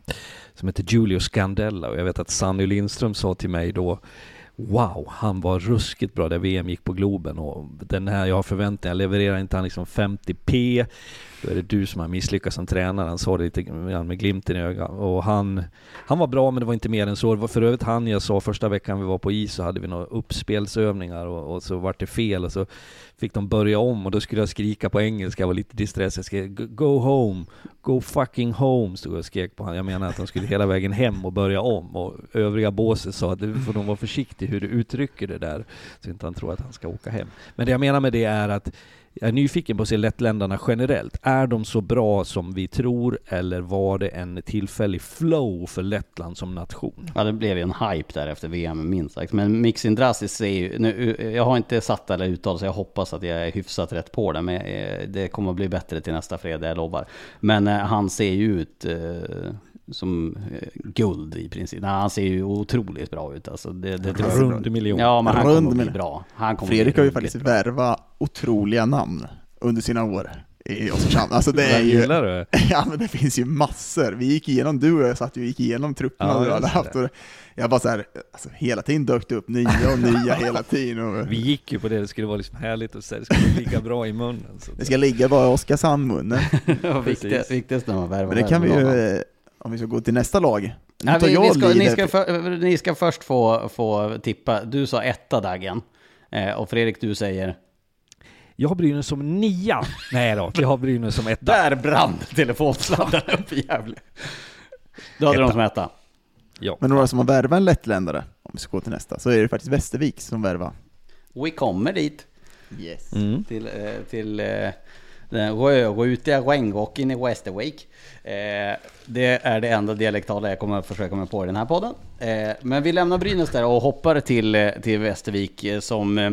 Speaker 2: som heter Giulio Scandella och jag vet att Sanny Lindström sa till mig då Wow, han var ruskigt bra där VM gick på Globen och den här jag har förväntningar, levererar inte han liksom 50p då är det du som har misslyckats som tränare. Han sa det lite med glimten i ögat. Och han, han var bra men det var inte mer än så. Det var för övrigt han jag sa första veckan vi var på is så hade vi några uppspelsövningar och, och så vart det fel och så fick de börja om och då skulle jag skrika på engelska, jag var lite distress. Jag skrek Go home, go fucking home, stod jag och skrek på honom. Jag menar att de skulle hela vägen hem och börja om och övriga båset sa att du får nog vara försiktig hur du uttrycker det där så inte han tror att han ska åka hem. Men det jag menar med det är att jag är nyfiken på att se lettländarna generellt. Är de så bra som vi tror eller var det en tillfällig flow för Lettland som nation?
Speaker 1: Ja, det blev ju en hype där efter VM minst sagt. Men Mixin Drasic är ju, nu, eh, jag har inte satt eller uttalat så jag hoppas att jag är hyfsat rätt på det. Men eh, det kommer att bli bättre till nästa fredag, jag lovar. Men eh, han ser ju ut eh, som eh, guld i princip. Nej, han ser ju otroligt bra ut. Alltså, det, det,
Speaker 2: det rund miljon.
Speaker 1: Ja, men han
Speaker 3: Rund
Speaker 1: kommer att bli bra. Han kommer
Speaker 3: Fredrik har ju faktiskt värvat otroliga namn under sina år i Oskarshamn. Alltså det är ju...
Speaker 2: gillar du?
Speaker 3: Ja men det finns ju massor. Vi gick igenom, du och jag satt ju gick igenom trupperna
Speaker 2: Ja,
Speaker 3: du hade haft. Och jag bara så här, alltså hela tiden dök det upp nya och nya hela tiden. Och
Speaker 2: Vi gick ju på det, det skulle vara liksom härligt och så det skulle ligga bra i munnen. Så
Speaker 3: det ska ligga bara i Oskarshamn-munnen.
Speaker 1: Ja, viktigt,
Speaker 2: Precis.
Speaker 1: viktigast när man värvar.
Speaker 3: Men det kan vi ju, om vi ska gå till nästa lag.
Speaker 1: Nej, vi,
Speaker 3: jag
Speaker 1: vi ska, ni, ska för, ni ska först få, få tippa. Du sa etta Daggen. Eh, och Fredrik, du säger?
Speaker 2: Jag har Brynäs som nia. Nej då, jag har Brynäs som etta.
Speaker 1: Där brann telefonsladden upp i Gävle. Du hade
Speaker 2: Etta.
Speaker 1: dem som etta.
Speaker 2: Ja.
Speaker 3: Men några som har värvat en lettländare, om vi ska gå till nästa, så är det faktiskt Västervik som värvar.
Speaker 1: Vi kommer dit.
Speaker 3: Yes.
Speaker 2: Mm.
Speaker 1: Till, eh, till eh, Eh, den rödrutiga regnrocken i Västervik. Eh, det är det enda dialektala jag kommer att försöka mig på i den här podden. Eh, men vi lämnar Brynäs där och hoppar till, eh, till Västervik eh, som eh,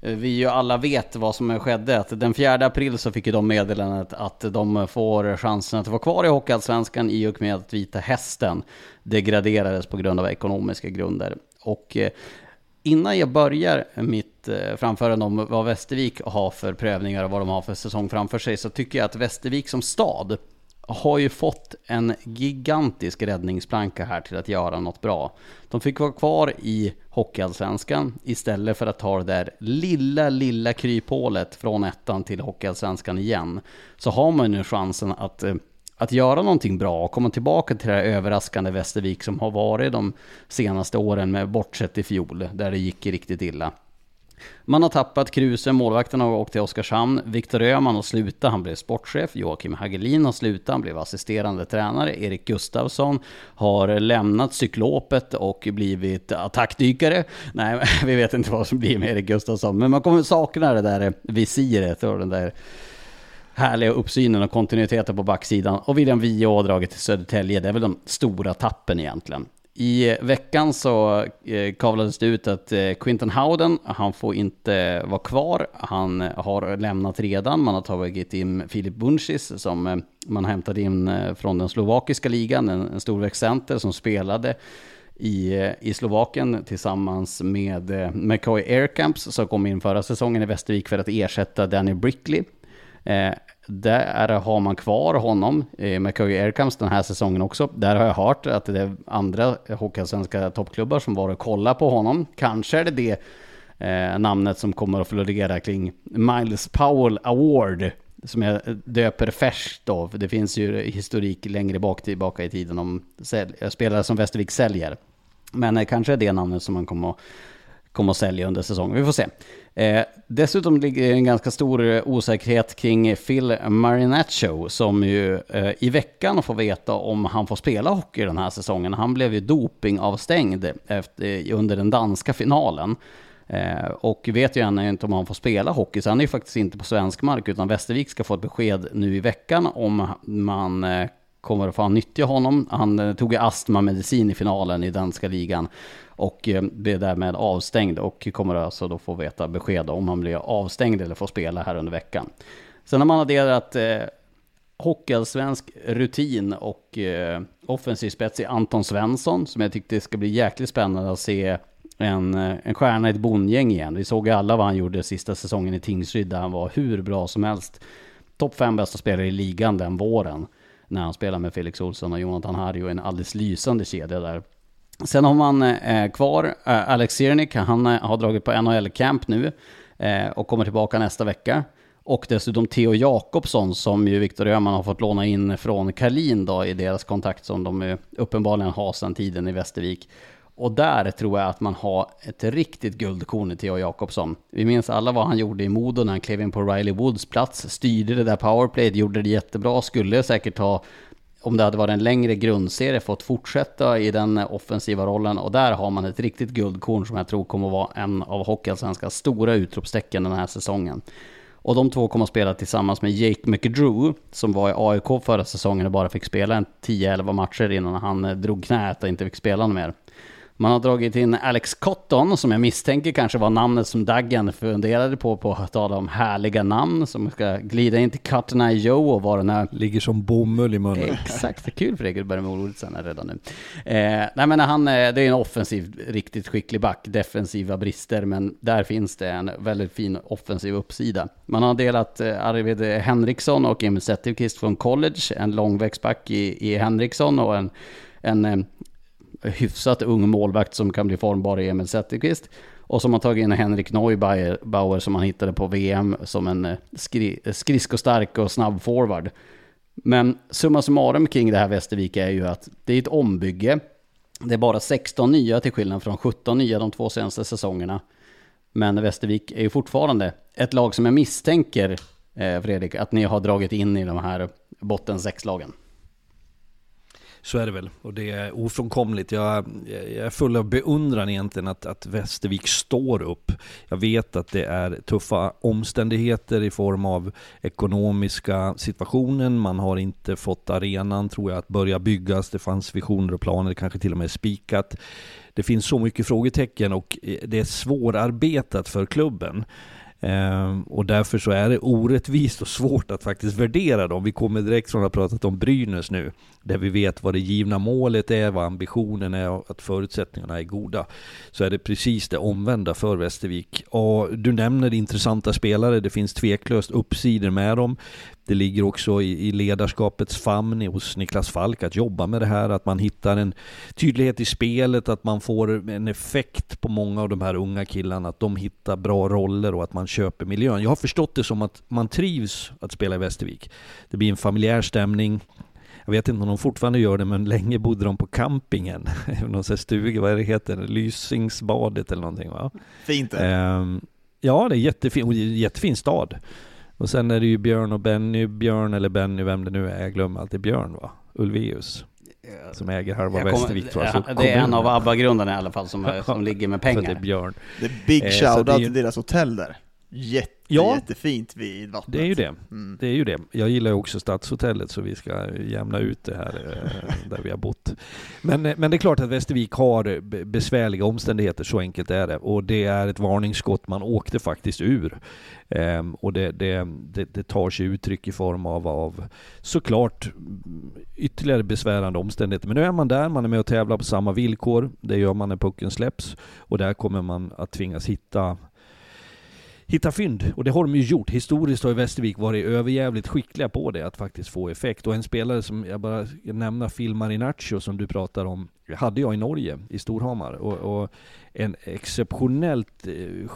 Speaker 1: vi ju alla vet vad som skedde. Att den 4 april så fick ju de meddelandet att de får chansen att vara kvar i Hockeyallsvenskan i och med att Vita Hästen degraderades på grund av ekonomiska grunder. Och eh, Innan jag börjar mitt eh, framförande om vad Västervik har för prövningar och vad de har för säsong framför sig så tycker jag att Västervik som stad har ju fått en gigantisk räddningsplanka här till att göra något bra. De fick vara kvar i Hockeyallsvenskan istället för att ta det där lilla, lilla kryphålet från ettan till Hockeyallsvenskan igen. Så har man nu chansen att eh, att göra någonting bra och komma tillbaka till det här överraskande Västervik som har varit de senaste åren med bortsett i fjol, där det gick riktigt illa. Man har tappat Kruse, målvakten har åkt till Oskarshamn. Viktor Öhman har slutat, han blev sportchef. Joakim Hagelin har slutat, han blev assisterande tränare. Erik Gustafsson har lämnat cyklopet och blivit attackdykare. Nej, vi vet inte vad som blir med Erik Gustafsson, men man kommer sakna det där visiret och den där härliga uppsynen och kontinuiteten på backsidan. Och William Wiehe har dragit till Södertälje. Det är väl de stora tappen egentligen. I veckan så eh, kavlades det ut att eh, Quinton Howden, han får inte vara kvar. Han har lämnat redan. Man har tagit in Filip Buncis som eh, man hämtade in från den slovakiska ligan, en, en storväxtcenter som spelade i, i Slovakien tillsammans med McCoy Aircamps som kom in förra säsongen i Västervik för att ersätta Danny Brickley. Eh, där har man kvar honom, McCoy Aircams, den här säsongen också. Där har jag hört att det är andra hockeyallsvenska toppklubbar som var och kollade på honom. Kanske är det det eh, namnet som kommer att florera kring Miles Powell Award. Som jag döper färskt då, för det finns ju historik längre bak tillbaka i tiden om sälj- spelare som Västervik säljer. Men eh, kanske är det namnet som man kommer att kommer att sälja under säsongen. Vi får se. Eh, dessutom ligger en ganska stor eh, osäkerhet kring Phil Marinaccio som ju eh, i veckan får veta om han får spela hockey den här säsongen. Han blev ju dopingavstängd efter, eh, under den danska finalen. Eh, och vet ju ännu inte om han får spela hockey, så han är ju faktiskt inte på svensk mark, utan Västervik ska få ett besked nu i veckan om man eh, kommer att få nyttja honom. Han eh, tog astmamedicin i finalen i danska ligan och eh, blev därmed avstängd och kommer alltså då få veta besked om han blir avstängd eller får spela här under veckan. Sen har man adderat eh, hockeyallsvensk rutin och eh, offensiv spets i Anton Svensson som jag tyckte ska bli jäkligt spännande att se en, eh, en stjärna i ett bondgäng igen. Vi såg ju alla vad han gjorde sista säsongen i Tingsryd där han var hur bra som helst. Topp fem bästa spelare i ligan den våren när han spelar med Felix Olsson och Jonathan Harju i en alldeles lysande kedja där. Sen har man eh, kvar eh, Alex Sirnik, han eh, har dragit på NHL-camp nu eh, och kommer tillbaka nästa vecka. Och dessutom Theo Jakobsson som ju Viktor Öhman har fått låna in från Karlin då i deras kontakt som de eh, uppenbarligen har sedan tiden i Västervik. Och där tror jag att man har ett riktigt guldkorn i Theo Jakobsson. Vi minns alla vad han gjorde i Modo när han klev in på Riley Woods plats, styrde det där powerplayet, gjorde det jättebra, skulle säkert ha om det hade varit en längre grundserie, fått fortsätta i den offensiva rollen. Och där har man ett riktigt guldkorn som jag tror kommer att vara en av Hockeyallsvenskans stora utropstecken den här säsongen. Och de två kommer att spela tillsammans med Jake McDrew, som var i AIK förra säsongen och bara fick spela en 10-11 matcher innan han drog knät och inte fick spela mer. Man har dragit in Alex Cotton, som jag misstänker kanske var namnet som Daggen funderade på, på att tala om härliga namn, som ska glida in till Cotton Eye Joe och vara den här...
Speaker 2: Ligger som bomull i munnen.
Speaker 1: Exakt, det är kul för Egil börjar med ordet sen redan nu. Eh, nej men han, det är en offensiv, riktigt skicklig back, defensiva brister, men där finns det en väldigt fin offensiv uppsida. Man har delat eh, Arvid Henriksson och Emil Zetterqvist från college, en långväxtback i, i Henriksson och en en eh, hyfsat ung målvakt som kan bli formbar i Emil Zetterqvist. Och som har tagit in Henrik Neubauer som han hittade på VM som en eh, skri eh, skridskostark och snabb forward. Men summa summarum kring det här Västervik är ju att det är ett ombygge. Det är bara 16 nya till skillnad från 17 nya de två senaste säsongerna. Men Västervik är ju fortfarande ett lag som jag misstänker, eh, Fredrik, att ni har dragit in i de här botten 6-lagen.
Speaker 2: Så är det väl. Och det är ofrånkomligt. Jag, jag är full av beundran egentligen att, att Västervik står upp. Jag vet att det är tuffa omständigheter i form av ekonomiska situationen. Man har inte fått arenan, tror jag, att börja byggas. Det fanns visioner och planer, kanske till och med spikat. Det finns så mycket frågetecken och det är svårarbetat för klubben. Ehm, och därför så är det orättvist och svårt att faktiskt värdera dem. Vi kommer direkt från att ha pratat om Brynäs nu, där vi vet vad det givna målet är, vad ambitionen är och att förutsättningarna är goda. Så är det precis det omvända för Västervik. Och du nämner intressanta spelare, det finns tveklöst uppsidor med dem. Det ligger också i, i ledarskapets famn hos Niklas Falk att jobba med det här, att man hittar en tydlighet i spelet, att man får en effekt på många av de här unga killarna, att de hittar bra roller och att man köper miljön. Jag har förstått det som att man trivs att spela i Västervik. Det blir en familjär stämning. Jag vet inte om de fortfarande gör det, men länge bodde de på campingen. Någon sån stuga, vad är det heter? Lysingsbadet eller någonting va?
Speaker 3: Fint
Speaker 2: det. Um, ja, det är jättefin, jättefin stad. Och sen är det ju Björn och Benny, Björn eller Benny, vem det nu är, jag glömmer alltid Björn va? Ulveus. Som äger halva Västervik tror jag.
Speaker 1: Så det är en av ABBA-grundarna i alla fall som, som ligger med pengar. Så
Speaker 2: det är Björn.
Speaker 3: Det är big eh, shoutout till deras hotell där. Jätte, ja, jättefint vid vattnet.
Speaker 2: Det är ju det. Mm. Det är ju det. Jag gillar ju också Stadshotellet så vi ska jämna ut det här eh, där vi har bott. Men, eh, men det är klart att Västervik har besvärliga omständigheter, så enkelt är det. Och det är ett varningsskott, man åkte faktiskt ur. Ehm, och det, det, det, det, tar sig uttryck i form av, av såklart ytterligare besvärande omständigheter. Men nu är man där, man är med och tävlar på samma villkor. Det gör man när pucken släpps. Och där kommer man att tvingas hitta hitta fynd. Och det har de ju gjort. Historiskt har ju Västervik varit överjävligt skickliga på det, att faktiskt få effekt. Och en spelare som, jag bara nämna Phil Marinaccio som du pratar om, hade jag i Norge, i Storhamar. Och, och en exceptionellt eh,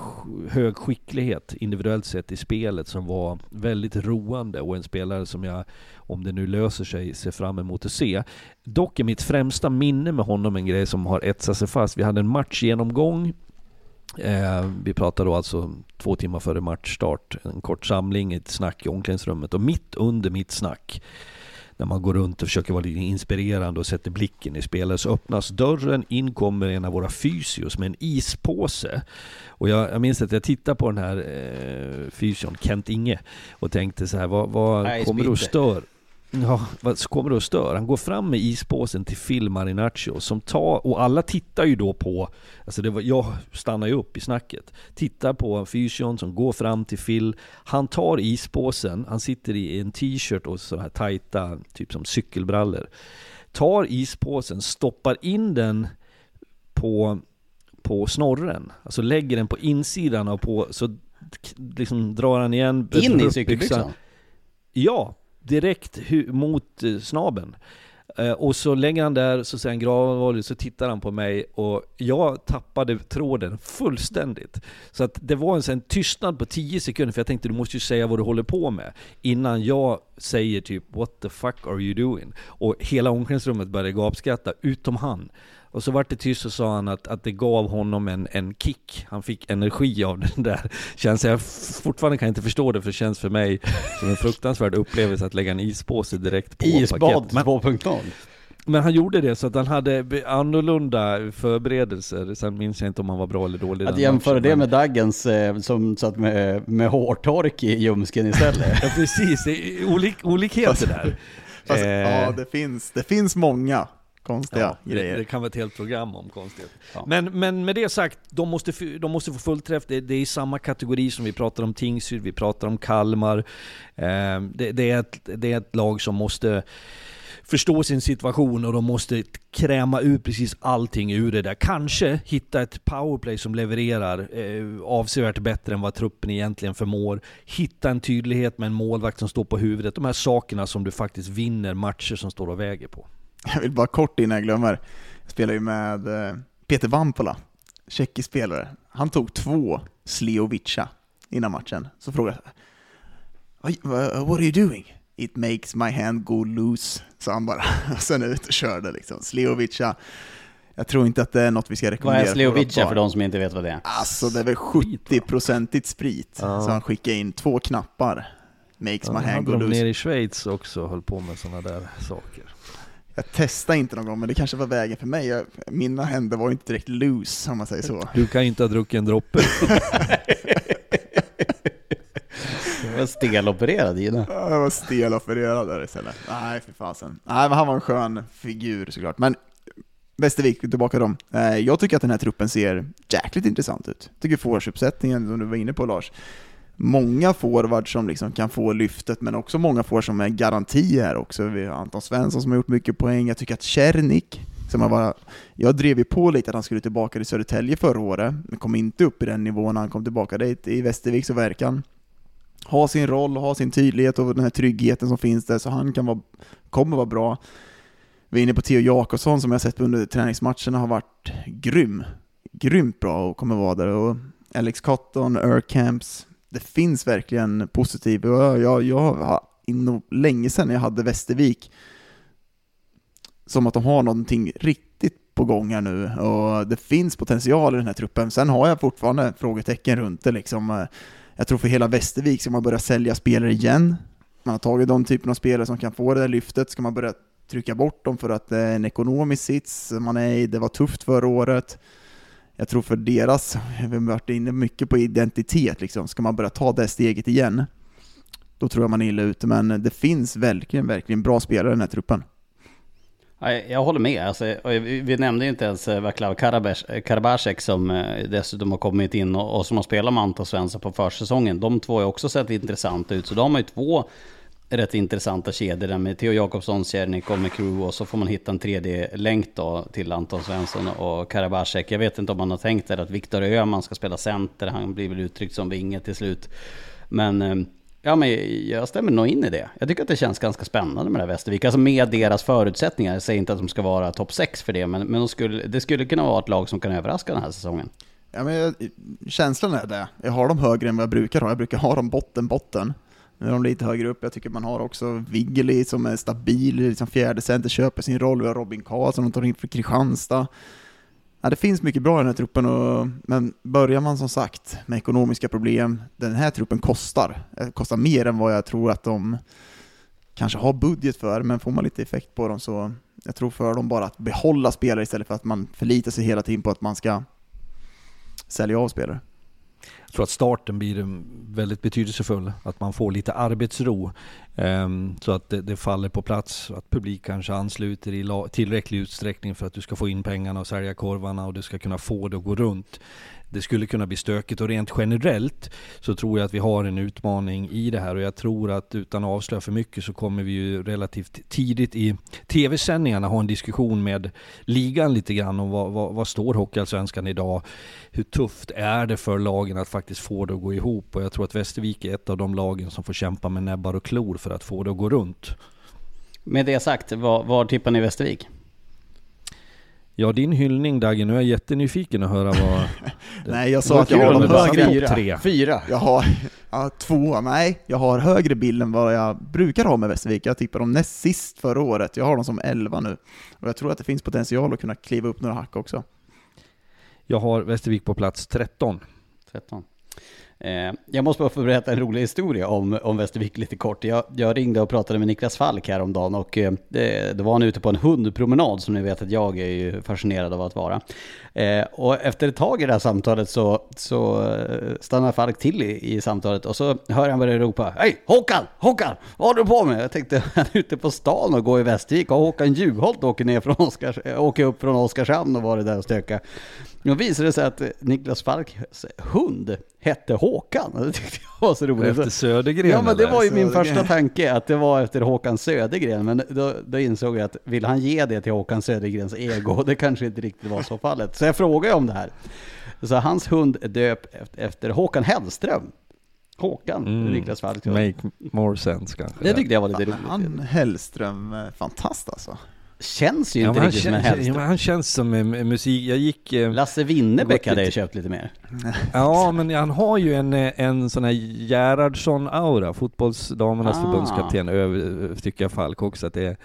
Speaker 2: hög skicklighet individuellt sett i spelet som var väldigt roande och en spelare som jag, om det nu löser sig, ser fram emot att se. Dock är mitt främsta minne med honom en grej som har etsat sig fast. Vi hade en matchgenomgång Eh, vi pratade då alltså två timmar före matchstart, en kort samling, ett snack i omklädningsrummet och mitt under mitt snack när man går runt och försöker vara lite inspirerande och sätter blicken i spelet så öppnas dörren, in kommer en av våra fysios med en ispåse. Och jag, jag minns att jag tittade på den här eh, fysion, Kent Inge, och tänkte så här, vad, vad kommer det att störa? Ja, vad kommer det att störa? Han går fram med ispåsen till Phil Marinaccio som tar, och alla tittar ju då på, alltså det var, jag stannar ju upp i snacket, tittar på fysion som går fram till Phil, han tar ispåsen, han sitter i en t-shirt och så här tajta, typ som cykelbrallor, tar ispåsen, stoppar in den på, på snorren, alltså lägger den på insidan och på, så liksom drar han igen
Speaker 1: In i cykelbyxan?
Speaker 2: Ja, direkt mot eh, snaben. Eh, och så lägger han där, så säger han gravallvarligt, så tittar han på mig och jag tappade tråden fullständigt. Så att det var en en tystnad på 10 sekunder, för jag tänkte du måste ju säga vad du håller på med. Innan jag säger typ 'What the fuck are you doing?' Och hela omklädningsrummet började gapskratta, utom han. Och så vart det tyst och sa han att, att det gav honom en, en kick. Han fick energi av den där känslan. Jag fortfarande kan inte förstå det för det känns för mig som en fruktansvärd upplevelse att lägga en ispåse direkt på
Speaker 1: Isbad
Speaker 2: paket.
Speaker 1: 2.0.
Speaker 2: Men han gjorde det så att han hade annorlunda förberedelser. Sen minns jag inte om han var bra eller dålig
Speaker 1: Att jämföra
Speaker 2: matchen,
Speaker 1: det
Speaker 2: men-
Speaker 1: med Daggens eh, som satt med, med hårtork i ljumsken istället.
Speaker 2: Ja precis, det är olik, olikheter där.
Speaker 3: Fast,
Speaker 2: Eh,
Speaker 3: ja, det finns, det finns många konstiga
Speaker 2: Ja, det,
Speaker 3: grejer.
Speaker 2: det kan vara ett helt program om konstighet.
Speaker 1: Ja.
Speaker 2: Men, men med det sagt, de måste, de måste få fullträff. Det, det är i samma kategori som vi pratar om Tingsryd, vi pratar om Kalmar. Eh, det, det, är ett, det är ett lag som måste förstå sin situation och de måste kräma ut precis allting ur det där. Kanske hitta ett powerplay som levererar eh, avsevärt bättre än vad truppen egentligen förmår. Hitta en tydlighet med en målvakt som står på huvudet. De här sakerna som du faktiskt vinner matcher som står och väger på.
Speaker 3: Jag vill bara kort innan jag glömmer. Jag spelar ju med eh, Peter Vampola, tjeckisk spelare. Han tog två Sliovica innan matchen. Så frågade jag, "Oj, vad- what are you doing? It makes my hand go loose, sa han bara. Och sen ut och körde liksom. Sliovica, jag tror inte att det är något vi ska
Speaker 1: Vad
Speaker 3: rekommendera
Speaker 1: är
Speaker 3: våra
Speaker 1: Sliovica för de som inte vet vad det är?
Speaker 3: Alltså det är väl 70-procentigt sprit.
Speaker 2: Ja.
Speaker 3: Så han skickade in två knappar. Makes
Speaker 2: Ja,
Speaker 3: my hand go loose.
Speaker 2: nere i Schweiz också och höll på med sådana där saker.
Speaker 3: Jag testade inte någon gång, men det kanske var vägen för mig. Jag, mina händer var ju inte direkt loose, om man säger så.
Speaker 2: Du kan ju inte ha druckit en droppe.
Speaker 1: Jag var stelopererad Gina.
Speaker 3: Ja, Jag var stelopererad där istället. Nej, för fasen. Nej, men han var en skön figur såklart. Men Västervik, tillbaka till dem. Eh, Jag tycker att den här truppen ser jäkligt intressant ut. Jag tycker forwardsuppsättningen, som du var inne på Lars, många forwards som liksom kan få lyftet, men också många forwards som är garanti här också. Vi har Anton Svensson som har gjort mycket poäng. Jag tycker att Cernik, som har bara, jag drev ju på lite att han skulle tillbaka till Södertälje förra året, men kom inte upp i den nivån när han kom tillbaka dit. I Västervik så verkar han ha sin roll, ha sin tydlighet och den här tryggheten som finns där, så han kan vara, kommer vara bra. Vi är inne på Theo Jakobsson som jag sett under träningsmatcherna har varit grym. Grymt bra och kommer vara där. Och Alex Cotton, Urkamps, det finns verkligen positivt. Jag, jag, jag har inom länge sedan jag hade Västervik som att de har någonting riktigt på gång här nu och det finns potential i den här truppen. Sen har jag fortfarande frågetecken runt det liksom. Eh, jag tror för hela Västervik ska man börja sälja spelare igen. Man har tagit de typen av spelare som kan få det där lyftet, ska man börja trycka bort dem för att det är en ekonomisk sits man är i, det var tufft förra året. Jag tror för deras, vi har varit inne mycket på identitet liksom, ska man börja ta det steget igen, då tror jag man är illa ute, men det finns verkligen, verkligen bra spelare i den här truppen.
Speaker 1: Jag håller med. Alltså, vi nämnde ju inte ens eh, Vaclav eh, Karabasek som eh, dessutom har kommit in och, och som har spelat med Anton Svensson på försäsongen. De två har också sett intressanta ut, så de har ju två rätt intressanta kedjor där med Theo Jakobsson, Cernik och McCrew och så får man hitta en 3D-länk då till Anton Svensson och Karabasek. Jag vet inte om man har tänkt där att Viktor Öhman ska spela center, han blir väl uttryckt som vinge till slut. Men eh, Ja men jag stämmer nog in i det. Jag tycker att det känns ganska spännande med det här Västervik. Alltså med deras förutsättningar. Jag säger inte att de ska vara topp 6 för det, men, men de skulle, det skulle kunna vara ett lag som kan överraska den här säsongen.
Speaker 3: Ja, men jag, känslan är det. Jag har dem högre än vad jag brukar ha. Jag brukar ha dem botten, botten. Nu är de lite högre upp. Jag tycker man har också Wiggely som är stabil, liksom fjärde center, köper sin roll. Vi har Robin Karlsson, de tar in för Kristianstad. Ja, det finns mycket bra i den här truppen, och, men börjar man som sagt med ekonomiska problem, den här truppen kostar. Eh, kostar mer än vad jag tror att de kanske har budget för, men får man lite effekt på dem så jag tror för dem bara att behålla spelare istället för att man förlitar sig hela tiden på att man ska sälja av spelare.
Speaker 2: Jag tror att starten blir väldigt betydelsefull. Att man får lite arbetsro. Ehm, så att det, det faller på plats. Att publik kanske ansluter i tillräcklig utsträckning för att du ska få in pengarna och sälja korvarna och du ska kunna få det att gå runt. Det skulle kunna bli stökigt och rent generellt så tror jag att vi har en utmaning i det här och jag tror att utan att avslöja för mycket så kommer vi ju relativt tidigt i tv-sändningarna ha en diskussion med ligan lite grann om vad, vad, vad står Hockeyallsvenskan idag? Hur tufft är det för lagen att faktiskt få det att gå ihop? Och jag tror att Västervik är ett av de lagen som får kämpa med näbbar och klor för att få det att gå runt.
Speaker 1: Med det sagt, var, var tippar ni Västervik?
Speaker 2: Ja, din hyllning Dagge, nu är jag jättenyfiken att höra vad...
Speaker 3: Nej, jag sa att jag har dem högre.
Speaker 2: Fyra. Tre.
Speaker 1: Fyra.
Speaker 3: Jag har ja, två, nej, jag har högre bild än vad jag brukar ha med Västervik. Jag tippade dem näst sist förra året, jag har dem som 11 nu. Och jag tror att det finns potential att kunna kliva upp några hack också.
Speaker 2: Jag har Västervik på plats 13.
Speaker 1: 13. Eh, jag måste bara få berätta en rolig historia om, om Västervik lite kort. Jag, jag ringde och pratade med Niklas Falk häromdagen och eh, det, då var han ute på en hundpromenad som ni vet att jag är ju fascinerad av att vara. Eh, och efter ett tag i det här samtalet så, så eh, stannar Falk till i, i samtalet och så hör han börja ropa Hej Håkan! Håkan! Vad håller du på med? Jag tänkte han är ute på stan och går i Västervik och Håkan Juholt åker, ner från Oskars, åker upp från Oskarshamn och var det där och stöka. Då visade det sig att Niklas Falks hund hette Håkan. Det tyckte jag var så roligt.
Speaker 2: Efter Södergren
Speaker 1: Ja men det
Speaker 2: eller?
Speaker 1: var ju min
Speaker 3: Södergren.
Speaker 1: första tanke, att det var efter Håkan Södergren. Men då, då insåg jag att vill han ge det till Håkan Södergrens ego? Det kanske inte riktigt var så fallet. Så jag frågade om det här. Så hans hund är döpt efter- Håkan Hellström. Håkan,
Speaker 2: Mm.
Speaker 1: Niklas Falk.
Speaker 2: Make more sense kanske.
Speaker 1: Det tyckte jag var lite roligt.
Speaker 3: han Hellström, eh, fantast alltså.
Speaker 1: Känns ju
Speaker 2: Ja,
Speaker 1: inte riktigt som en
Speaker 2: känns, ja, han känns som en musik... Jag gick... eh,
Speaker 1: Lasse Winnerbäck hade jag köpt lite mer.
Speaker 2: Ja, men han har ju en, en sån här Gerhardsson-aura, fotbollsdamernas
Speaker 1: Ah.
Speaker 2: förbundskapten, över, tycker jag Falk också, att det är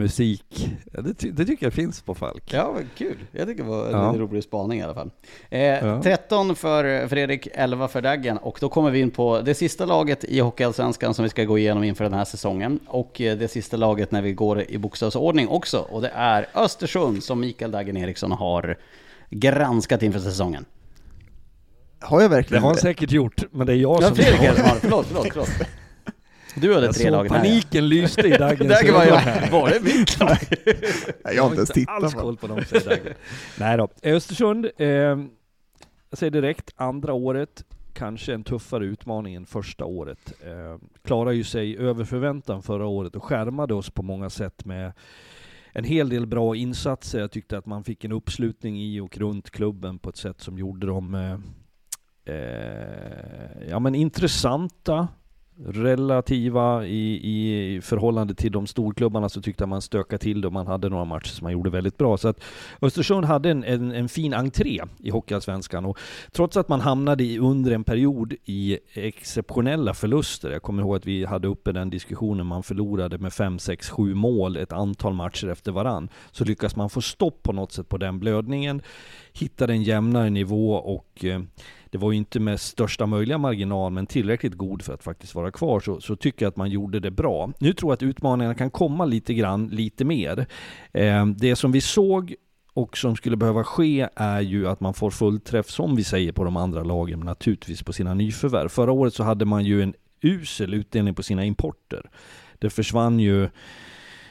Speaker 2: musik. Det, ty- det tycker jag finns på Falk.
Speaker 1: Ja, kul. Jag tycker det var en
Speaker 2: Ja.
Speaker 1: rolig spaning i alla fall. Eh,
Speaker 2: Ja.
Speaker 1: 13 för Fredrik, 11 för Daggen. Och då kommer vi in på det sista laget i Hockeyallsvenskan som vi ska gå igenom inför den här säsongen. Och eh, det sista laget när vi går i bokstavsordning också. Och det är Östersund som Mikael Daggen Eriksson har granskat inför säsongen.
Speaker 3: Har jag
Speaker 2: Det
Speaker 3: verkligen
Speaker 2: har han
Speaker 3: det?
Speaker 2: säkert gjort, men det är jag
Speaker 1: Ja,
Speaker 2: som
Speaker 1: Fredrik
Speaker 2: har
Speaker 1: det det. Förlåt, förlåt, förlåt. Du hade
Speaker 2: Jag
Speaker 1: tre
Speaker 2: såg
Speaker 1: lag här.
Speaker 2: paniken lyste i Daggens
Speaker 1: Daggen var
Speaker 2: ögon.
Speaker 1: var det mitt lag?
Speaker 3: Jag har inte ens
Speaker 2: alls
Speaker 3: tittat på
Speaker 2: koll på dem, säger Dagge. Nej då. Östersund, eh, jag säger direkt, andra året, kanske en tuffare utmaning än första året. Eh, klarar ju sig över förväntan förra året och skärmade oss på många sätt med en hel del bra insatser. Jag tyckte att man fick en uppslutning i och runt klubben på ett sätt som gjorde dem eh, eh, ja, men intressanta, relativa i, i förhållande till de storklubbarna så tyckte jag man stökade till det och man hade några matcher som man gjorde väldigt bra. Så att Östersund hade en, en, en fin entré i Hockeyallsvenskan och trots att man hamnade i, under en period i exceptionella förluster. Jag kommer ihåg att vi hade uppe den diskussionen, man förlorade med 5, 6, 7 mål ett antal matcher efter varann. Så lyckas man få stopp på något sätt på den blödningen, hittade en jämnare nivå och eh, det var ju inte med största möjliga marginal, men tillräckligt god för att faktiskt vara kvar, så, så tycker jag att man gjorde det bra. Nu tror jag att utmaningarna kan komma lite grann, lite mer. Eh, det som vi såg och som skulle behöva ske är ju att man får fullträff, som vi säger på de andra lagen, men naturligtvis på sina nyförvärv. Förra året så hade man ju en usel utdelning på sina importer. Det försvann ju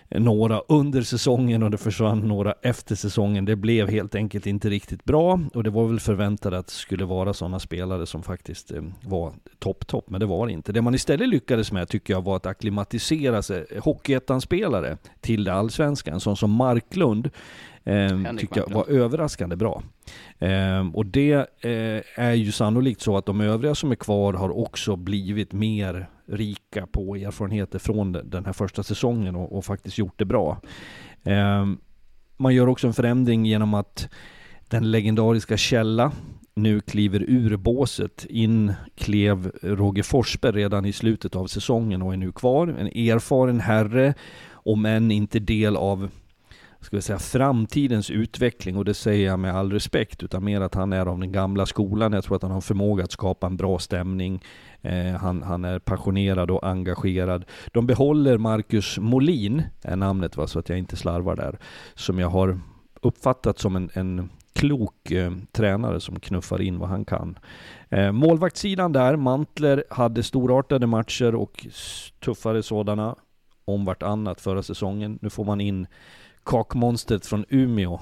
Speaker 2: några under säsongen och det försvann några efter säsongen. Det blev helt enkelt inte riktigt bra och det var väl förväntat att det skulle vara sådana spelare som faktiskt eh, var topp-topp, men det var det inte. Det man istället lyckades med tycker jag var att acklimatisera sig, Hockeyettan-spelare till det allsvenska. En sån som Marklund eh, tycker jag var överraskande bra. Eh, och det eh, är ju sannolikt så att de övriga som är kvar har också blivit mer rika på erfarenheter från den här första säsongen och, och faktiskt gjort det bra. Eh, man gör också en förändring genom att den legendariska Källa nu kliver ur båset. In klev Roger Forsberg redan i slutet av säsongen och är nu kvar. En erfaren herre, om än inte del av ska vi säga, framtidens utveckling och det säger jag med all respekt utan mer att han är av den gamla skolan. Jag tror att han har förmåga att skapa en bra stämning. Eh, han, han är passionerad och engagerad. De behåller Marcus Molin, är namnet va, så att jag inte slarvar där, som jag har uppfattat som en, en klok eh, tränare som knuffar in vad han kan. Eh, målvaktssidan där, Mantler hade storartade matcher och tuffare sådana om vartannat förra säsongen. Nu får man in kakmonstret från Umeå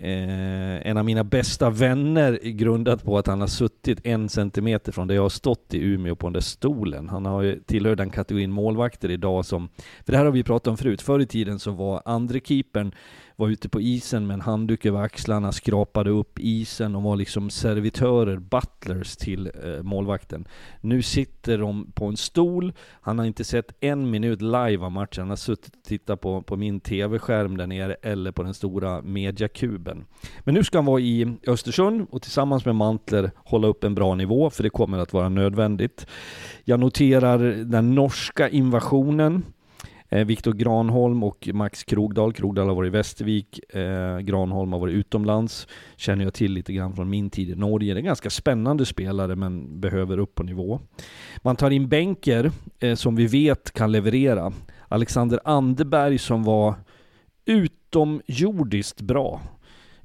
Speaker 2: eh, en av mina bästa vänner grundat på att han har suttit en centimeter från där jag har stått i Umeå på den där stolen. Han har ju tillhör den kategorin målvakter idag som, för det här har vi pratat om förut, förr i tiden så var andre keepern var ute på isen med en handduk över axlarna, skrapade upp isen och var liksom servitörer, butlers till eh, målvakten. Nu sitter de på en stol, han har inte sett en minut live av matchen, han har suttit och tittat på, på min TV-skärm där nere eller på den stora mediakuben. Men nu ska han vara i Östersund och tillsammans med Mantler hålla upp en bra nivå, för det kommer att vara nödvändigt. Jag noterar den norska invasionen Eh, Viktor Granholm och Max Krogdal. Krogdal har varit i Västervik, eh, Granholm har varit utomlands. Känner jag till lite grann från min tid i Norge. Det är en ganska spännande spelare men behöver upp på nivå. Man tar in bänker eh, som vi vet kan leverera. Alexander Anderberg som var utomjordiskt bra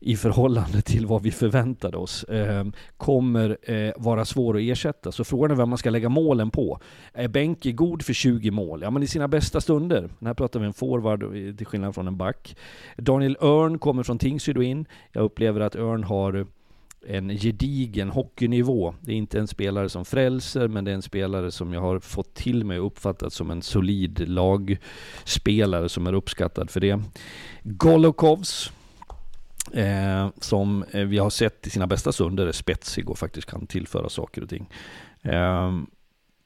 Speaker 2: i förhållande till vad vi förväntade oss eh, kommer eh, vara svår att ersätta. Så frågan är vem man ska lägga målen på. Är Benke god för 20 mål? Ja, men i sina bästa stunder. Här pratar vi en forward till skillnad från en back. Daniel Örn kommer från Tingsryd in. Jag upplever att Örn har en gedigen hockeynivå. Det är inte en spelare som frälser, men det är en spelare som jag har fått till mig och uppfattat som en solid lagspelare som är uppskattad för det. Golokovs Eh, som eh, vi har sett i sina bästa stunder är spetsig och faktiskt kan tillföra saker och ting. Eh,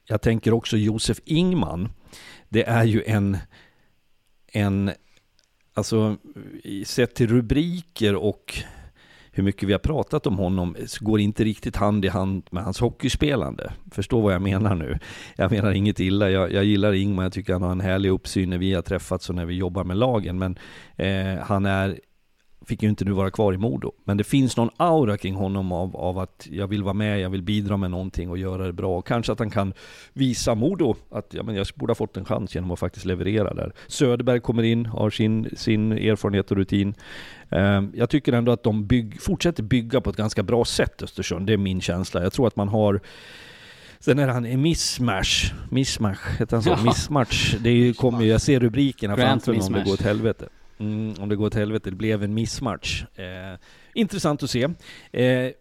Speaker 2: jag tänker också Josef Ingman. Det är ju en, en alltså sett till rubriker och hur mycket vi har pratat om honom går inte riktigt hand i hand med hans hockeyspelande. Förstå vad jag menar nu. Jag menar inget illa, jag, jag gillar Ingman, jag tycker han har en härlig uppsyn när vi har träffats och när vi jobbar med lagen, men eh, han är fick ju inte nu vara kvar i Modo. Men det finns någon aura kring honom av, av att jag vill vara med, jag vill bidra med någonting och göra det bra. Och kanske att han kan visa Modo att ja, men jag borde ha fått en chans genom att faktiskt leverera där. Söderberg kommer in, har sin, sin erfarenhet och rutin. Ehm, jag tycker ändå att de bygg, fortsätter bygga på ett ganska bra sätt Östersund, det är min känsla. Jag tror att man har Sen är han en missmash, missmash, heter han så? Ja. Missmatch. Det kommer ju, jag ser rubrikerna framför mig om det går åt helvete. Mm, om det går åt helvete, det blev en missmatch. Eh, intressant att se. Eh,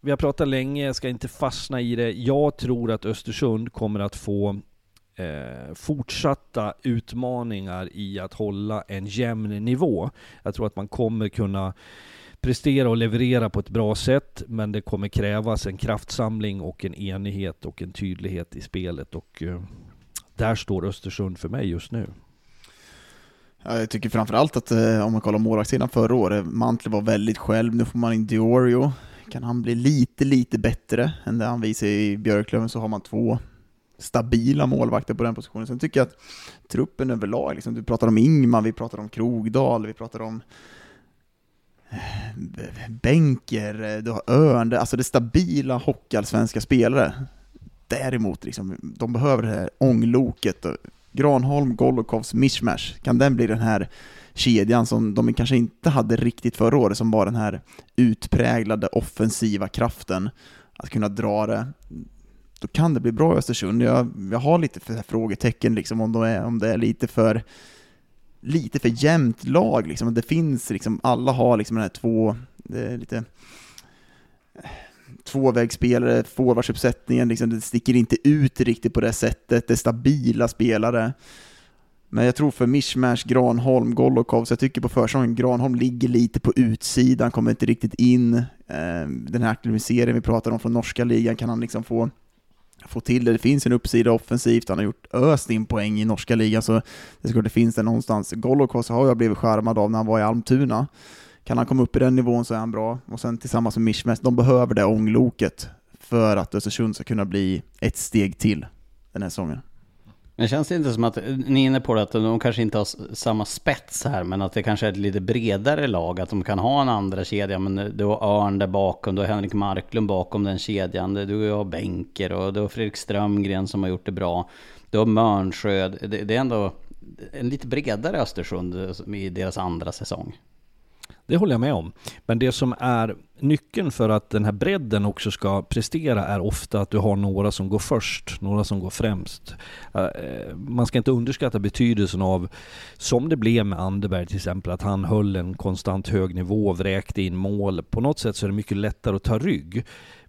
Speaker 2: vi har pratat länge, jag ska inte fastna i det. Jag tror att Östersund kommer att få eh, fortsatta utmaningar i att hålla en jämn nivå. Jag tror att man kommer kunna prestera och leverera på ett bra sätt, men det kommer krävas en kraftsamling och en enighet och en tydlighet i spelet. Och eh, där står Östersund för mig just nu.
Speaker 3: Jag tycker framförallt att eh, om man kollar målvaktssidan förra året, Mantle var väldigt själv, nu får man in Diorio. Kan han bli lite, lite bättre än det han visar i Björklöven så har man två stabila målvakter på den positionen. Sen tycker jag att truppen överlag, liksom, du pratar om Ingman, vi pratar om Krogdal, vi pratar om Benker, Bänker, du har Örn, alltså det stabila hockeyallsvenska spelare. Däremot, liksom, de behöver det här ångloket, Granholm, Golokovs mishmash, kan den bli den här kedjan som de kanske inte hade riktigt förra året, som var den här utpräglade offensiva kraften, att kunna dra det, då kan det bli bra i Östersund. Jag, jag har lite för frågetecken liksom om, de är, om det är lite för lite för jämnt lag liksom. Det finns liksom, alla har liksom den här två, det är lite tvåvägsspelare, forwardsuppsättningen, liksom, det sticker inte ut riktigt på det sättet, det är stabila spelare. Men jag tror för Mishmash, Granholm, Golokov, så jag tycker på försäsongen, Granholm ligger lite på utsidan, kommer inte riktigt in. Ehm, den här aktiviseringen vi pratar om från norska ligan, kan han liksom få, få till det? Det finns en uppsida offensivt, han har gjort öst in poäng i norska ligan, så det det finns det någonstans. Golokov har jag blivit skärmad av när han var i Almtuna. Kan han komma upp i den nivån så är han bra. Och sen tillsammans med Mishmash, de behöver det ångloket för att Östersund ska kunna bli ett steg till den här säsongen.
Speaker 1: Men känns det inte som att, ni är inne på det, att de kanske inte har samma spets här, men att det kanske är ett lite bredare lag, att de kan ha en andra kedja, men du har Örn där bakom, du har Henrik Marklund bakom den kedjan, du har Bänker och du har Fredrik Strömgren som har gjort det bra, du har Mörnsjö, det, det är ändå en lite bredare Östersund i deras andra säsong.
Speaker 2: Det håller jag med om. Men det som är nyckeln för att den här bredden också ska prestera är ofta att du har några som går först, några som går främst. Eh, man ska inte underskatta betydelsen av, som det blev med Anderberg till exempel, att han höll en konstant hög nivå, vräkte in mål. På något sätt så är det mycket lättare att ta rygg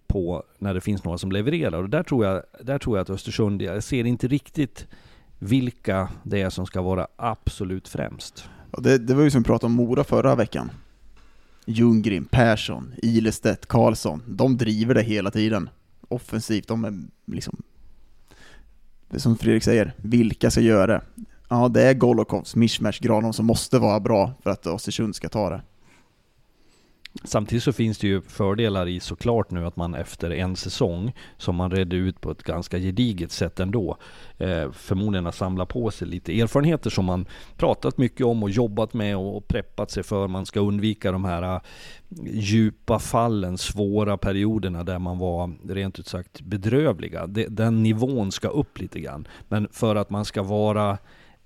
Speaker 2: på när det finns några som levererar. Och där tror jag, där tror jag att Östersund, jag ser inte riktigt vilka det är som ska vara absolut främst.
Speaker 3: det, det var ju som vi pratade om Mora förra veckan. Ljunggren, Persson, Ilestedt, Karlsson. De driver det hela tiden. Offensivt, de är liksom... Det är Som Fredrik säger, vilka ska göra det? Ja, det är Golokovs, Mishmash, Granholm som måste vara bra för att Östersund ska ta det.
Speaker 2: Samtidigt så finns det ju fördelar i såklart nu att man efter en säsong som man redde ut på ett ganska gediget sätt ändå eh, förmodligen har samlat på sig lite erfarenheter som man pratat mycket om och jobbat med och preppat sig för. Man ska undvika de här eh, djupa fallen, svåra perioderna där man var rent ut sagt bedrövliga. Den nivån ska upp lite grann. Men för att man ska vara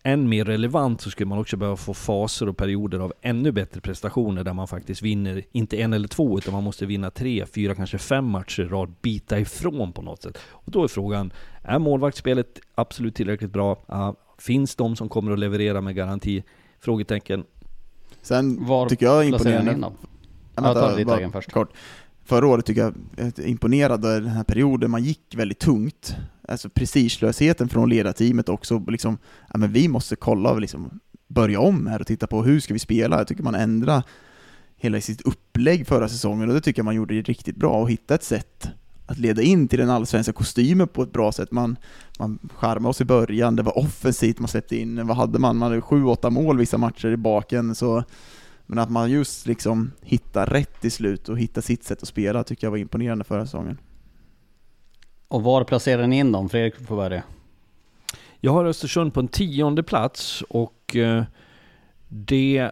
Speaker 2: än mer relevant så skulle man också behöva få faser och perioder av ännu bättre prestationer där man faktiskt vinner, inte en eller två, utan man måste vinna tre, fyra, kanske fem matcher i rad, bita ifrån på något sätt. Och då är frågan, är målvaktsspelet absolut tillräckligt bra? Uh, finns de som kommer att leverera med garanti? Frågetecken.
Speaker 3: Sen Var tycker jag är imponerande... In dem?
Speaker 1: Ja, ta ditt först. Kort.
Speaker 3: Förra året tycker jag eh, imponerade den här perioden man gick väldigt tungt alltså prestigelösheten från ledarteamet också, liksom, ja, men vi måste kolla och liksom börja om här och titta på hur ska vi spela? Jag tycker man ändrar hela sitt upplägg förra säsongen och det tycker jag man gjorde riktigt bra och hitta ett sätt att leda in till den allsvenska kostymen på ett bra sätt. Man, man skärmade oss i början, det var offensivt, man släppte in, vad hade man? Man hade sju, åtta mål vissa matcher i baken, så men att man just liksom hittar rätt i slut och hittar sitt sätt att spela tycker jag var imponerande förra säsongen.
Speaker 1: Och var placerar ni in dem? Fredrik får börja.
Speaker 2: Jag har Östersund på en tionde plats och eh, det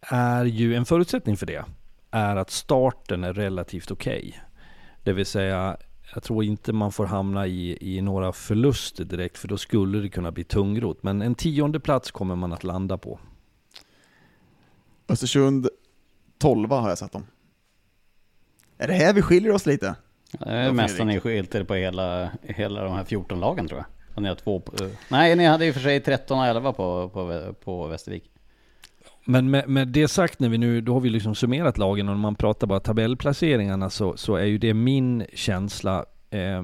Speaker 2: är ju en förutsättning för det är att starten är relativt okej. Okay. Det vill säga, jag tror inte man får hamna i, i några förluster direkt för då skulle det kunna bli tungrot. Men en tionde plats kommer man att landa på.
Speaker 3: Östersund 12 har jag satt dem. Är det här vi skiljer oss lite?
Speaker 1: Det är mest ni skilt på hela, hela de här 14 lagen tror jag. Och ni har två på, nej, ni hade i och för sig 13 och 11 på, på, på Västervik.
Speaker 2: Men med, med, det sagt, när vi nu, då har vi liksom summerat lagen och när man pratar bara tabellplaceringarna så, så är ju det min känsla eh,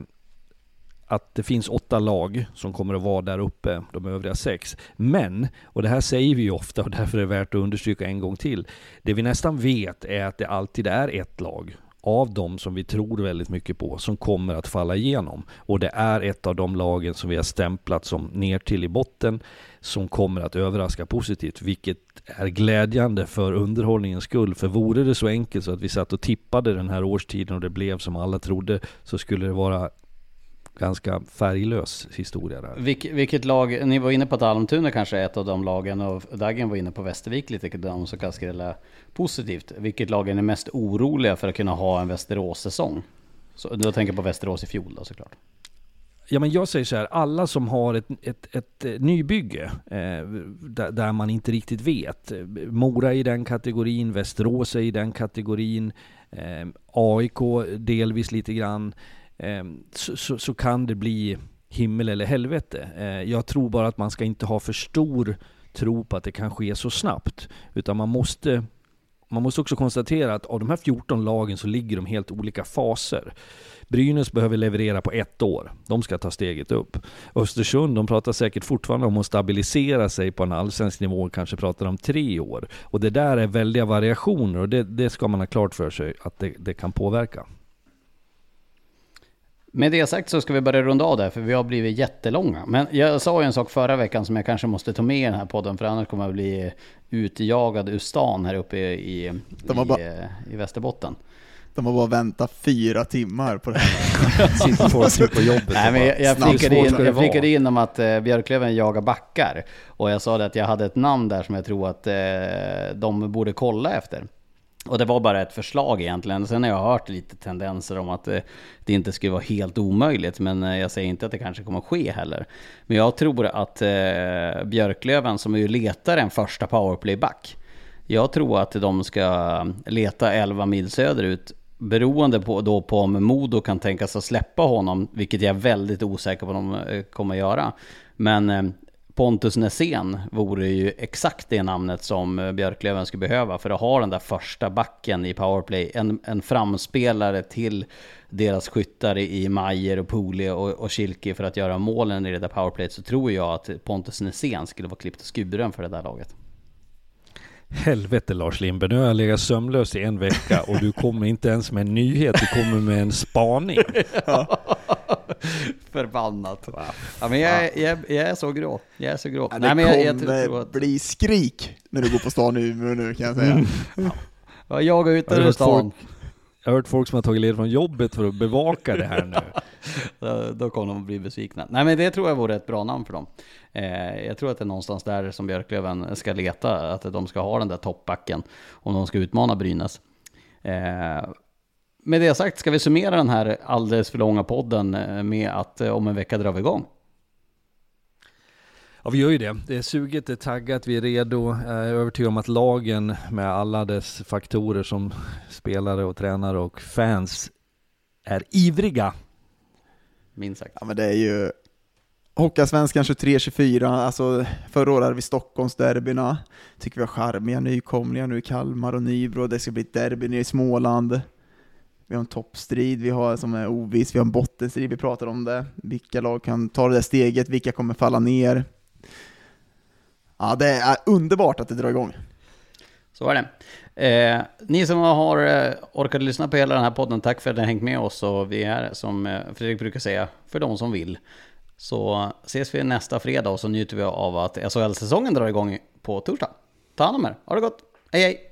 Speaker 2: att det finns åtta lag som kommer att vara där uppe, de övriga sex. Men, och det här säger vi ju ofta och därför är det värt att understryka en gång till. Det vi nästan vet är att det alltid är ett lag av dem som vi tror väldigt mycket på som kommer att falla igenom. Och det är ett av de lagen som vi har stämplat som ner till i botten som kommer att överraska positivt, vilket är glädjande för underhållningens skull. För vore det så enkelt så att vi satt och tippade den här årstiden och det blev som alla trodde så skulle det vara ganska färglös historia där.
Speaker 1: Vilk, vilket lag, ni var inne på att Almtuna kanske är ett av de lagen och Dagen var inne på Västervik lite, de som kan skrälla positivt. Vilket lag är ni mest oroliga för att kunna ha en Västerås-säsong? Så, du tänker på Västerås i fjol då såklart.
Speaker 2: Ja, men jag säger så här, alla som har ett, ett, ett eh, nybygge eh, där, där, man inte riktigt vet. Mora i den kategorin, Västerås är i den kategorin, eh, AIK delvis lite grann. Ehm, så, så, så, kan det bli himmel eller helvete. Ehm, jag tror bara att man ska inte ha för stor tro på att det kan ske så snabbt. Utan man måste, man måste också konstatera att av de här 14 lagen så ligger de helt olika faser. Brynäs behöver leverera på ett år. De ska ta steget upp. Östersund, de pratar säkert fortfarande om att stabilisera sig på en allsvensk nivå, kanske pratar om tre år. Och det där är väldiga variationer och det, det ska man ha klart för sig att det, det kan påverka.
Speaker 1: Med det sagt så ska vi börja runda av där, för vi har blivit jättelånga. Men jag sa ju en sak förra veckan som jag kanske måste ta med i den här podden, för annars kommer jag bli utjagad ur stan här uppe i, i, bara, i Västerbotten.
Speaker 3: De har bara väntat fyra timmar på det här.
Speaker 2: Sitter folk på jobbet
Speaker 1: Nej, men jag, jag, flickade in, jag flickade in om att uh, Björklöven jagar backar. Och jag sa det att jag hade ett namn där som jag tror att uh, de borde kolla efter. Och det var bara ett förslag egentligen. Sen har jag hört lite tendenser om att eh, det, inte skulle vara helt omöjligt. Men eh, jag säger inte att det kanske kommer att ske heller. Men jag tror att eh, Björklöven, som ju letar en första powerplayback, Jag tror att de ska leta 11 mil söderut beroende på, då på om Modo kan tänkas att släppa honom, vilket jag är väldigt osäker på om de eh, kommer att göra. Men Pontus Nässén vore ju exakt det namnet som eh, Björklöven skulle behöva för att ha den där första backen i powerplay. En, en framspelare till deras skyttar i Majer och Poli och, och Kilke för att göra målen i det där powerplayet så tror jag att Pontus Nässén skulle vara klippt och skuren för det där laget.
Speaker 2: Helvete Lars Lindberg, nu har jag legat sömnlös i en vecka och du kommer inte ens med en nyhet, du kommer med en spaning.
Speaker 1: Förbannat. Ja, men jag, jag, jag är så grå. Jag är så grå.
Speaker 3: Ja, det
Speaker 1: Nej, men jag, jag
Speaker 3: kommer
Speaker 1: tror att,
Speaker 3: bli skrik när du går på stan i Umeå nu kan jag säga.
Speaker 1: ja, jag går ut ur stan.
Speaker 2: Jag har hört folk som har tagit ledigt från jobbet för att bevaka det här nu.
Speaker 1: Då, då kommer de att bli besvikna. Nej men det tror jag vore ett bra namn för dem. Eh, jag tror att det är någonstans där som Björklöven ska leta, att de ska ha den där toppbacken om de ska utmana Brynäs. Eh, med det sagt ska vi summera den här alldeles för långa podden eh, med att eh, om en vecka drar vi igång.
Speaker 2: Ja vi gör ju det. Det är suget, det är taggat, vi är redo. Jag är övertygad om att lagen med alla dess faktorer som spelare och tränare och fans är ivriga.
Speaker 1: Minst sagt.
Speaker 3: Ja men det är ju Hockeyallsvenskan 23-24, alltså förra året hade vi Stockholmsderbyna, tycker vi har charmiga nykomlingar nu i Kalmar och Nybro, det ska bli ett derby nere i Småland. Vi har en toppstrid, vi har som är oviss, vi har en bottenstrid, vi pratar om det. Vilka lag kan ta det där steget, vilka kommer falla ner? Ja, det är underbart att det drar igång.
Speaker 1: Så är det. Eh, ni som har eh, orkat lyssna på hela den här podden, tack för att ni har hängt med oss och vi är som eh, Fredrik brukar säga, för de som vill. Så ses vi nästa fredag och så njuter vi av att SHL-säsongen drar igång på torsdag. Ta hand om er, ha det gott, hej hej!